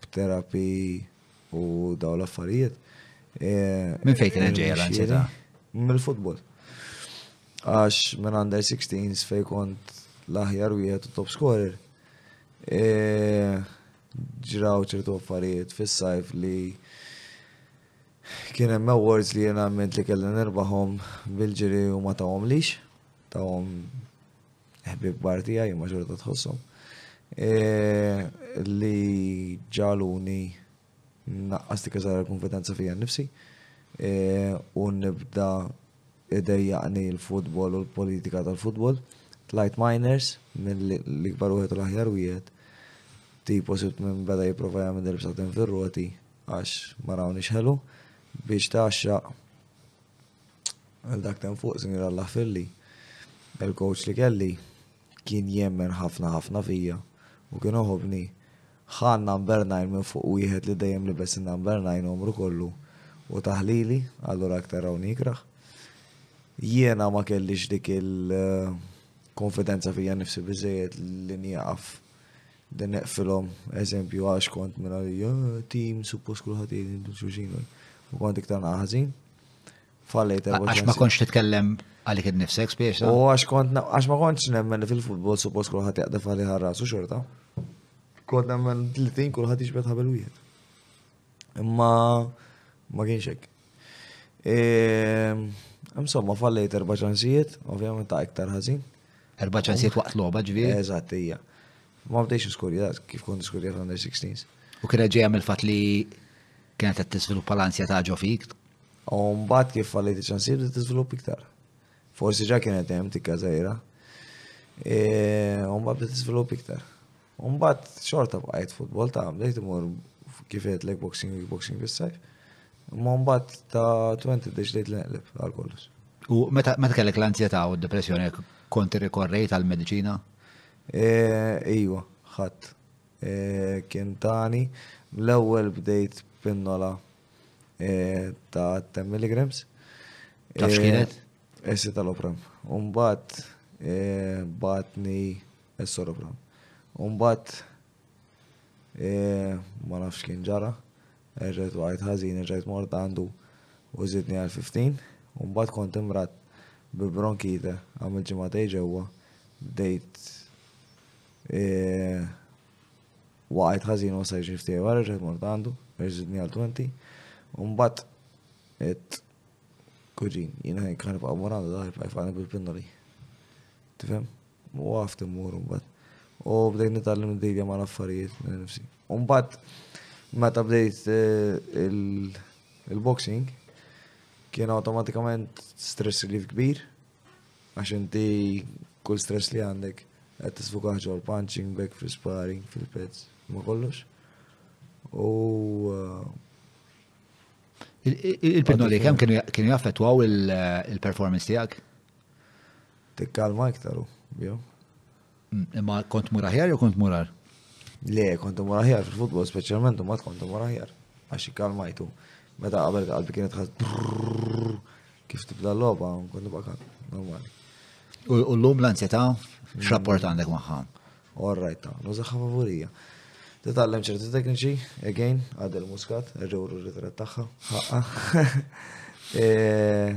b'terapi u daw l-affarijiet. Eh, minn fejn kienet ġejja l-ansjetà? Mill-futbol. Għax minn under 16 fej kont l-aħjar wieħed u top scorer E, ġraw ċertu affarijiet fis-sajf li kien hemm awards li jena għamment li kellha nerbaħom bil-ġiri u ma tawhom lix, tawhom ħbib bartija jimma xorta tħossom. E, li ġaluni Naqqas dik iżgħar il-kunfidenza fija nnifsi u nibda idejjaqni l-futbol u l-politika tal-futbol. Tlajt minors mill-ikbar wieħed u l-aħjar wieħed. Tipo sibt minn beda jipprova jagħmel derb sa' ten fir-roti għax ma rawniex ħelu biex taxxaq għal dak ten fuq sinjur Allah filli il-coach li kelli kien jemmen ħafna ħafna fija u kien oħobni Ħa n-number nine minn fuq wieħed li dejjem libes in-number nine għomru kollu u taħlili, allura aktar hawn jikrah. Jiena ma kellix dik il-konfidenza fija nnifsi biżejjed li nieqaf li neqfilhom eżempju għax kont minn tim suppost kulħadd jgħid xulxin u kont iktar naqaħżin. Fallejt erba' Għax ma kontx titkellem għalik innifsek spiex. U għax kont għax ma kontx nemmen li fil-futbol suppost kulħadd jaqdef għalih ħarrasu xorta. Kont nemmen tlitin kulħadd jiġbed ħabel wieħed. Imma ma kienx hekk. E, insomma, fallejt erba' ċansijiet, ovvjament ta' iktar ħażin. Erba' ċansijiet waqt logħba ġviri? Eżatt, hija. Ma bdejx iskurja, kif kont iskurja fl-under 16. U kien ġejja mill-fatt li Kienet qed tiżviluppa l-ansjetà ġo fik. U mbagħad kif fallit iċ-ċansir li tiżvilupp iktar. Forsi ġa kienet hemm tikka żgħira. E, u mbagħad bdiet tiżvilupp iktar. U mbagħad xorta bqajt futbol ta' bdejt imur kif qed lek boxing u boxing bis-sajf. Imma mbagħad ta' 20 deċdejt li neqleb għal kollox. U meta kellek l-anzjetà u d-depressjoni kont irrikorrejt għal-mediċina? E, ejwa, ħadd kien tani, l-ewwel bdejt pinnola ta' 10 milligrams. Taf x'kienet? Essi tal-opram. Umbat batni essorobram. Umbat ma nafx kien ġara, erġajt waqajt ħażin, erġajt mort għandu u zidni għal 15. Umbat kont imrat bi bronkite għamil ġimgħatej ġewwa bdejt Waqajt ħażin u sajġ xiftija wara ġejt mort għandu, rżidni għal 20. Umbat, et kuġin, jina kan nibqa' mor għandu daħi fajf għana bil-pinnoli. Tifhem? U għaf timmur umbat. U bdejt nitallim d-dejja ma' l-affarijiet minn nifsi. Umbat, meta bdejt eh, il-boxing, kien automatikament stress relief kbir, Għax inti kull stress li għandek qed tisfukaħ ġol punching back fil sparring fil-pezz ma kollox. U uh, Il-pinnoli kemm kienu jaffettwaw il-performance tiegħek? Tikkalma iktar, jew. Imma kont mur aħjar jew kont mur għar? Le, kont mur aħjar fil-futbol, speċjalment u mat kont mur aħjar. Għax ikkalmajtu. Meta qabel qalbi kienet ħad kif tibda l-logħba, kont nibqa' kan, normali. U l-lum l-ansjetà x'rapport għandek magħha? All right, ta' nużaħħa favorija. Titgħallem ċerti tekniċi, again, għadel muskat, rriwru r-ritrat tagħha, ħaqqa. Eh,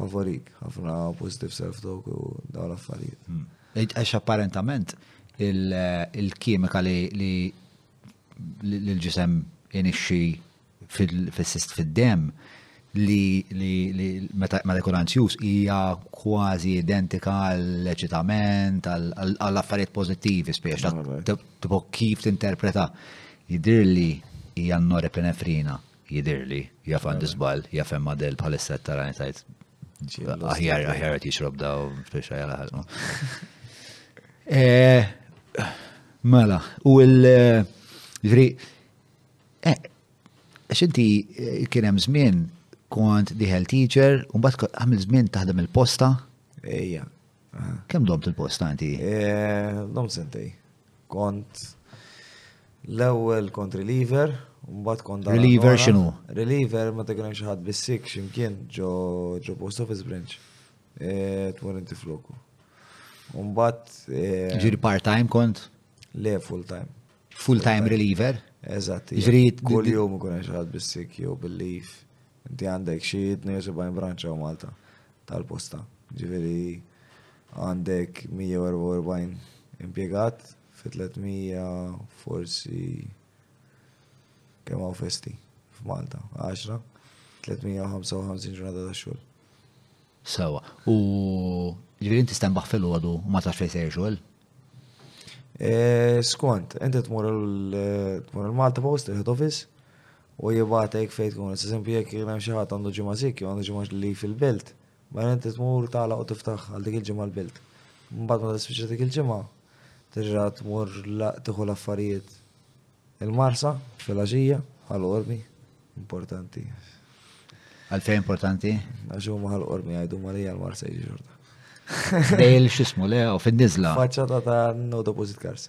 favorik, ħafna positive self-talk u daw l-affarijiet. Hmm. Għax apparentament il-kimika li l-ġisem inixxi fil-sist fil-dem li meta jkun ansjuż hija kważi identika għall-eċitament, għall-affarijiet pożittivi spiex, tipo kif tinterpreta. Jidir li hija norepinefrina Jidhirli, jaf għandi żball, jaf hemm Adel bħalissa qed tarani tajt aħjar aħjar qed jixrob daw biex ħajja laħalqu. Eh, mela, u l-ġri, eh, eh, għax inti kien hemm żmien kont diħel teacher, u mbagħad għamil żmien taħdem il-posta. Ejja. Kemm domt il-post għanti? Eh, domt sentej. Kont l-ewwel kont reliever, mbagħad kont Reliever x'inhu? Reliever meta kien hemm xi ħadd bis-sik x'imkien ġo ġo post office branch. Eh, tmur inti floku. Mbagħad eh, Ġiri part-time kont? Le full-time. Full-time reliever? Eżatt. Ġiri kull jum ikun hemm xi ħadd bis-sik jew bil-leaf. Inti għandek xi 72 branċa u Malta tal-posta. Ġifieri għandek 144 impjegat fi 300 forsi kemm hawn festi f'Malta, 10, 355 ġurnata ta' xogħol. Sewa, u ġifieri inti stembaħ fil-għodu u ma tafx fejn sejjer xogħol? Eh, skont, inti tmur il-Malta Post, il-head office, u jibgħatek fejn tkun. Issa eżempju jekk kien hemm xi ħadd għandu ġimgħa sick jew għandu ġimgħa leave fil-belt, mela inti tmur tagħlaq u tiftaħ għal dik il-ġimgħa l-belt. Mbagħad meta tispiċċa dik il-ġimgħa, terġa' tmur tieħu l-affarijiet il-marsa filgħaxija għal qormi importanti. Għalfejn importanti? Għax huma għal qormi għajdu ma lejja l-marsa jiġi xorta. Dejl x'ismu le u fin-niżla. Faċċata ta' no deposit cars.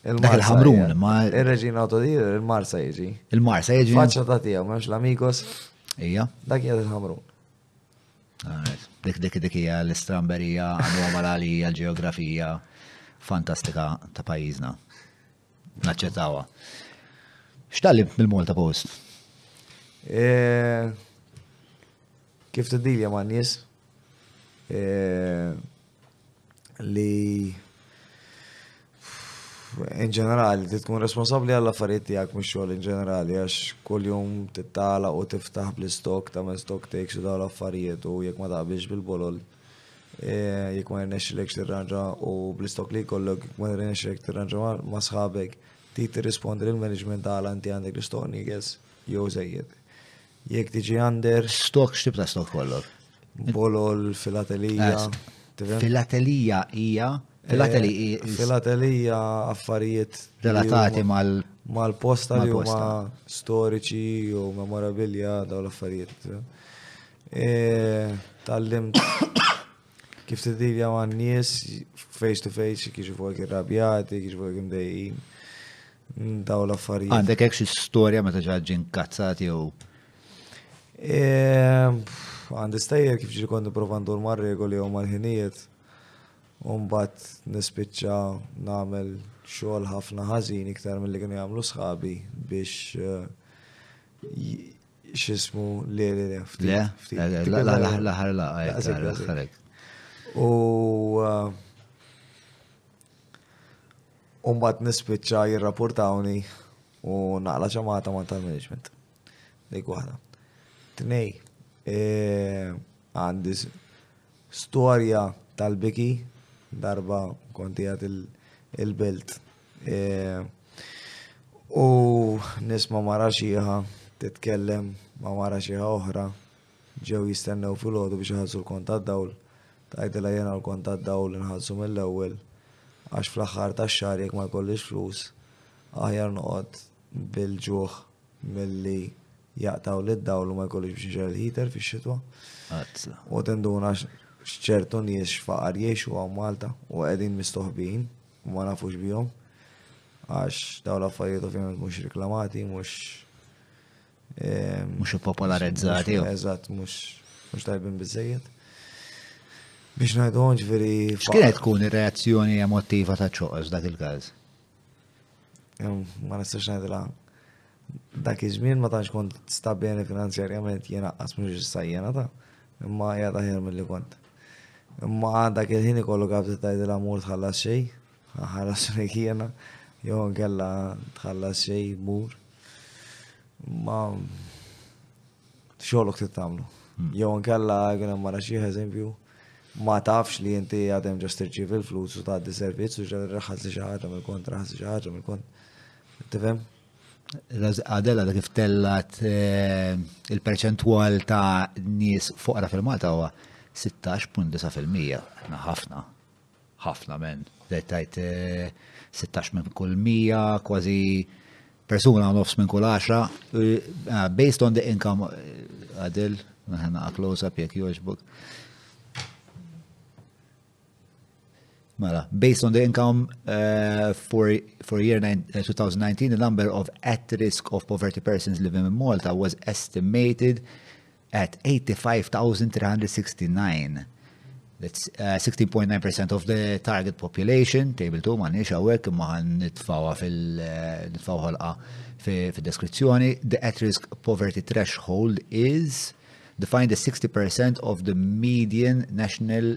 Dak il-ħamrun, ma. Il-reġina autodija, il-marsa jieġi. Il-marsa jieġi. Faċċa ta' tiegħu, mhux l-amigos. Ija. Dak jgħid il-ħamrun. Dik dik dik hija l-istramberija anomala li hija l-ġeografija fantastika ta' pajjiżna. Naċċettawha. X'tallim mill-Malta Post? E, kif tiddilja ma' nies? E, li in ġenerali, ti tkun responsabli għall affarijiet tiegħek mhux xogħol in ġenerali għax kuljum tittala u tiftaħ bl-istok ta' men stock takes u dawn l-affarijiet u jekk ma taqbilx bil-bolol e, jekk ma rnexxilek tirranġa u bl-istok li jkollok jekk ma rnexxilek tirranġa ma' sħabek ti tirrispondi lill-management għala inti għandek l-istok nieges jew żejjed. Jekk tiġi għander. Stok, x'tib ta' stok kollok? Bolol, filatelija. Filatelija hija. Filatelija. Eh, filatelija affarijiet. Relatati mal. Mal-posta li huma storiċi u memorabilja daw l-affarijiet. Eh, tal-lim kif t-dilja ma' n-nies face to face, kif fuq irrabjati, kif fuq imdejjin. daw l-affarijiet. Għandek hekk xi storja meta ġaġġi nkazzat jew. Ehm, għandi stajjer kif ġi kont nipprova ndur mar-regoli jew mal-ħinijiet. Umbat nispiċċa nagħmel xogħol ħafna ħażin iktar mill-li kienu jagħmlu sħabi biex eh, xismu li li li ftit. Le, l-ħar laqqa. U eh, U mbagħad nispiċċa jirrapportawni u naqla ġamata ma' tal-management. Dik waħda. Tnej, e, għandi storja tal-biki darba konti għad il-belt. E, u nisma mara xieħa titkellem ma mara xieħa oħra Ġew jistennew filgħodu biex iħallsu l-kont tad-dawl. Tgħidilha jiena l-kont tad-dawl inħallsu mill-ewwel għax fl-aħħar tax-xahar jekk ma jkollix flus aħjar noqgħod bil-ġuħ milli jaqtgħuli d-dawl u ma jkollix biex inxegħel il-heater fix-xitwa. U tinduna x'ċertu nies x'faqar jgħixu hawn Malta u qegħdin mistoħbin u ma nafux bihom għax dawn l-affarijiet ovvjament mhux reklamati, mhux Mhux ippopolarizzati. Eżatt, mhux tajbin biżejjed. Biex ngħidu ġifieri. X'kienet tkun ir-reazzjoni emottiva ta' ċoqos dak il-każ? Ma nistax ngħidilha dak iż-żmien ma tantx kont stabbjeni finanzjarjament jiena qas mhux issa jiena ta' imma hija taħjar milli kont. Imma dak il-ħin ikollu kapti tgħidilha mur tħallas xejn. Ħares fejk jiena, jew inkella tħallas xejn mur. Ma xogħolok trid tagħmlu. Hmm. Jew inkella jkun hemm mara xi eżempju ma tafx li inti għadem ġast irċiv il-flus u tgħaddi servizz u ġar raħħas li xi ħaġa mill-kont, raħħas li xi ħaġa mill-kont. Tifhem? Adela da kif tellat eh, il-perċentwal ta' nies foqra fil-Malta huwa 16.9% ħafna. Ħafna men. Bdejt tajt 16 eh, minn kull 100, kważi persuna nofs minn kull 10. Eh, ah, based on the income, eh, għadil, maħna close up jek joġbuk. Mela, based on the income uh, for, for year nine, uh, 2019, the number of at risk of poverty persons living in Malta was estimated at 85,369. That's uh, 16.9% of the target population, table 2 ma nix għawek imma għan nitfawa fil-nitfawa uh, ħolqa fil-deskrizzjoni. The at-risk poverty threshold is defined as 60% of the median national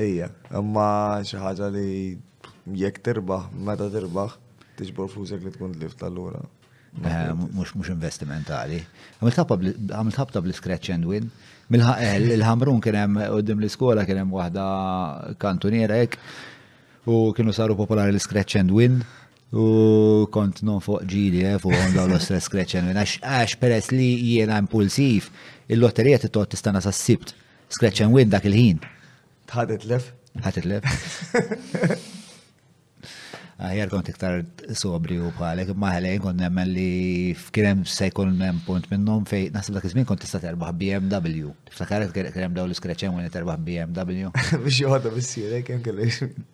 Ejja, imma xi ħaġa li jekk tirbaħ, meta tirbaħ, tiġbor fusek li tkun tlift allura. Eh, mux mux investimentali. Għamilt ħabta bl-scratch and win. Mill-ħaqel, eh, il-ħamrun kienem u dim l-iskola kienem wahda kantunira ek. U kienu saru popolari l-scratch and win. U kont non fuq ġili, eh, fuq għonda l-istess kreċen, minn għax peress li jiena impulsiv, il-lotterija t-tot tistana sa' sibt, skreċen win dak il-ħin. Tħadet lef? Tħadet lef. Aħjar kont iktar sobri u bħalek, maħlejn kont nemmen li f'kirem se jkun hemm punt minnhom fej naħseb dak iż-żmien kont tista' terbaħ BMW. Tiftakar kien hemm dawn l-iskreċen win terbaħ BMW. Biex joħodha bis-sirek hemm kellix.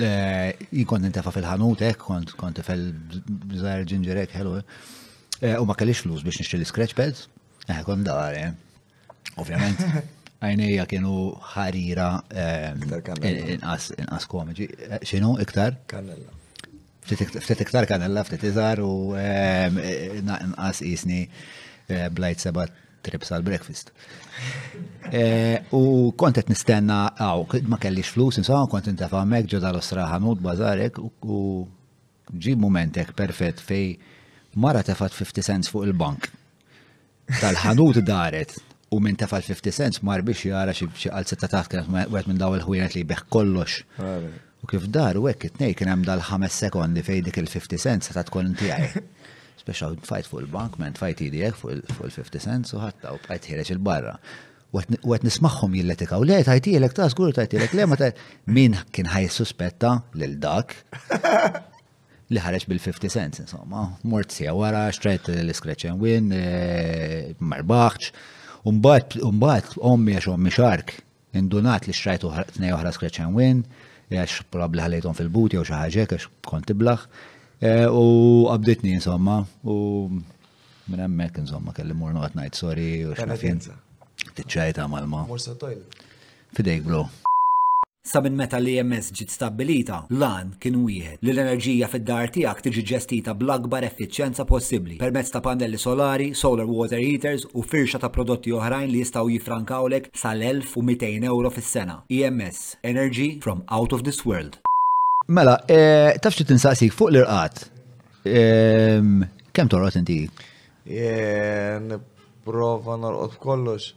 Jikon nintefa fil-ħanut, ek, kont kont tifel zaħir ġinġerek, ħelu. Eh, u ma kellix flus biex nixtri l-scratch pads, eh, kon dar, eh. Ovvjament, għajnija kienu ħarira eh, inqas komiċi. Xinu, iktar? Kannella. Ftit iktar kanella, ftit iżgħar u ehm, naqas jisni eh, blajt seba' trips għal breakfast. Eh, u kont qed nistenna għaw, ma kellix flus, insomma kont intefa' hemmhekk ġo dal-osra ħanut bażarek u ġi momentek perfett fej mara tefat 50 cents fuq il-bank. tal-ħanut daret u minn tefa l-50 cents mar biex jara xi qalzi ta' taħt kienet wieħed minn daw il-ħwienet li jbeħ kollox. U kif dar u hekk it-tnej kien hemm dal-ħames sekondi fejn dik il-50 cents ta' tkun tiegħi. Speċa fajt fuq il-bank, men fajt idi hekk fuq il-50 cents u ħatta u bqajt ħireġ il-barra. U għet nismaħħom jilletikaw, le tajtielek ta' skur tajtielek, le ma ta' min kien ħaj suspetta lil dak. li ħareġ bil-50 cents, insomma. Mort sija wara, xtrajt l-scratch and win, eh, marbaħċ. Umbat, umbat, ommi għax ommi xark, indunat li xtrajtu tnej oħra scratch and win, eh, għax probabli ħalejtom fil-buti jew xi ħaġa għax kont tiblaħ. Eh, u qabditni, insomma, u minn hemmhekk, insomma, kelli mur noqgħod ngħid sorry u x'nafin. Tiċċajta mal-ma. Morsa tojl. Fidejk, bro. Sa minn meta l-EMS ġiet stabbilita, l-għan kien wieħed, li l-enerġija fid-dar tiegħek tiġi ġestita bl-akbar effiċjenza possibbli permezz ta' pannelli solari, solar water heaters u firxa ta' prodotti oħrajn li jistgħu jiffrankawlek sal-1,200 ewro fis-sena. EMS, energy from out of this world. Mela, taf x'rid insaqsik fuq l-irqad? Kemm torqod inti? Nipprova norqod b'kollox.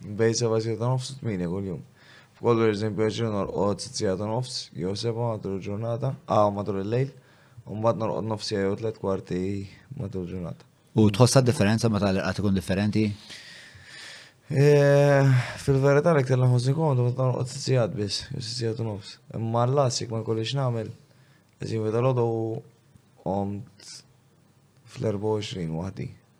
Bej seba' siegħat u nofs u tmienja kuljum. F'kollu eżempju għaxri norqod sitt siegħat u nofs jew seba' matul il-ġurnata, a matul il-lejl, u mbagħad norqod nofs siegħa jew tliet kwarti matul il-ġurnata. U tħossha differenza meta l-irqad ikun differenti? Eh, fil-verità li ktar nħossni komdu meta noqgħod sitt biss, jew sitt u nofs. Imma l-las jekk ma jkollix nagħmel, eżin veda l-għodu għomt fl-24 waħdi.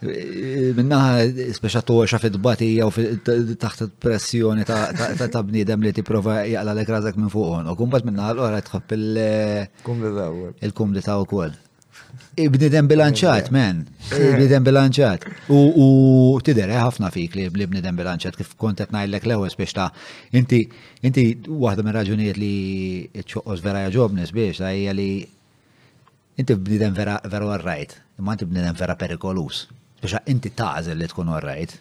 Minnaħa, speċa toxa fit-batija u taħt pressjoni ta' bniedem li ti prova jaqla l razak minn fuqon. U kumbat minnaħa l-ora tħobb il-kumdita u kol. Bnidem bilanċat, men. Bnidem bilanċat. U tider, eh, ħafna fik li bnidem bilanċat, kif kontet najlek l-ewel biex ta' inti, inti waħda minn raġunijiet li ċoqqos vera jaġobnis biex ta' hija li Inti bniedem vera, vera all right, imma inti bniedem vera perikoluż. Biex inti tagħżel li tkun all right.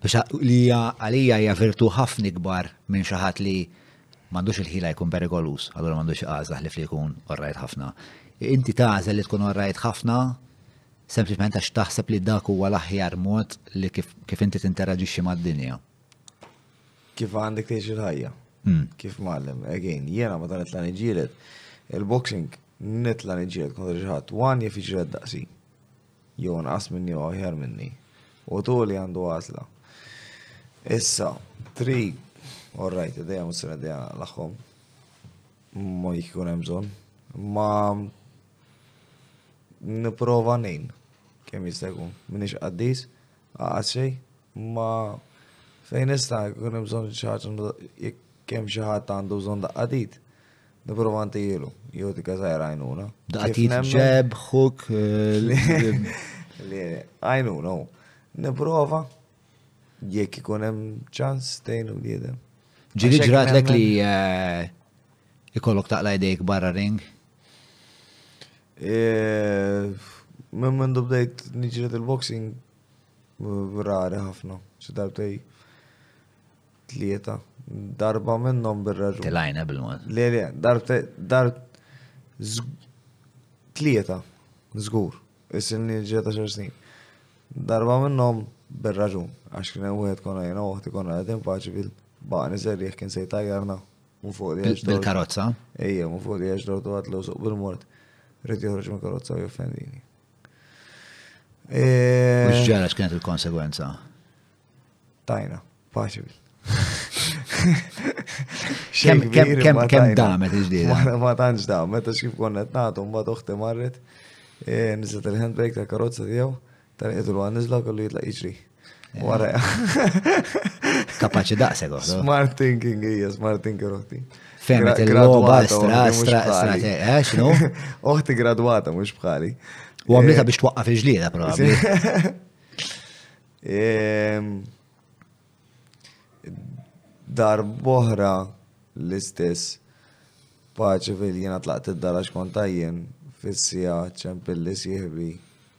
Biex li hija għalija hija virtu ħafna ikbar minn xi ħadd li m'għandux il-ħila jkun perikoluż, allura m'għandux igħażla ħlief li jkun all right ħafna. Inti tagħżel li tkun all right ħafna sempliċement għax taħseb li dak huwa l-aħjar mod li kif, kif inti tinteraġixxi mad-dinja. Kif għandek tgħix il-ħajja? Hmm. Kif mallem, again, jena ma dan itla nġilet, il-boxing nitla nġilet kontra ġiħat, wan jef iġred daqsi, jew nqas minni u ħjar minni, u tu li għandu għazla. Issa, tri, all right, id-dija musra id-dija laħħom, ma jikun emżon, ma niprofa nejn, kem jistajkun, minix għaddis, għaxej, Imma fejn nista' jekk ikun hemm bżonn xi ħaġa jekk hemm xi ħadd għandu bżonn daqqa t'id, nipprova ntihhielu, jew tika żgħira għajnuna. Daqqa t'id, ġeb, hook. Għajnuna hu. Nipprova jekk ikun hemm ċans tgħin il-bniedem. Ġieli ġratlek li eh, ikollok taqla jdejk barra ring? Eh, minn minn bdejt niġret il-boxing Rari ħafna, xi darbtej tlieta. Darba minnhom bir-raġun. Tilajna bil-mod. Le, le, darbtej, darb tlieta, żgur, isilni ġieta xar snin. Darba minnhom bir-raġun, għax kien hemm wieħed konna jiena waħti konna qed impaċi bil-baqni serrieħ kien se jtajjarna minn fuq li għax. Bil-karozza? Ejja, minn fuq li għax dortu għatlu suq bil-mort. Rrid joħroġ mill-karozza u joffendini. Mux eh, ġara x'kienet il-konsegwenza? Tajna, paċi. Kem damet iġdida? Ma tantx damet, għax kif konnet nagħtu mbagħad uħti marret, eh, nizet il-handbrake tal-karozza tiegħu, tal-qidru għan nizla kollu jitla iġri. Wara. Kapaċi daqseg, oħra. Smart thinking, hija, smart thinking, oħti. Femet il-loba, estra, estra, estra, eh, xinu? Oħti gradwata, mux bħali. U għamlita eh, biex twaqqaf il-ġlieda, probabli. Ehm, dar boħra l-istess paċi fil-jena tlaqt id-dara xkontajjen fissija ċempilli sieħbi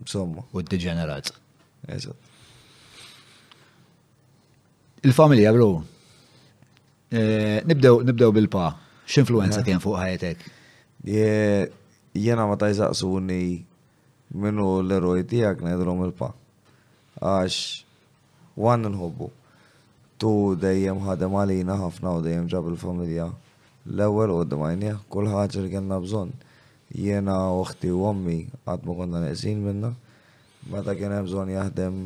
Insomma. U d-deġenerat. Eżatt. Il-familja, bro. Eh, nibdew, nibdew bil-pa. X'influenza kien fuq ħajtek? Je- Jena ma tajżaqsuni minnu l-eroj tijak najdrom il-pa. Għax u għandna nħobbu. Tu dejjem ħadem għalina ħafna u dejjem ġab il-familja l-ewwel quddiem għajnieh. Kull ħaġa li kellna bżonn, jiena, oħti u ommi qatt ma konna neqsin minnha. Meta kien hemm bżonn jaħdem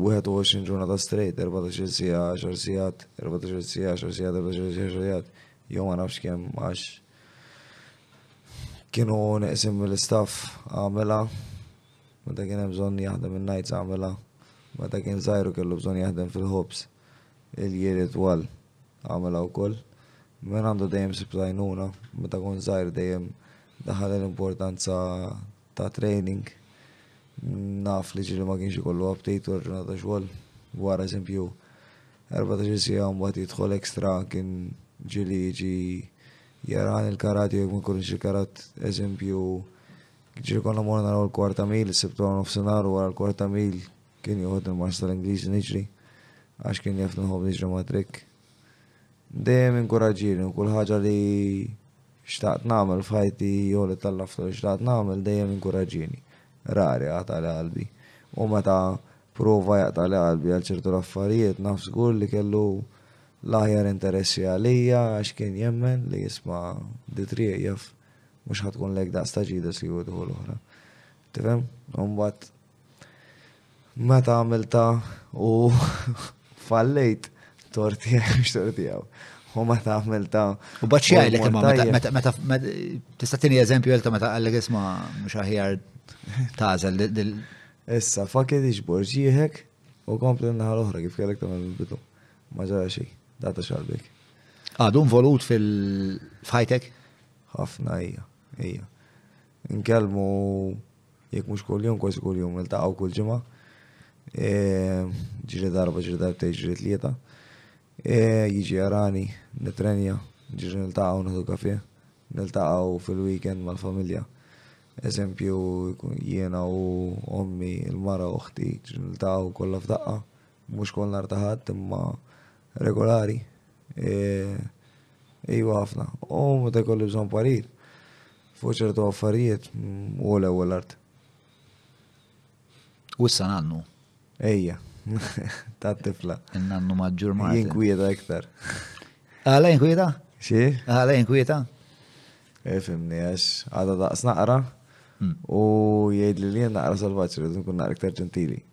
21 ġurnata straight, 14 siegħa, 10 sigħat, 14 siegħa, 10 sigħat, 14 siegħa, 10 sigħat, jew ma nafx kemm għax kienu neqsim mill-istaff għamela Meta kien hemm bżonn jaħdem in-nights għamilha. Meta kien żgħir u kellu bżonn jaħdem fil-ħobż il-jiem itwal għamilha wkoll. Min għandu dejjem ħsieb t'għajnuna, meta kont żgħir dejjem daħal l-importanza ta' training. Naf li ġieli ma kienx ikollu aptit wara ġurnata xogħol. Wara eżempju 14 siegħa mbagħad jidħol extra kien ġieli jiġi jarani l-karat jew jekk ma jkollix il-karat eżempju Ġiri konna mor naraw il-kwarta mil, s-sibt għal nofsinar u għal kwarta mil kien joħod il-master Ingliż niġri, għax kien jaf nħob niġri ma' trikk. Dejjem inkuraġġini u kull ħaġa li xtaqt nagħmel f'ħajti jew li tallaftu li xtaqt nagħmel dejjem inkuraġġini. Rari għata li qalbi. U meta prova jaqta li qalbi għal ċertu l-affarijiet naf żgur li kellu l-aħjar interessi għalija għax kien jemmen li jisma' ditriq jaf mhux ħa tkun lejk daqs ta' ġides li jgħidu l-oħra. Tifhem? Mbagħad meta għamilta u fallejt torti mhux torti għaw. U meta għamilta. U baċċi għajlek imma meta meta tista' tieni eżempju għelta meta għallek isma' mhux aħjar tażel Issa, fakir iġbor ġieħek u kompli n-naħa l-oħra kif kellek ta' bidu. Ma ġara xej, data xarbek. Għadu involut fil-fajtek? Ħafna hija, hija. Nkellmu jekk mhux kuljum kważi kuljum niltaqgħu kull ġimgħa. E, ġri darba ġri darba ġri tlieta. E, jiġi jarani, nitrenja, ġri niltaqgħu nħu kafe, niltaqgħu fil-weekend mal-familja. Eżempju, jiena u ommi, il-mara uħti, ġri niltaqgħu kollha f'daqqa. Mhux kull nhar ta' Ħadd imma regolari. Iva ħafna. U meta jkolli bżonn parir fuq ċertu affarijiet u l-ewwel art. U issa nannu? Ejja, ta' tifla. Nannu maġġur ma. Jinkwieta iktar. Għala jinkwieta? Xi? Għala jinkwieta? Efimni, għax għada daqs naqra hmm. u jgħid li li naqra salvaċ, rridu nkun naqra iktar ġentili.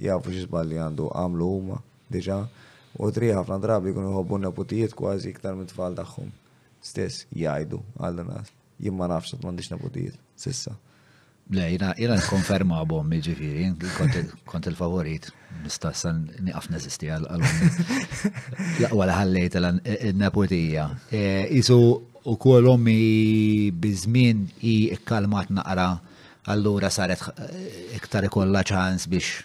Jafu xi żbalji għandu għamlu huma, diġà, u t-tri ħafna drabi jkunu jħobbu n-neputijiet kważi iktar mit-tfal tagħhom stess, jgħidu, għall-inqas. Jien ma nafx għad m'għandix neputijiet, s'issa. Le, jiena, jiena nikkonferma b'ommi ġifieri, kont il-favorit, nista' issa nieqaf neżisti għal ommi. L-aqwa li ħallejt il-neputija. Isu ukoll ommi biż-żmien hi kkalmat naqra Allura saret iktar ikollha ċans biex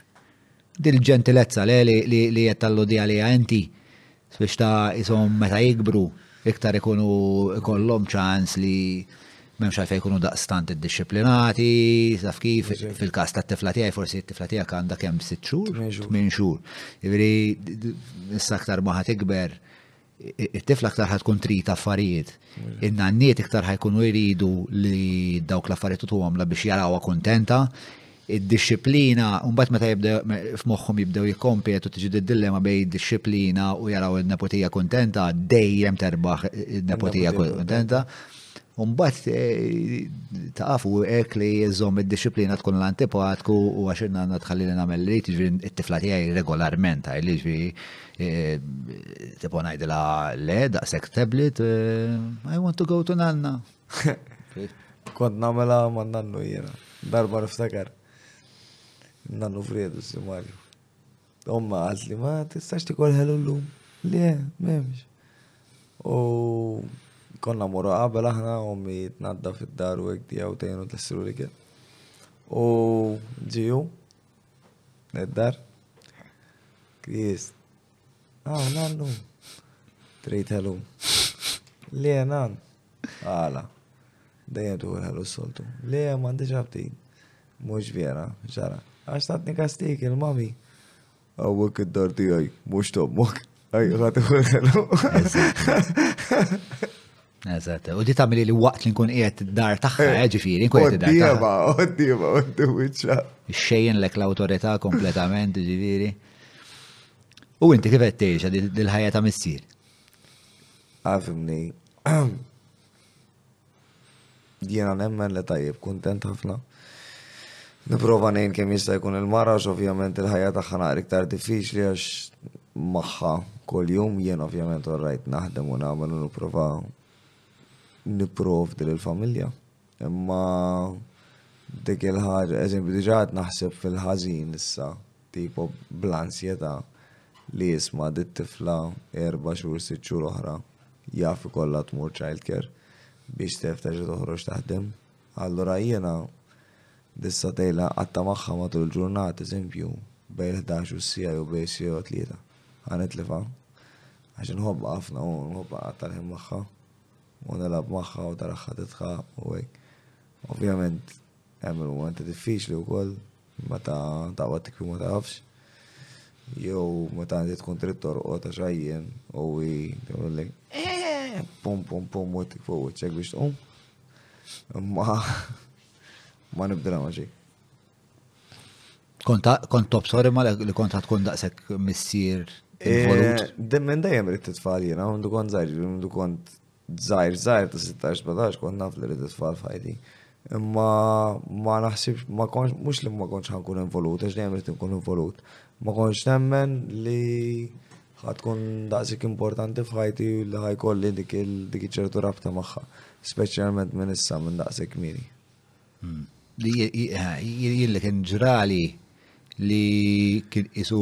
dil-ġentilezza le li qed talludi għaliha inti biex ta' isom meta jikbru iktar ikunu ikollhom ċans li memx għalfej jkunu daqstant id-disciplinati, taf kif fil-kas ta' tifla tiegħi forsi t-tifla tiegħek għandha kemm sitt xhur, minn xhur. Ivri issa aktar ma ħad ikber it-tifla aktar ħatkun trid affarijiet. In-nanniet iktar ħajkunu jridu li dawk l-affarijiet tu għamla biex jarawha kontenta. Id-disciplina, mbagħad meta jibdew f'moħħhom jibdew jikkompetu tiġi d-dilemma bejn id-disciplina u jaraw il-nepotija kontenta, dejjem terbaħ il-nepotija kontenta. Umbat eh, tafu ek li jizom id-disciplina tkun l-antipatku u għax nanna tħalli li namel li tiġi t-tifla tijaj regolarment, għaj li ġvi Tipo ngħidilha le daqshekk tablet, eh, I want to go to nanna. Kont nagħmilha ma' nannu jiena. Darba niftakar. Nannu Friedu Simarju. Omma għalt li ma tistax tikol ħelu l-lum. Le, memx. U konna morru qabel aħna ommi tnadda fid-dar u għek tijaw tejnu t-siru li kien. U ġiju, Ed-dar? Kris. Ah, nannu. Trejt hello. Le, nan. Għala. Dejjem tu hello soltu. Le, mandi ġabti. Mux vera, ġara. Għax tatni kastik il-mami. Għawek id-dar tijaj, mux tommok. Għaj, għati hello. Eżatt, u di tamili li waqt li nkun qiegħed dar tagħha, eh, ġifieri, nkun qiegħed dar tagħha. Oddieba, oddieba, Xejjen lek l-awtorità kompletament, ġifieri. U inti kif qed tgħixha dil-ħajja ta' missier? Għafimni. Jiena nemmen li tajjeb, kuntent ħafna. Nipprova ngħin kemm jista' jkun il-mara għax ovvjament il-ħajja tagħha naqra iktar diffiċli għax magħha kuljum jien ovvjament orrajt naħdem u nagħmel u nipprova nipprovdi lill-familja. Imma dik il-ħaġa, eżempju diġà qed naħseb fil-ħażin issa Tipo bl-ansjetà li jisma' dit-tifla erba' xhur, sitt xhur oħra jaf ikollha tmur childcare biex tgħerf terġa' toħroġ taħdem. Allura jiena d'issa tgħidilha qatta' magħha matul il-ġurnata, eżempju, bejn il-ħdax u s-siegħa jew bejn is-siegħa u tlieta. Ħa nitlifha għax inħobbha ħafna u nħobb inqatta' l-ħin magħha u nilgħab magħha u taraha tidħaq u hekk. Ovvjament. Hemm il-mument diffiċli wkoll meta taqbad tikwi ma tafx. Jew meta inti tkun trid torqod għax għajjien u hi tagħmellek pum pum pum u tik fuq wiċċek biex tqum. Ma ma nibdilha ma xejn. Kont top sorry ma li kont tkun daqshekk missier Eh, Demmen dajem rrit t-tfal jena, għandu kont zaħġ, għandu kont Żgħir żgħir ta' 16-17 kont naf li rrid it-tfal f'ħajti. Imma ma naħsibx, ma konx, mhux li ma konx ħankun involut, għax dejjem rrid inkun involut. Ma konx nemmen li ħatkun daqsik importanti f'ħajti li ħajkolli dik ċertu rabta magħha, speċjalment minn issa minn daqsik mini. Hmm. Li jillek inġrali li kien isu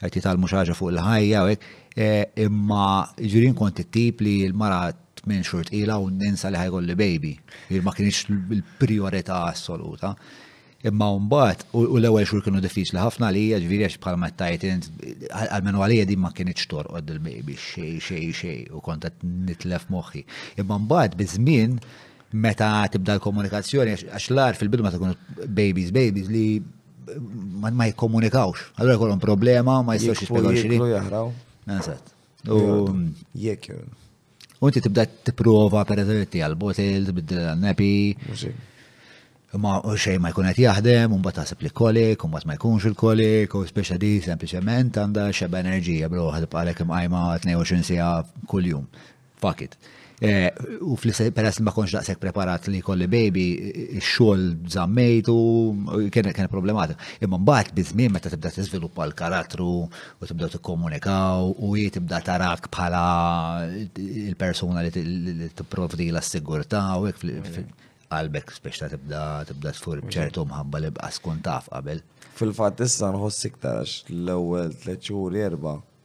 qed jitgħallmu xi ħaġa fuq il-ħajja u hekk. E, imma jiġri jien kont it-tip li l-mara tmien xhur tqila u ninsa li ħajkolli baby. Jien ma kienx il-priorità assoluta. Imma mbagħad u l-ewwel xhur kienu diffiċli ħafna li hija ġifieri għax bħal ma tajt int għalmenu għalija din ma kienx torqod il-baby xej xej xej u kont qed nitlef moħħi. Imma mbagħad biż-żmien meta tibda l-komunikazzjoni għax l-ar fil-bidu ma tkun babies babies li ma jikkomunikawx. Allora jkollhom problema, ma jistax jispjegaw xi. Jekk jaħraw. Eżatt. Jekk. U inti tibda tipprova per eżempju għal botil, tbiddil għal nepi. Ma xej ma jkun qed jaħdem, u mbagħad taħseb li kolik, u mbagħad ma jkunx il-kolik, u speċa di sempliċement għandha xeba enerġija bro ħadib għalek imqajma 22 sija kuljum. Fuck it. Eh, u fl-istess peress li ma konx daqshekk preparat li kolli baby, xogħol żammejt u kien kien problematik. Imma mbagħad biż-żmien meta tibda tiżviluppa l-karattru u tibda tikkomunikaw u hi tibda tarak bħala il-persuna li tipprovdi la sigurtà u hekk qalbek biex ta' tibda tibda tfur ċertu mħabba li bqas kun taf qabel. Fil-fatt issa nħoss iktar għax l-ewwel tliet xhur erba'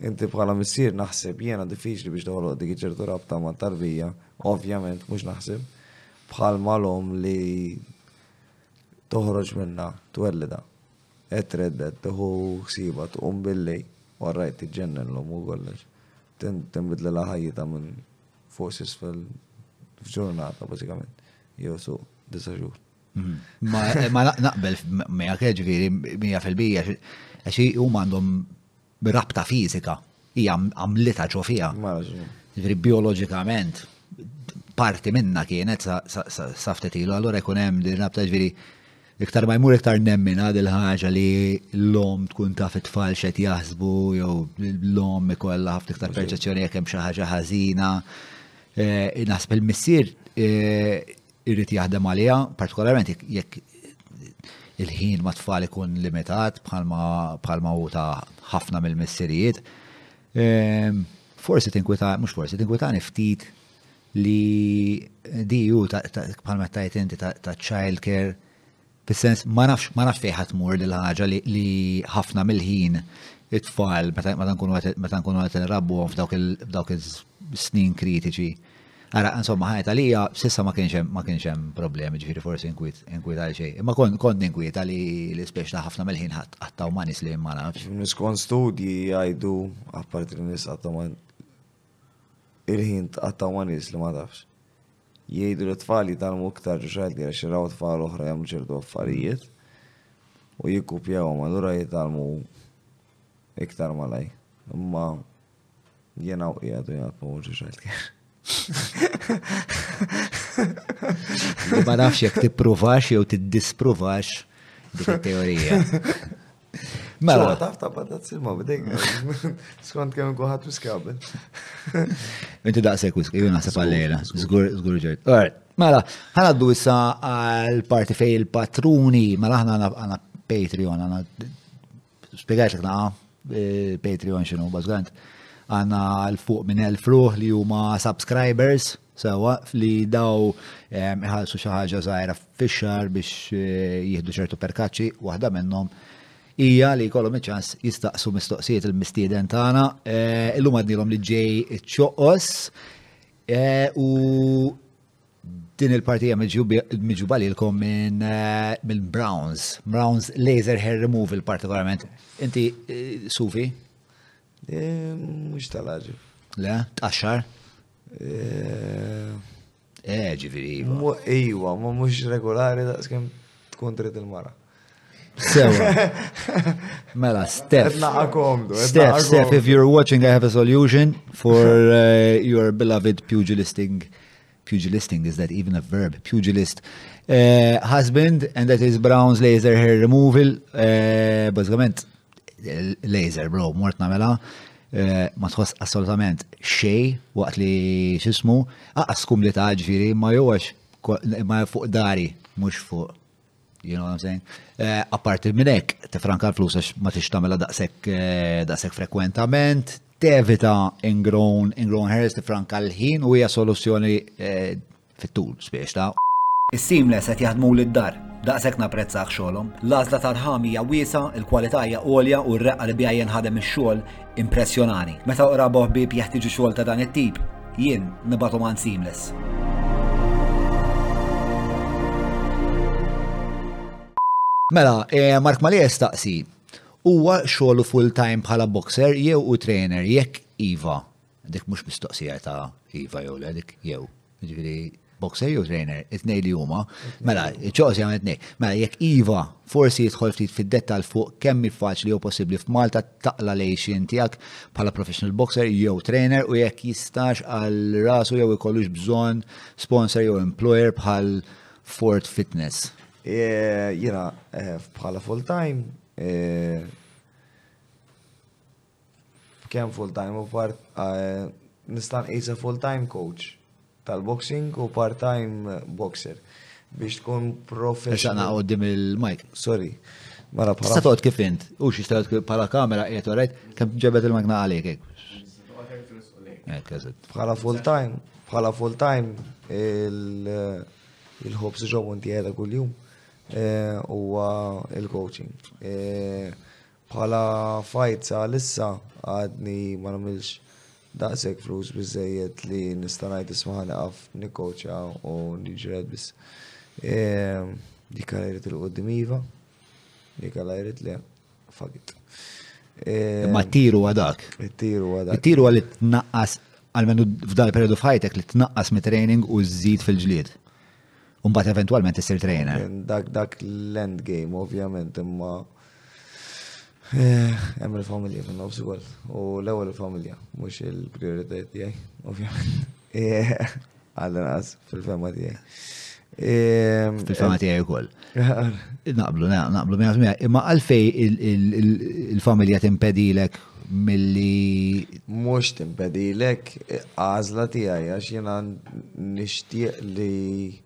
Inti bħala missier naħseb jiena diffiċli biex toħloq dik iċertu rabta ma' tarbija, ovvjament mhux naħseb, bħal ma' l-om li toħroġ minna, twellida, qed treddet, tieħu ħsiba, tqum billej, u rajt tiġġennen l-om u kollox. Tinbid l ħajjita minn fuq sisfel f'ġurnata, basikament, jew suq, disa xhur. Mm-hmm. Ma naqbel mija keġviri, mija fil-bija, għaxi u mandom b'rabta fiżika, hija għamlitha ġo fiha. Jiġifieri bioloġikament parti minna kienet sa ftit ilu, allura jkun hemm din rabta ġifieri iktar ma jmur iktar nemmin għad il-ħaġa li l-lom tkun taf it-tfal xed jaħsbu jew l-lom ikollha ħafna iktar perċezzjoni jekk hemm xi ħaġa ħażina. Eh, Nasb il-missier eh, irid jaħdem għaliha, partikolarment jekk il-ħin ma' tfal ikun limitat bħalma hu ta' ħafna mill-missirijiet. Ehm, forsi tinkwita, mhux forsi tinkwitani ftit li diju bħalma tajt inti ta' childcare Fis-sens, ma nafx, ma nafx fejn ħadd tmur din il-ħaġa li ħafna mill-ħin it-tfal meta nkunu qed meta nkunu qed inrabbuhom f'dawk is-snin kritiċi. Ara, insomma, ħajt għalija s'issa ma kienx hemm ma kienx hemm problemi, ġifieri forsi nkwiet nkwiet għal xejn. Imma kont kont ninkwieta li l-ispeċta ħafna mill-ħin ħadd qattgħu ma' nies li ma nafx. Skont studji jgħidu apparti li nies qattgħu ma' Il-ħin tqatta' ma' nies li ma tafx. Jgħidu li t-tfal jitgħallmu iktar ġo xi ħadd li għax jaraw tfal oħra jagħmlu ċertu affarijiet u jikkupjawhom allura jitgħallmu iktar malaj. Imma jien hawn qiegħed u jgħid ma ġo xi ħadd care. Ma nafx jekk tippruvax jew tiddispruvax dik it-teorija. Mela. Mela, taf ta' patat silma bidek. Skont kemm ikun ħadd wiskabel. Inti daqshekk wiski, jien naħseb għallejla. Żgur żgur ġert. Alright. Mela, ħanaddu issa għal parti fej il-patruni, mela aħna għandna Patreon, għandna spiegħajt l eh, Patreon xinu, bażgant. Għandna l-fuq minn elf ruħ li huma subscribers, Sewwa li daw ehm, iħallsu xi ħaġa żgħira fix-xahar biex eh, jieħdu ċertu perkaċċi, waħda minnhom hija li jkollhom iċ-ċans jistaqsu mistoqsijiet il-mistieden tagħna. Eh, illum għadnilhom li ġej iċ-ċoqos eh, u din il-partija miġuba lilkom minn min Browns, Browns Laser Hair Removal partikolarment. Inti, Sufi, Eh, mhux tal-għaġib. Le, tqaxxar? Eh, eh ġifieri. Iva, iva ma mhux regolari daqskemm tkun trid il-mara. Sewa. Mela, Steph. Steph, Steph, if you're watching, I have a solution for uh, your beloved pugilistic pugilisting, is that even a verb? Pugilist. Uh, husband, and that is Brown's laser hair removal. Uh, Bazzgament, laser, bro, mort namela. Uh, ma tħoss assolutament xej waqt li xismu, aqqas kum li ta' ġviri, ma jowax, ma fuq dari, mux fuq You know what I'm saying? Eh, apparti minn hekk, tifranka l-flus għax ma tix tagħmilha daqshekk eh, daqshekk frekwentament, tevita ingrown ingrown hairs tifranka l-ħin u hija soluzzjoni eh, fit-tul spiex ta' Is-seamless qed jaħdmu lid-dar. Daqshekk napprezzah xogħolhom. L-għażla tal-ħam hija wiesa, il-kwalità hija għolja u r-reqqa li biha jenħadem ix-xogħol Impressjonani. Meta oqra boħbib jeħtiġu xogħol ta' dan it-tip, jien nibatu man seamless. Mela, eh, Mark Malija staqsi, huwa xogħlu full-time bħala boxer jew u trainer jekk Iva, dik mhux mistoqsija ta' Iva jew le, dik jew. Ġifieri boxer jew trainer, it-tnej li huma. Mela, ċoqos jagħmel tnej. Mela, jekk iva, forsi jidħol ftit fid-dettal fuq kemm faċli jew possibbli f'Malta taqla lejxin tiegħek bħala professional boxer jew trainer u jekk jistax għal rasu jew ikollux bżonn sponsor jew employer bħal Ford Fitness. E, Jena, e, bħala full-time, e, Kemm full-time u part nista' nqisha full-time coach tal-boxing u part-time boxer biex tkun professjonal. Issa naqgħu qudiem il-mike. Sorry. Mela bħala. Tista' toqgħod kif int, u xi sta bħala kamera qiegħed orajt kemm ġebet il-magna għalik hekk. Bħala full-time, bħala full-time il-ħobs ġobun tiegħi kuljum huwa il-coaching. Bħala f'għid sa għalissa għadni ma nagħmilx daqshekk flus biżżejjed li nista' ngħid isma' ħa nieqaf nikkowċja u niġred biss. Dik għal jrid il-qudiem iva, dik għal jrid le, fagit. Ma tiru għadak. Tiru għadak. Tiru għal tnaqqas għalmenu f'dal periodu f'ħajtek li tnaqqas mit-training u żżid fil-ġlied. Umbat eventualment issir trainer. Dak dak l-end game, ovvjament, imma eh, hemm il-familja fin nofs ukoll. U l-ewwel il-familja, mhux il-prioritajiet tiegħi, ovvjament. Eh, Għal-inqas fil-fema tiegħi. Eh, fil-fema tiegħi wkoll. Naqblu, naqblu minn imma għalfej il-familja timpedilek milli mhux timpedilek għażla tiegħi għax jiena nixtieq li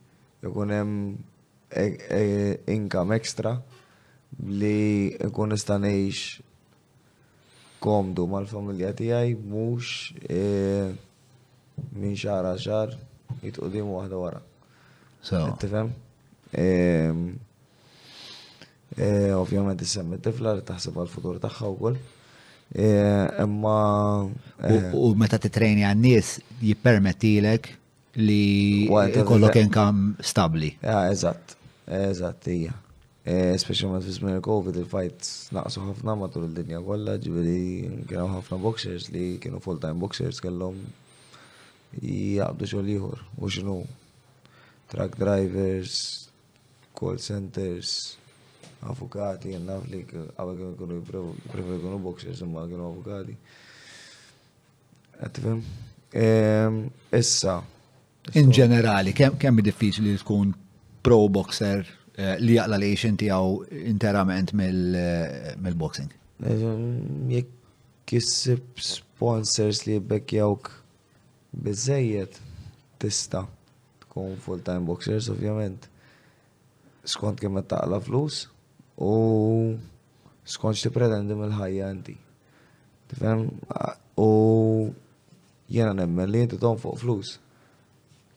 jkun hemm e, e, income extra li jkun nista' ngħix komdu mal-familja tiegħi mhux e, minn xahar għal xahar jitqudiem waħda wara. Tifhem? Ovvjament issemmi t-tifla li taħseb għal-futur tagħha wkoll. Imma. U meta titrejni għan-nies jippermettilek li jkollok inkam stabbli. Eżatt, eżatt hija. Eh, Speċjalment fi żmien il-Covid il-fajt naqsu ħafna matul id-dinja kollha, ġifieri kienu ħafna boxers li kienu full-time boxers kellhom jaqbdu xogħol ieħor u x'inhu truck drivers, call centers, avukati, jien naf li għawek kienu jkunu jipreferu jkunu boxers imma kienu avukati. Għatifem? Ehm, issa. In ġenerali, kemm diffiċli li tkun pro boxer eh, li jaqla li jxin tijaw interament eh, mill-boxing? Ehm, jek kissib sponsors li jibbekjawk Biżżejjed tista' tkun full-time boxers ovvjament skont kemm qed taqla' flus u skont x'tippretendi mill-ħajja inti. Tifhem? U jiena nemmen li inti tonfoq flus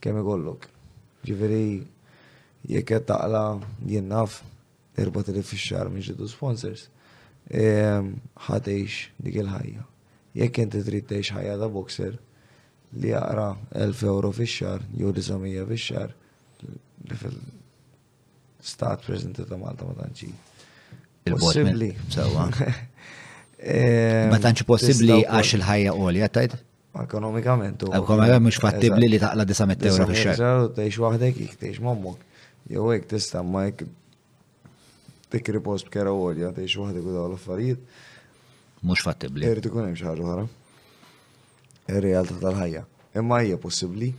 kemm ikollok. Ġifieri jekk qed taqla' jien naf 4,000 fix-xahar minn ġidu sponsors, ħatejx dik il-ħajja. Jekk inti trid tgħix ħajja ta' boxer li jaqra 1000 euro fix-xahar jew 900 fix-xahar li fil-stat preżenti ta' Malta ma tantx possibbli. Ma tantx possibbli għax il-ħajja għolja tajt? Ekonomikament. Ekonomikament mhux fattibbli li taqla' 900 euro fix-xahar. Tgħix waħdek, tgħix mammok. Jew hekk tista' ma hekk tikri post b'kera għolja, tgħix waħdek u dawn l-affarijiet. Mhux fattibbli. Irid ikun hemm xi ħaġa oħra. Ir-realtà tal-ħajja. Imma hija possibbli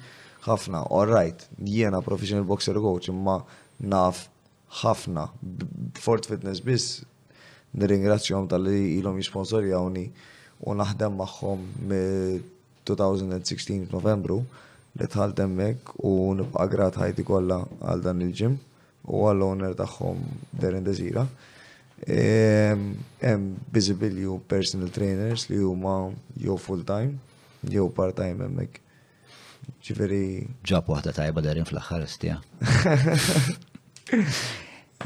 ħafna, all right, jiena professional boxer coach imma naf ħafna b'Fort Fitness biss nirringrazzjahom talli ilhom jisponsorjawni u naħdem magħhom mid-2016 f'Novembru li dħalt hemmhekk u nibqa' grat ħajti kollha għal dan il-gym u għall-owner tagħhom Darren Desira. Hemm biżibilju personal trainers li huma jew full-time jew part-time hemmhekk. Ġifieri. Ġab waħda tajba darin fl-aħħar istija.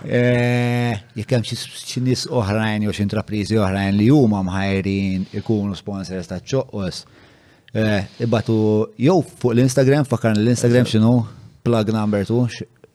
Eh, jekk hemm xi nies oħrajn jew xi intrapriżi oħrajn li huma mħajrin ikunu sponsors ta' ċoqqos, eh, ibatu jew fuq l-Instagram, fakkarni l-Instagram x'inhu plug number tu,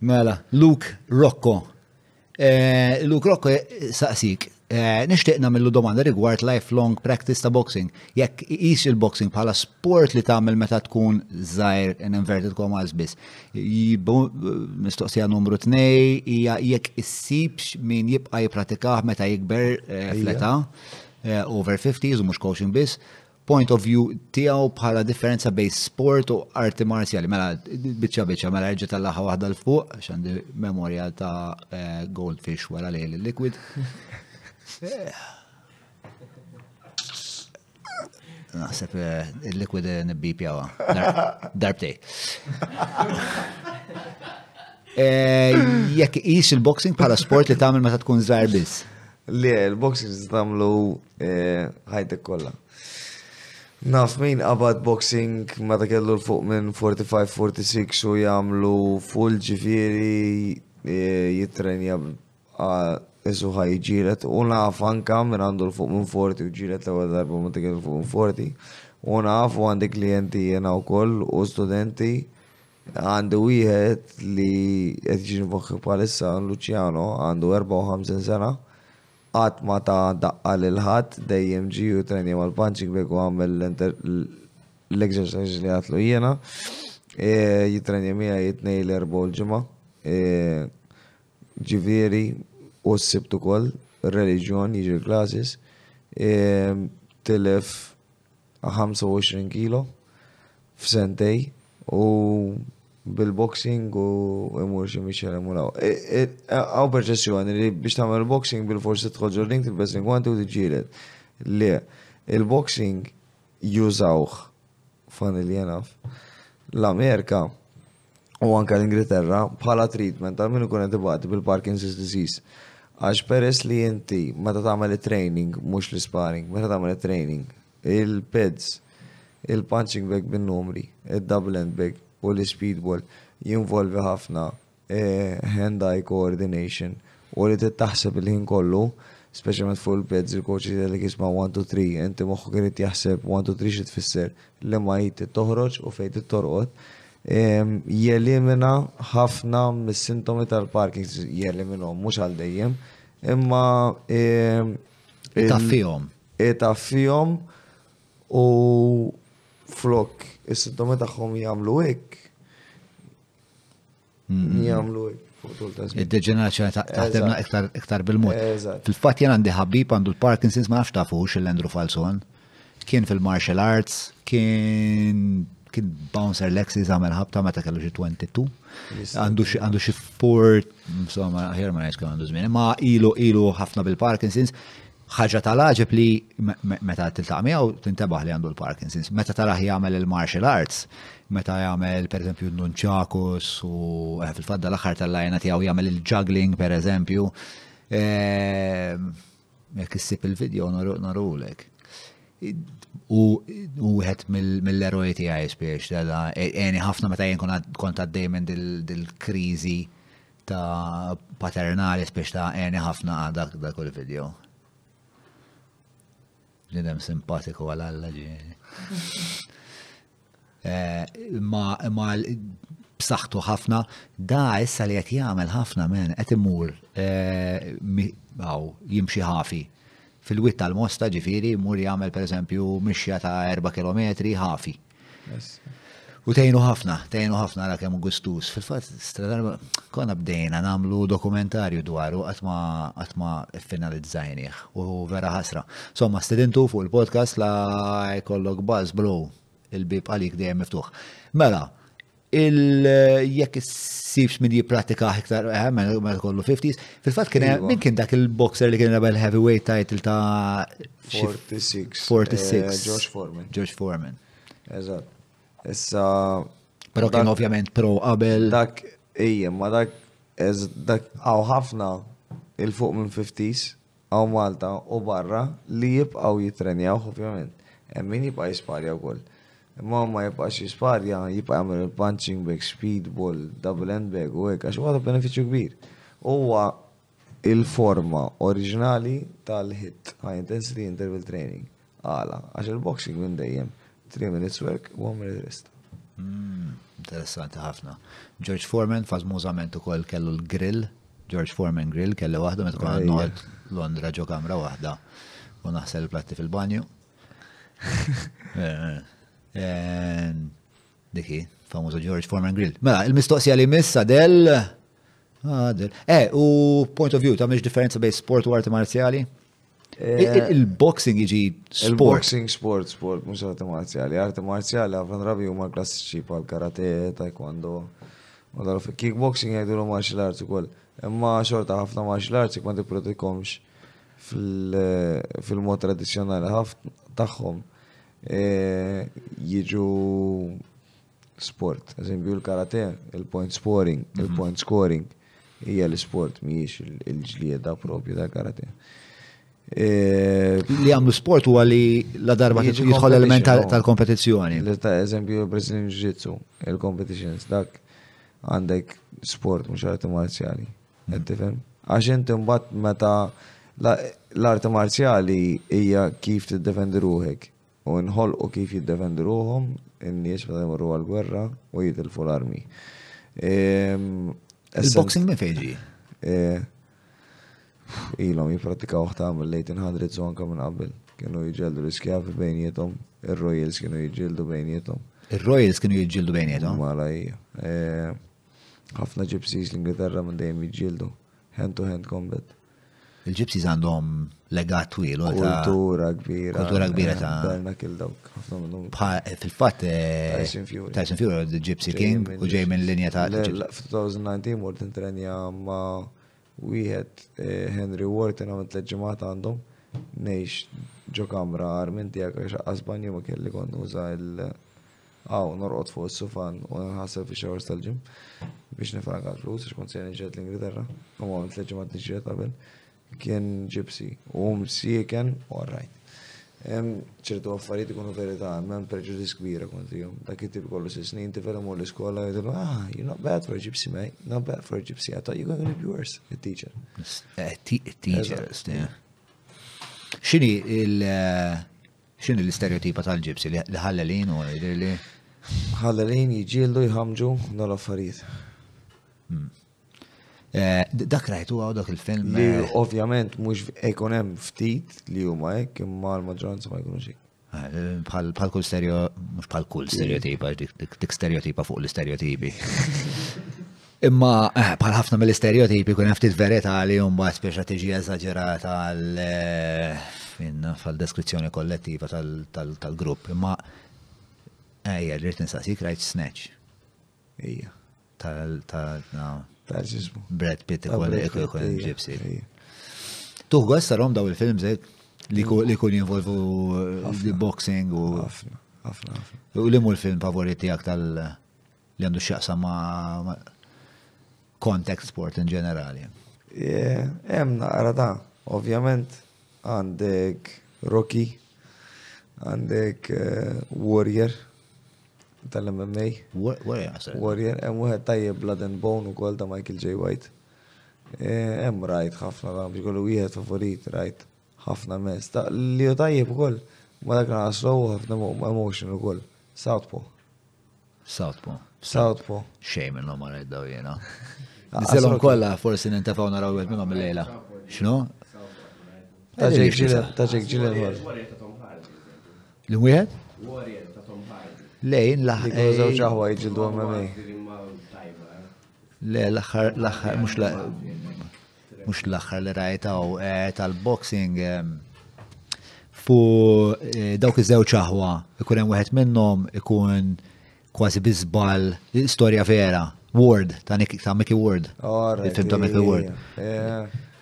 Mela, Luke Rocco. Eh, Luke Rocco saqsik, eh, nixtieq nagħmlu domanda rigward lifelong practice ta' boxing. Jekk iqis il-boxing bħala sport li tagħmel meta tkun żgħir in inverted commas biss. Mistoqsija numru 2 hija jekk issibx min jibqa' jippratikah meta jikber eh, fleta over 50s u mhux coaching biss. point of view tiegħu bħala differenza bejn sport u arti marzjali. Mela, biċċa biċċa, mela rġa tal-laħa waħda l-fuq, xandi memorja ta' eh, goldfish wara lejl il-liquid. Naħseb eh, il-liquid eh, nibbi pjawa. Darbtej. Jekk is il-boxing bħala sport li tagħmel meta tkun żgħar biss. Le, il-boxing tista' tagħmlu eh, ħajtek kollha. Naf min qabad boxing meta kellu l-fuq minn 45-46 u jagħmlu full ġifieri eh, jitrenja isu ħaj ġiret u naf anka minn għandu l-fuq minn 40 u ġiret l-ewwel darba meta kellu l-fuq minn 40 u naf u għandi klijenti jiena wkoll u studenti Għandi wieħed li qed jiġini f'moħħi bħalissa Luciano għandu 54 sena. Qatt ma ta' daqqa lil ħadd dejjem ġi u trenja mal-punching bag u għamel l-exercise li għatlu jiena. E, jitrenja miegħi jitnej l-erba' l-ġimgħa. E, ġifieri u s-sibt ukoll, reliġjon jiġi l-classes. E, tilef 25 kilo f'sentej u bil-boxing u imur xi mixel imur hawn. E, e, e, hawn perċessjoni li biex tagħmel il-boxing bil-forsi tħol ġordin tilbes l-ingwanti u tiġġieled. Le, il-boxing jużawh fan il-jenaf. L-Amerika u anke l-Ingilterra bħala treatment għal min ikun qed ibati bil-Parkinson's disease. Għax peress li inti meta tagħmel it-training mhux l-isparing, meta tagħmel it-training, il-pads, il-punching bag bin-numri, id-double end bag u l-speedball jinvolvi ħafna eh, hand-eye coordination u li tittaħseb il-ħin kollu speċjalment fuq il-pezz il-koċi li jisma' 1 2 3, inti moħħok irid jaħseb 1 2 3 xi tfisser, liema id trid toħroġ u fejn trid torqod, jelimina ħafna mis-sintomi tal-Parkins, jeliminhom mhux għal dejjem, imma Itaffihom. Itaffihom u flok is-sintomi tagħhom jagħmlu hekk Mm-hmm. jagħmlu fuq tul ta' żmien. Id-deġenerazzjoni taħdemna iktar iktar bil-mod. Fil-fatt jien għandi ħabib għandu l-Parkinson's ma nafx tafux l-Andrew Falzon. Kien fil-martial arts, kien kien bouncer Lexis għamel ħabta meta kellu xi 22. Għandu xi fort, insomma, ħjer ma ngħidx għandu żmien, ma ilu ilu ħafna bil-Parkinson's, Ħaġa tal-għaġeb li meta tiltaqa' miegħu tintebaħ li għandu l-Parkinson's. Meta taraħ jagħmel il-martial arts, meta jagħmel pereżempju n-nunċakus u eh, fil-fadda l-aħħar tal-lajna tiegħu jagħmel il-juggling pereżempju. Eh, jekk issib il-video narulek. U wieħed mill-eroj tiegħi spiex dela, għeni e, ħafna meta jien kont għaddej minn dil-kriżi Ta' paternali spiex ta' għeni ħafna għadak ah, dak il-video. Bnidem simpatiku għal alla ġi. Eh, ma b'saħħtu ħafna, da issa li qed jagħmel ħafna men qed imur eh, jimxi ħafi fil-wit tal-mosta ġifiri mur jagħmel pereżempju mixja ta' 4 km ħafi. U tejnu ħafna, tejnu ħafna għara kemm gustus. Fil-fat, stradarba, konna bdejna namlu dokumentarju dwaru għatma għatma finalizzajniħ u vera ħasra. Somma, stedintu fuq il-podcast la jkollok buzz, bro, il-bib għalik dejjem miftuħ. Mela, il-jekk sibx min jipratika iktar, eh, mela, mela kollu 50s, fil-fat kien iva. min kien dak il-boxer li kien rebel heavyweight title ta' 46. 46. Eh, George Foreman. George Foreman. Eżatt. Issa. Pero kien ovvjament pro qabel. Dak, ejjem, ma dak, dak għaw ħafna il-fuq minn 50s hawn Malta u barra li jibqgħu jittrenjawh ovvjament. Hemm min jibqa' jisparja wkoll. Imma ma jibqax jisparja, jibqa' jagħmel il-punching bag, speed ball, double hand bag u hekk għax huwa ta' benefiċċju kbir. Huwa l-forma oriġinali tal-HIIT, High Intensity Interval Training, Għala? Għax il-boxing minn dejjem 3 minutes work, 1 minute rest. Hmm, interessanti ħafna. George Foreman fażmużament ukoll kellu l-grill, George Foreman grill kellu waħda meta kont noqgħod Londra ġo kamra waħda u naħsel platti fil-banju. Eh, eh, diki, famuża George Foreman grill. Mela, il-mistoqsija li miss Adel. Ah, eh, u point of view, ta' miex differenza bej sport u arti marzjali? Il-boxing jiġi sport. Il-boxing sport, sport, mux arti marzjali. Arti marzjali għafan rabi huma klassiċi pal karate, taekwondo. U darf kickboxing jgħidulu martial arts ukoll. Imma xorta ħafna martial arts jekk ma tippratikomx fil-mod tradizzjonali ħafna tagħhom e, jiġu sport. Eżempju l-karate, il-point scoring, mhm. il-point scoring hija l-sport mhijiex il-ġlieda propju tal-karate. E, li għamlu sport huwa li la darba jidħol element tal-kompetizzjoni. Ta' eżempju Brazilian Jiu-Jitsu, il-competitions, dak għandek sport mhux arti marzjali. Mhm. Tifhem? Għax inti mbagħad meta l-arti marzjali hija kif tiddefendi ruħek u jinħolqu kif jiddefendu ruħhom in-nies meta jmorru għall-gwerra u jitilfu l-armi. Il-boxing minn fejn ġie? Ilhom jipprattikaw ħtam mill-1800 u anke minn qabel. Kienu jġeldu l-iskjavi bejnietom, ir-royals kienu jġildu bejnietom. Ir-royals kienu jġildu bejnietom? Mala hija. Ħafna ġipsis l-Ingilterra minn dejjem jġildu. Hand to hand combat. Il-ġipsis għandhom legat twil. Kultura kbira. Kultura kbira ta' Berna kill dawk. Fil-fat, eh, Tyson Fury, The Gypsy King, u ġej minn linja ta' 2019 mort intrenja ma' wieħed eh, Henry Wharton għamil tliet ġimgħat għandhom nejx ġo kamra armin tiegħek għax qasban ma kelli kont nuża il- Hawn norqod fuq is-sufan u nħassel fix-showers tal-gym biex nifranka l-flus għax kont se niġred l-Ingilterra, imma għamilt tliet ġimgħat niġred qabel. Kien gypsy u msieken u għarrajt. Hemm ċertu affarijiet ikunu verità, imma hemm prejudice kbira kontrihom. Dak it-tip ikollu sitt snin, tifel imur l-iskola jgħidlu, ah, you're not bad for a gypsy, mate, not bad for a gypsy, I thought you were going to be worse, it-teacher. It-teacher, X'inhi il- X'inhi l-isterjotipa tal-ġipsi? Li ħallelin u jidhirli. Ħallelin jiġġieldu jħammġu dawn l-affarijiet. Hmm. Eh, dak rajtu għaw dak il-film. Li eh, ovvjament mhux ikun hemm ftit li huma hekk imma l-maġġoranza ma jkunux hekk. Eh, bħal kull stereo, mhux bħal kull stereotipa, dik stereotipa fuq l-istereotipi. Imma eh, bħal ħafna mill-istereotipi kun ftit verità li mbagħad speċa tiġi eżaġerata għal eh, finna fal-deskrizzjoni kollettiva tal-grupp. Imma ejja, rrid nistaqsik rajt snatch. Ejja. Tal tal-ġismu. Brad Pitt ikun ikun ġipsi. Tuħ gost sarom daw il-film zek li kun jinvolvu eh, boxing u. Ħafna, ħafna. U li mu l-film favoriti għak tal- li għandu x'jaqsam ma' contact sport in ġenerali. Hemm naqra ta' ovvjament għandek Rocky, għandek eh, Warrior tal-MMA. Warrior, hemm wieħed tajjeb Blood and Bone ukoll ta' Michael J. White. Eh, hemm rajt ħafna ta' biex kollu wieħed favorit rajt ħafna mess. Ta' li u tajjeb ukoll ma dak naqaslu ħafna emotion ukoll. Southpaw. Southpaw. Southpaw. Xej minnhom ma rajt daw jiena. Nisilhom kollha forsi nintafaw naraw wieħed minnhom il-lejla. X'nu? Ta' Jake Gyllenhaal. Ta' Jake Gyllenhaal. Li wieħed? Warrior ta' Tom Hardy. Lejn l-aħħar. Li kważaw ġaħwa jġildu MMA. Le, l-aħħar, l-aħħar, mhux la. Mhux l-aħħar li rajt hawn eh, tal-boxing eh, fu eh, dawk iż-żewġ aħwa ikun hemm wieħed minnhom ikun kważi biżbal storja vera. Ward, ta' Mickey Ward. Il-film ta' Mickey Ward.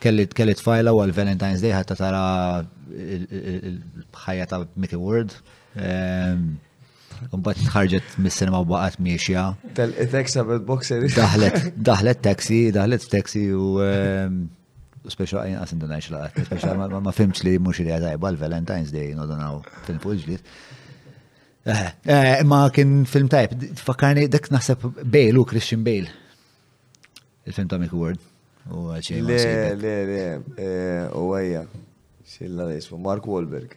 Kelli tfajla għal Valentine's Day ħatta tara il-ħajja ta' Mickey Ward. Ehm, Mbagħad tħarġet mis-sinema u baqgħet miexja. Telqet taxi bil boxer. Daħlet, daħlet taxi, daħlet taxi u ehm, speċa għajn għasin dun għajx laqat, speċa ma fimx li mux li għadaj, bħal Valentine's Day, nodonaw fil-puġ li. Eh, eh, ma kien film tajb, fakkarni dak naħseb Bale u Christian Bale. Il-film ta' Mick Ward. U għalxej ma' sejbek. Le, le, le, u għajja. Xilla jismu, Mark Wahlberg.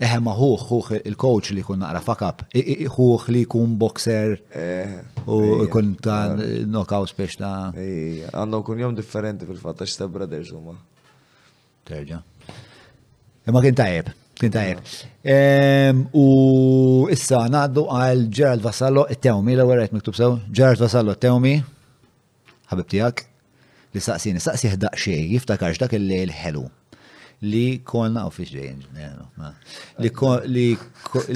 Eħe ma ħuħ, ħuħ il-coach li kun naqra fakab, ħuħ li kun boxer eh, u kun ta' knockout biex ta' Għandhom kun jom differenti fil-fatta x'ta' brothers huma. Terġa. Imma kien tajjeb, kien tajjeb. Ehm, u issa ngħaddu għal Gerald Vassallo it-tewmi, l ewwel qed miktub sew, Gerald Vassallo it-tewmi, ħabib tiegħek, li saqsini, saqsi ħdaq xej, jiftakar dak il-lejl ħelu li konna u fiex ġejn,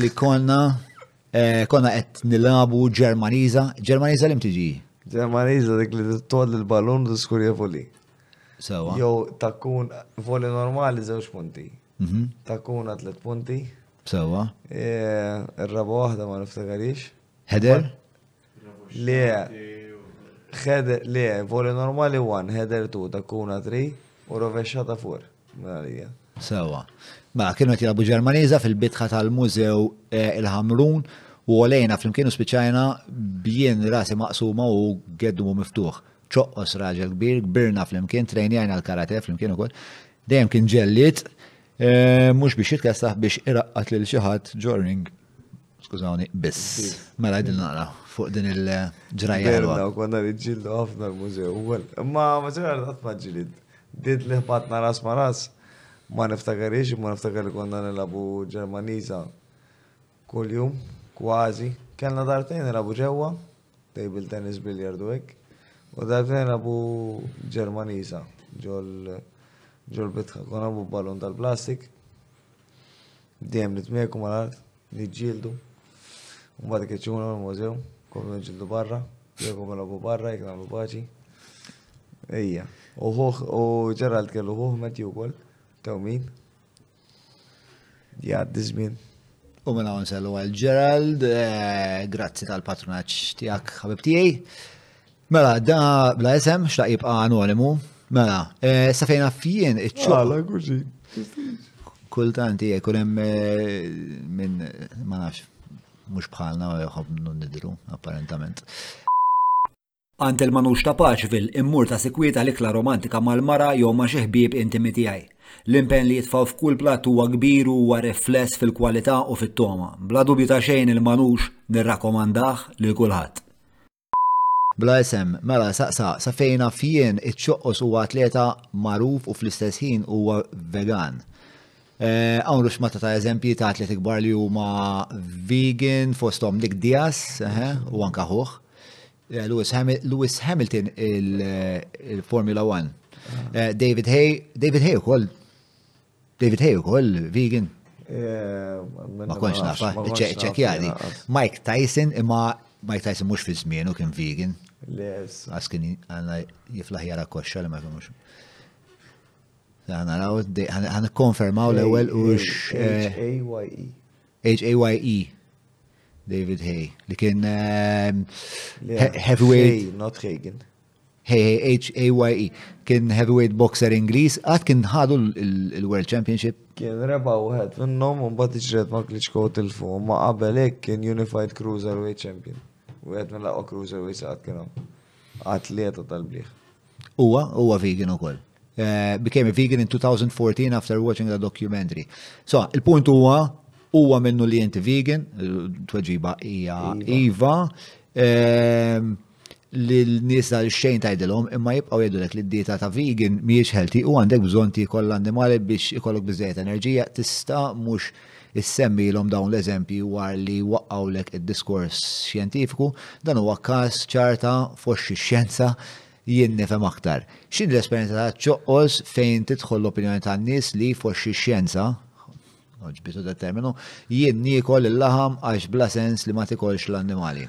li konna eh, konna qed nilabu Ġermaniża, Ġermaniża li mtiġi? Ġermaniża dik li tod l-balun u skurja fuli. Sewa. Jew ta' kun voli normali żewġ punti. Mhm. Ta' kuna tliet punti. Sewa. Ir-raba waħda ma niftakarix. Header? Le. Header, le, voli normali 1, header 2, ta' kuna 3 u rovesċata 4. Marija. Sewa. Ma kienu qed jilagħbu Ġermaniża fil-bitħa tal-Mużew eh, il-Ħamrun u għolejna flimkien u spiċajna bjien rasi maqsuma u geddu miftuħ. ċoqqos raġel kbir, kbirna flimkien, trejnjajna l-karate flimkien ukoll. Dejjem kien ġellit, eh, mhux biex jitkessaħ biex iraqqat lil xi ħadd ġorning. Skużawni, biss. Mela għidil naqra fuq din il-ġrajja. Għalwa, konna li ġillu ħafna l-mużew. Ma ma ġara għat ma ġilid. Did li ħbatna ras ma ras. Ma niftakarix, ma niftakar li konna nilabu ġermaniza. Kull-jum, kważi. Kellna dartejn nilabu ġewwa, table tennis, billiard u hekk. U dak nilagħbu Ġermaniża ġol ġol bitħa kon għabu ballun tal-plastik. Dejjem nitmieku mal-art, niġġieldu. Mbagħad ikeċċuna l-mużew, kollu niġġieldu barra, jekk nilagħbu barra, jekk nagħmlu paċi. Ejja. U Ġerald kellu ħuħ Matthew wkoll, tewmin. Jgħaddi żmien. U minna mela nsellu għal Gerald, eh, grazzi tal-patronaċ tijak ħabib tijaj. Mela, da bla isem, xtaq jibqa anonimu. Mela, eh, safejna fjien iċċu. Għala, kuxi. Kultant jek, kunem eh, minn, ma nafx, mux bħalna u jħob nidru, apparentament. Għand il-Manux ta' Paċville immur ta' sikwit għal ikla romantika mal-mara jew ma' xi ħbieb intimi tiegħi. L-impenn li jitfgħu f'kull platt huwa kbir u huwa rifless fil-kwalità u fit-togħma. Bla dubju ta' xejn il-Manux nirrakkomandah lil kulħadd. Bla isem, mela saqsa, sa fejn naf jien iċ-ċoqqos huwa atleta magħruf u fl-istess ħin huwa vegan. Hawn ruxmata ta' eżempji ta' atleti kbar li huma vegan fosthom Nick Diaz u anka ħuħ. Eh, Lewis Hamilton il-Formula 1. Eh, David Hay, David Hay ukoll. David Hay ukoll vegan. Eh, ma konx nafa, ċekjadi. Mike Tyson imma Mike Tyson mhux fi żmienu kien vegan. Għaskin għanna jiflaħ jara koxxa li ma jkunux. Ħa naraw, ħa nikkonfermaw l-ewwel u H-A-Y-E. H-A-Y-E. David Hay, li kien ehm, heavyweight. Not Hagen. H-A-Y-E. Kien heavyweight boxer Ingliż, għad kien ħadu l-World Championship. Kien reba u għed, minnom un bat iġred ma kliċko tilfu, ma qabel hekk kien Unified Cruiserweight Champion. U għed minn laqqa Cruiserweight għad kien għad li tal-bliħ. Huwa, huwa vegan ukoll. Eh, became a vegan in 2014 after watching the documentary. So, il-punt huwa, huwa minnu li inti vegan, tweġiba hija iva. iva ehm, li l-nies dal xejn tajdilhom imma jibqgħu jgħidulek li d-dieta ta' vegan mhijiex healthy u għandek bżonn tiekol l-annimali biex ikollok biżejjed enerġija tista' mhux Issemmilhom dawn l-eżempji wara li jwaqqgħulek id-diskors xjentifiku, dan huwa każ ċar ta' f'għoxx ix-xjenza jien nifhem aktar. X'inhi l-esperjenza taċ-ċoqqos fejn tidħol l-opinjoni tan-nies li f'għoxx ix-xjenza, għoġbitu dat-terminu, jien niekol il-laħam għax bla sens li ma tikolx l-annimali.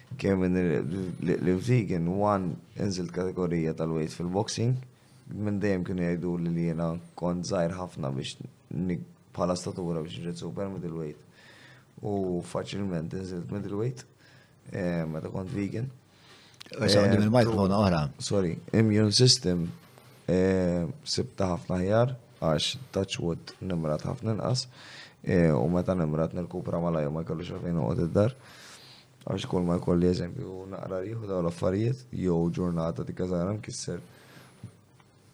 Kevin Liutigin wan inżilt kategorija tal-weight fil-boxing. Minn dejjem kienu jgħiduli li jiena kont żgħir ħafna biex bħala statura biex nġed super middleweight. U faċilment inżilt middleweight eh, meta kont vegan. Sawdi minn Mike Mona oħra. Sorry, immune system eh, sibta ħafna ħjar għax touchwood nimrat ħafna nqas eh, u meta nimrat nirkupra malajja ma kellux għafin uqgħod id-dar. Għax kull ma jkolli eżempju naqra riħ u dawn l-affarijiet, jew ġurnata dikka żgħira nkisser.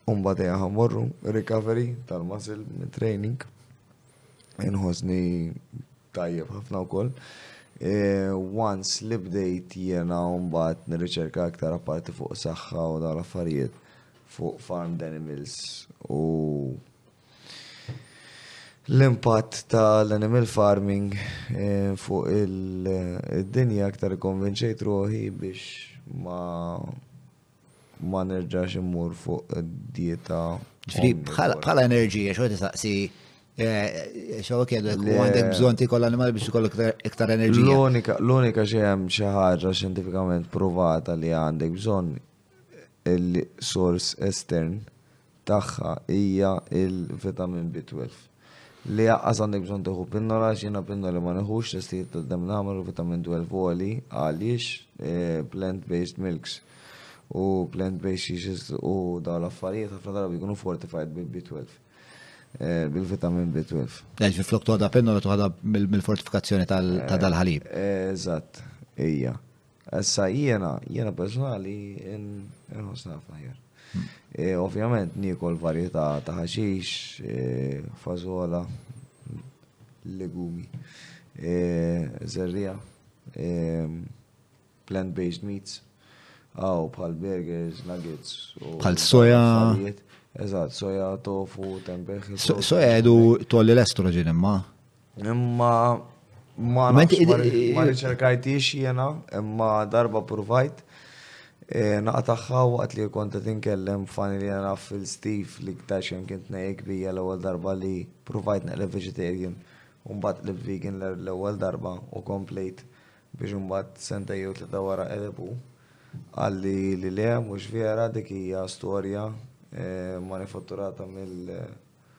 U mbagħad ejja ħa mmorru recovery tal-muscle minn training. Inħossni tajjeb ħafna wkoll. E, once li bdejt jiena u mbagħad nirriċerka aktar apparti fuq saħħa u dawn l-affarijiet fuq farmed animals u L-impatt tal-animal farming fuq id-dinja aktar ikkonvinċejt ruħi biex ma nerġax immur fuq id-dieta. Ġifieri bħala enerġija xorta taqsi xogħol kellu jkun għandek bżonn tikol animali biex ikollok iktar enerġija. L-unika xi hemm xi ħaġa xjentifikament pruvata li għandek bżonn il-sors estern tagħha hija l-vitamin B12. Li aqqas għandek bżonn tieħu pinnora għax jiena pinnoli ma nieħux, testijiet tad-demm nagħmel u vitamin 12 għoli għaliex plant-based milks u plant-based cheeses u dawn l-affarijiet ħafna drabi jkunu fortified bil-B12, bil-vitamin B12. Għaliex minflok toħodha pinnora toħodha mill-fortifikazzjoni ta' dal-ħalib. Eżatt, hija. Issa jiena, jiena personali nħossni ħafna ħjar. Hmm. E, ovvjament nikol varjetà ta' ħaxix, e, fazola, legumi, e, zerrija, plant-based meats, għaw bħal burgers, nuggets. Bħal soja. Eżat, soja, tofu, tempeħ. Soja għedu tolli l-estrogen imma. Imma ma ma riċerkajtix jena, imma darba provajt. E, Naqtaħħa waqt li konta tinkellem fani li jena fil-Steve li ktar xem kien tnejk bija l-ewel darba li provajt naqleb vegetarian. Umbat li vegan l-ewel darba u komplejt biex umbat senta jew tleta wara qelebu. Għalli li le, mux vera, dik hija storja e, manifatturata mill-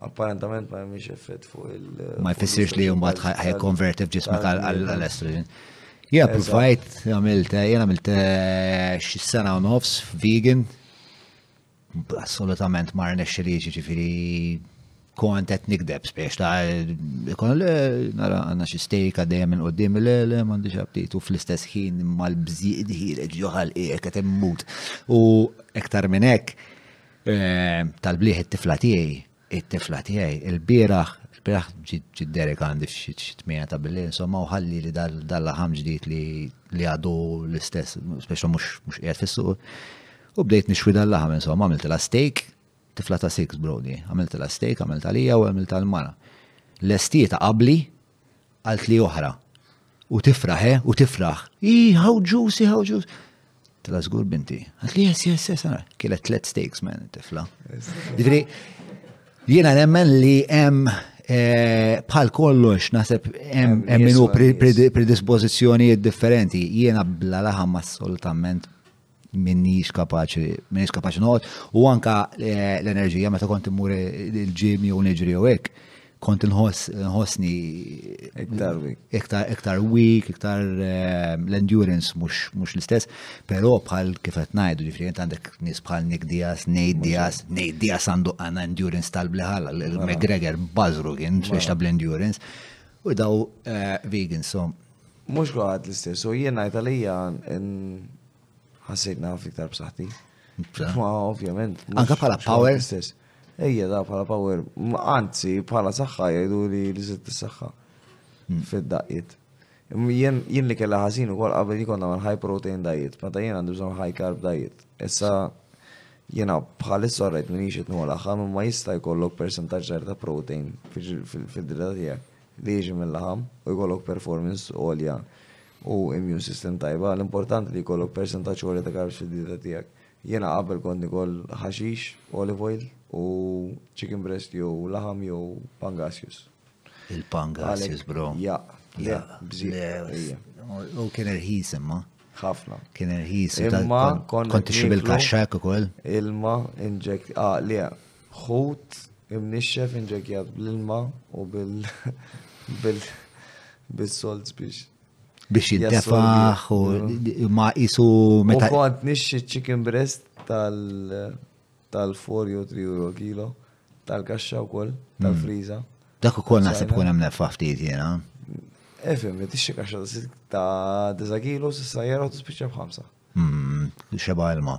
Apparentament ma jemminx effett fuq il. Ma jfissirx li jumbat ħaj konverti f'ġismek għal-estrogen. Ja, provajt, għamilt, eh, jena għamilt eh, xissena u nofs vegan. Assolutament mar nexxi li ġifiri kont qed nikdeb spiex ta' ikon le nara għandna xi stejk għaddejja minn qudiem le le m'għandix aptit u fl-istess ħin mal-bżieq ħireġ ġoħal qiegħed qed immut. U iktar minn hekk Tal-bliħ it-tifla tiegħi, it-tifla tiegħi, il-bieraħ, il-bieraħ ġid Derek għandi f'xi tmiena ta' billi, insomma, u ħalli li dal-laħam ġdid li għadu l-istess, speċa mhux qiegħed fis-suq. U bdejt nixwi dal-laħam, insomma, għamilt la steak, tifla ta' six brodi, għamilt la steak, għamilt għalija u għamilt għal-mara. L-estieta qabli, Għalt li oħra. U tifraħ, eh? U tifraħ. I, how juicy, how juicy. Tila zgur binti. Għalt li yes, yes, yes. Kielet tlet steaks, man, tifla. Ġifri, jiena nemmen li hemm eh, bħal kollox naħseb hemm minnu predispożizzjonijiet differenti. Jiena bla laħam assolutament minnix kapaċi, minnix kapaċi noqgħod, u anka eh, l-enerġija meta kont immur il-ġim jew niġri jew hekk, kont nħossni iktar weak, iktar iktar weak, iktar eh, l-endurance mhux l-istess, però bħal kif qed ngħidu ġifri jent għandek nies bħal Nick Diaz, Nate Diaz, Nate Diaz għandu għandna endurance tal-bliħal, il-McGregor bażru kien biex ta' bl-endurance, u daw eh, vegan, so Mhux kulħadd l-istess, u jien ngħid għalija ħassejt naf iktar b'saħħti. Ma ovvjament. Anka bħala power. Stess. Ejja da bħala power. Anzi, bħala saħħa jgħidu li li sitt is-saħħa. Hmm. Fid-daqqiet. Jien li kella ħażin ukoll qabel jkun nagħmel high protein diet, meta jien għandu bżonn high carb diet. Issa jiena bħalissa rajt minn ixet nħolaħħa ma jista' jkollok percentaġġ ta' protein fil-dila tiegħek. li jiġi mil-laħam u jkollok performance għolja u immune system tajba, l-importanti li jkollok persentaġġ għoli ta' carbs fid-dieta tiegħek. Jiena qabel kont nikoll ħaxix, olive oil u chicken breast jew laħam jew pangasius. Il-pangasius, bro. Ja, ja, bżieq. U kien irħis imma. Ħafna. Kien irħis. Imma kont tixrib il-kaxxa ukoll. Ilma inject, ah, li Ħut imnixxef inġekjat bl-ilma u bil bil bis-solz biex biex jiddefaħ u ma jisu meta. U kont nixxi chicken breast tal-4 jew 3 euro kilo tal-kaxxa wkoll hmm. tal-friża. Dak ukoll naħseb kun hemm neffa ftit jiena. Efem, li tixxi kaxxa ta' 9 kilo s'issa jara u tispiċċa b'ħamsa. Hmm, xeba ilma.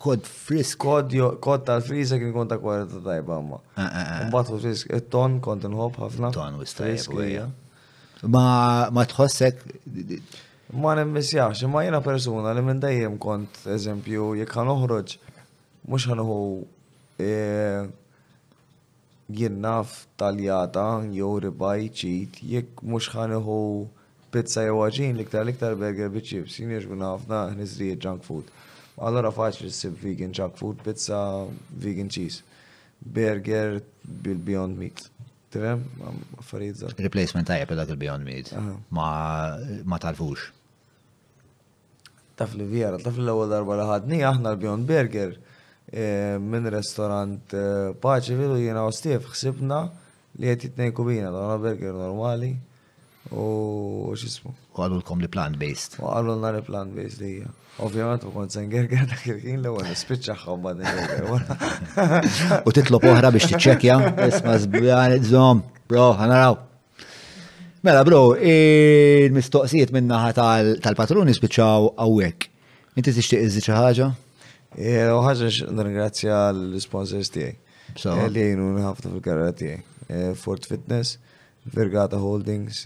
Kod frisk. Kod, kod tal-friza kien kont ta' kwalità tajba għamma. Eh, eh, eh. Mbagħad u frisk, it-ton kont inħobb ħafna. Ton u frisk. Ma ma tħossek Ma nimmisjax, imma jiena persuna li minn dejjem kont, eżempju, jekk ħan uħroġ, mhux ħanuħu Jien naf taljata jew ribeye ċid, jekk mhux ħa nieħu pizza jew għaġin, l-iktar l-iktar burger biċ-chips. Jien jogħġbuna ħafna ħniżrijiet junk food. Allura faċli ssib vegan junk food, pizza, vegan cheese, burger bil-beyond meat. Tifhem? Affarijiet żgħar. Replacement tajjeb għal dak il-beyond meat. Ma tarfux. Taf li vjera, taf li l-ewwel darba li ħadni aħna l-Beyond Burger eh, minn restorant eh, paċi vilu jiena u Steve ħsibna li qed jitnejku bina dawna burger normali u x'ismu. U għalulkom li plant-based. U għallu nari plan base li hija. Ovvjament u kont senger għadda kien l ewwel spiċċa xobba U titlob oħra biex tiċċekja, isma' żbjani żom, bro, ħanaraw. Mela, bro, il-mistoqsijiet minnaħa tal-patruni spiċaw għawek. Inti tixtieq iżżid xi ħaġa? Eh, u ħaġa nirringrazzja l-sponsors tiegħi. Eh, li jgħinu nħafna fil-karriera tiegħi. Eh, Fort Fitness, Vergata Holdings,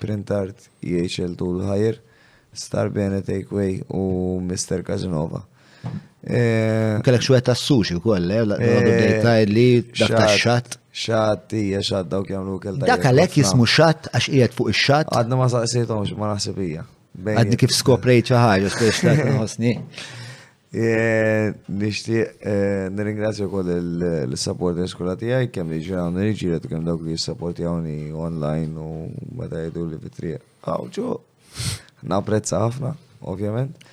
Printart, EHL Tool Hire, Star Bene Takeaway u Mr. Casanova. Eh, Kellek xwet ta' sushi u koll, eh, eh, li dak ta' xat. Xat, ija xat dawk jamlu kell ta' Dak għalek jismu xat għax qiegħed fuq ix-xat. Għadna ma saqsejtomx ma naħseb ija. Għadni kif skoprejt xi ħaġa spiex ta' nħossni. Nishti nirringrazzja wkoll il-support skola tiegħi kemm li ġraw nirġiret kemm dawk li jissapportjawni online u meta jgħidu li fitriq. Għawġu, Naprezza ħafna, ovvjament.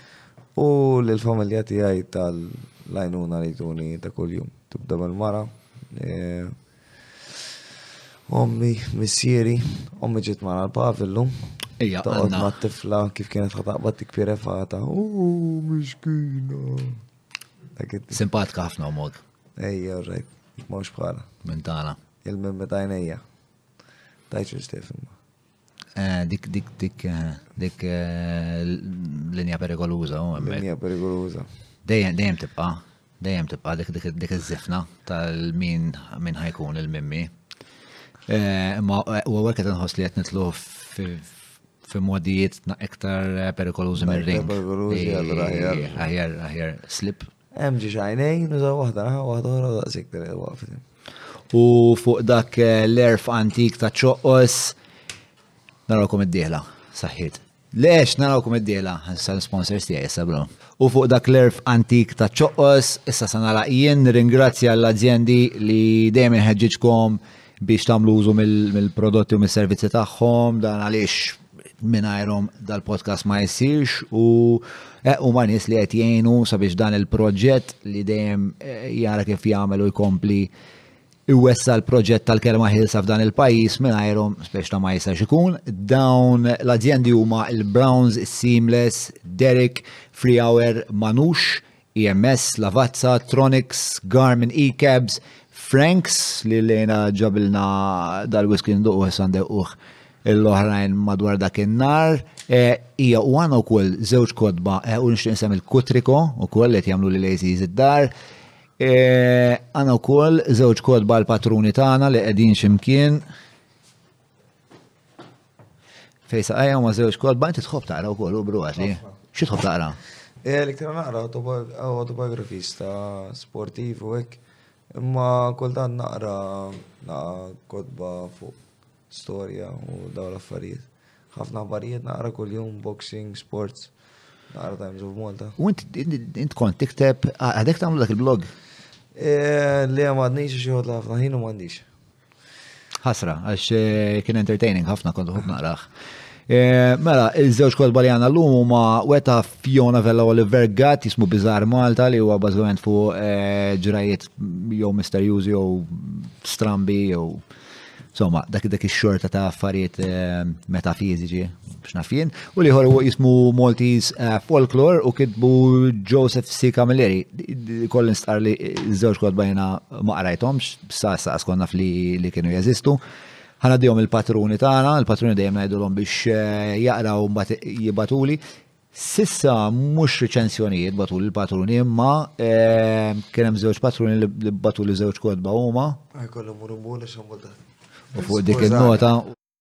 U l-familja tiegħi tal-lajnuna li tuni ta' kuljum. Tibda mill-mara. E, ommi, missieri, ommi ġiet mara l-pavillu. Ija, għanna. tifla kif kienet ħataqbad tikpire fata. U, miskina. Simpatka ħafna u mod. Ejja, rajt. Mux bħala. Mentana. Il-mimmi tajnija. Tajċu Stefan. Eh, dik, dik, dik, eh, dik eh, linja perikoluza. Oh, linja perikoluza. Dejjem, dejjem tibqa, dejjem tibqa dik, dik, dik iż-żifna tal-min min ħajkun il-mimmi. Ma u għek qed nħoss li qed nitlu fi modijiet iktar perikolużi mir-ring. Perikolużi għal-raħjar. Aħjar, aħjar, slip, Hemm xi xajnejn, nużaw waħda naħa waħda oħra daqsik din il-waqfet. U fuq dak eh, l-erf antik ta' ċoqqos, narawkom id-dieħla, saħħit. Lex, narawkom id-dieħla, sa' sponsors tiegħi issa bro. U fuq dak l-erf antik ta' ċoqqos, issa sa' naraq jien nirringrazzja l-azjendi li dejjem inħeġġiġkom biex tagħmlu użu mill-prodotti u mis-servizzi tagħhom dan għaliex mingħajrhom dal-podcast ma jsirx u eh, huma nies li qed jgħinu sabiex dan il-proġett li dejjem eh, jara kif jagħmel u jkompli iwessa l-proġett tal-kelma ħilsa f'dan il-pajis minn għajrom speċta ma jisa ikun. Dawn l-azjendi huma il-Browns, Seamless, Derek, Free Hour, Manux, EMS, Lavazza, Tronics, Garmin E-Cabs, Franks li lejna ġabilna dal-whisky nduqu sandew uħ l-oħrajn madwar dak in-nar. E, ija u għana u koll zewġ kodba e, u nixtieq nsem il-kutriko u koll li jagħmlu li lejzi id-dar. E, għana u koll zewġ kodba l-patruni tagħna li qegħdin ximkien Fejsa, għajja ma zewġ kol, bant tħob taqra u kol u bru għatli. Xie tħob taqra? Eh, li kena naqra autobiografis ta' sportiv u ek. Imma kultant naqra naqra kodba fuq storja u daw l-affarijiet. ħafna affarijiet naqra kull-jum boxing, sports, naqra Times of Malta. U int kont tikteb, għadek tamlu dak il-blog? Eh, li għamadni xie xieħod ħafna ħinu mandix. Ħasra, għax eh, kien entertaining ħafna kontu ħub naqraħ. Eh, mela, il-żewġ kodba li għanna l-lum huma weta Fiona Vella Oliver Gatt jismu Bizar Malta li huwa bażament fuq eh, ġrajiet jew misterjużi jew strambi jew Insomma, dak dak ix-xorta ta' affarijiet eh, metafiżiċi. x'naf jien, u liħor huwa jismu Maltese eh, Folklore u kitbu Joseph C. Camilleri. Kollin stqar li żewġ kodba jena ma qrajthomx, sa sa skonna li li kienu jeżistu. Ħana dihom il-patruni tagħna, il-patruni dejjem ngħidulhom biex eh, jaqraw mbagħad jibatuli. Sissa mhux reċensjonijiet batul il-patruni, imma eh, kien hemm żewġ patruni li batuli żewġ kodba huma. Għajkollu murumbu li xambudat. U fuq dik il-nota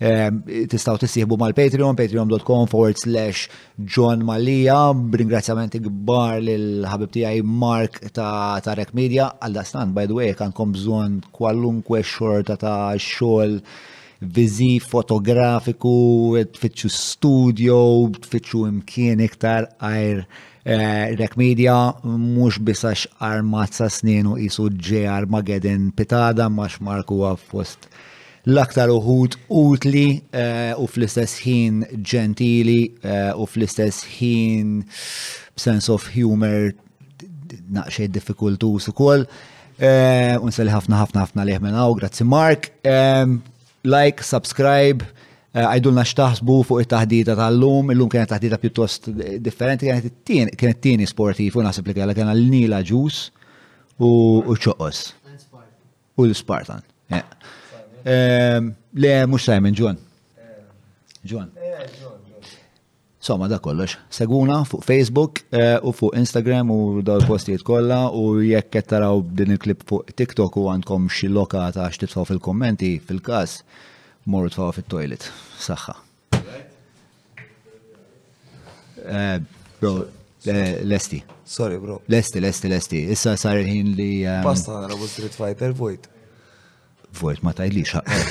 Ehm, tistaw tissieħbu mal-Patreon, patreon.com forward slash John Mallia, b'ringrazzjamenti gbar l-ħabib tijaj Mark ta' Tarek Media, għal stan, by the way, għandkom bżon kwalunkwe xorta ta' xol vizi fotografiku, tfittxu studio, tfittxu imkien iktar għajr eh, Rek Media, mux bisax armazza sninu isu ġe Armageddon pitada, max Marku għaf fost l-aktar uħud utli eh, u fl-istess ħin ġentili eh, u fl-istess ħin sense of humor naqxej diffikultus ukoll. Eh, Unsel ħafna ħafna ħafna liħ minn hawn, grazzi Mark. Ehm, like, subscribe, eh, għajdulna xtaħsbu fuq it-taħdita tal-lum, il-lum kienet taħdita pjuttost differenti, kienet t-tieni sportiv u naħseb li kellha kena l-nila ġus u ċoqos. U l-Spartan. Ehm, le, mux Simon, John. John. Somma da kollox. Seguna fuq Facebook eh, u fuq Instagram u daw postijiet kollha u jekk qed taraw din il-klip fuq TikTok u għandkom xi loka ta' x'tibsaw fil-kommenti fil-każ morru tfaw fit-toilet. Saħħa. Eh, bro, eh, lesti. Sorry, bro. Lesti, lesti, lesti. Issa sar il-ħin li. Ehm, Pasta għara bu Street Fighter, vojt. Vojt, ma tajli xaqqet.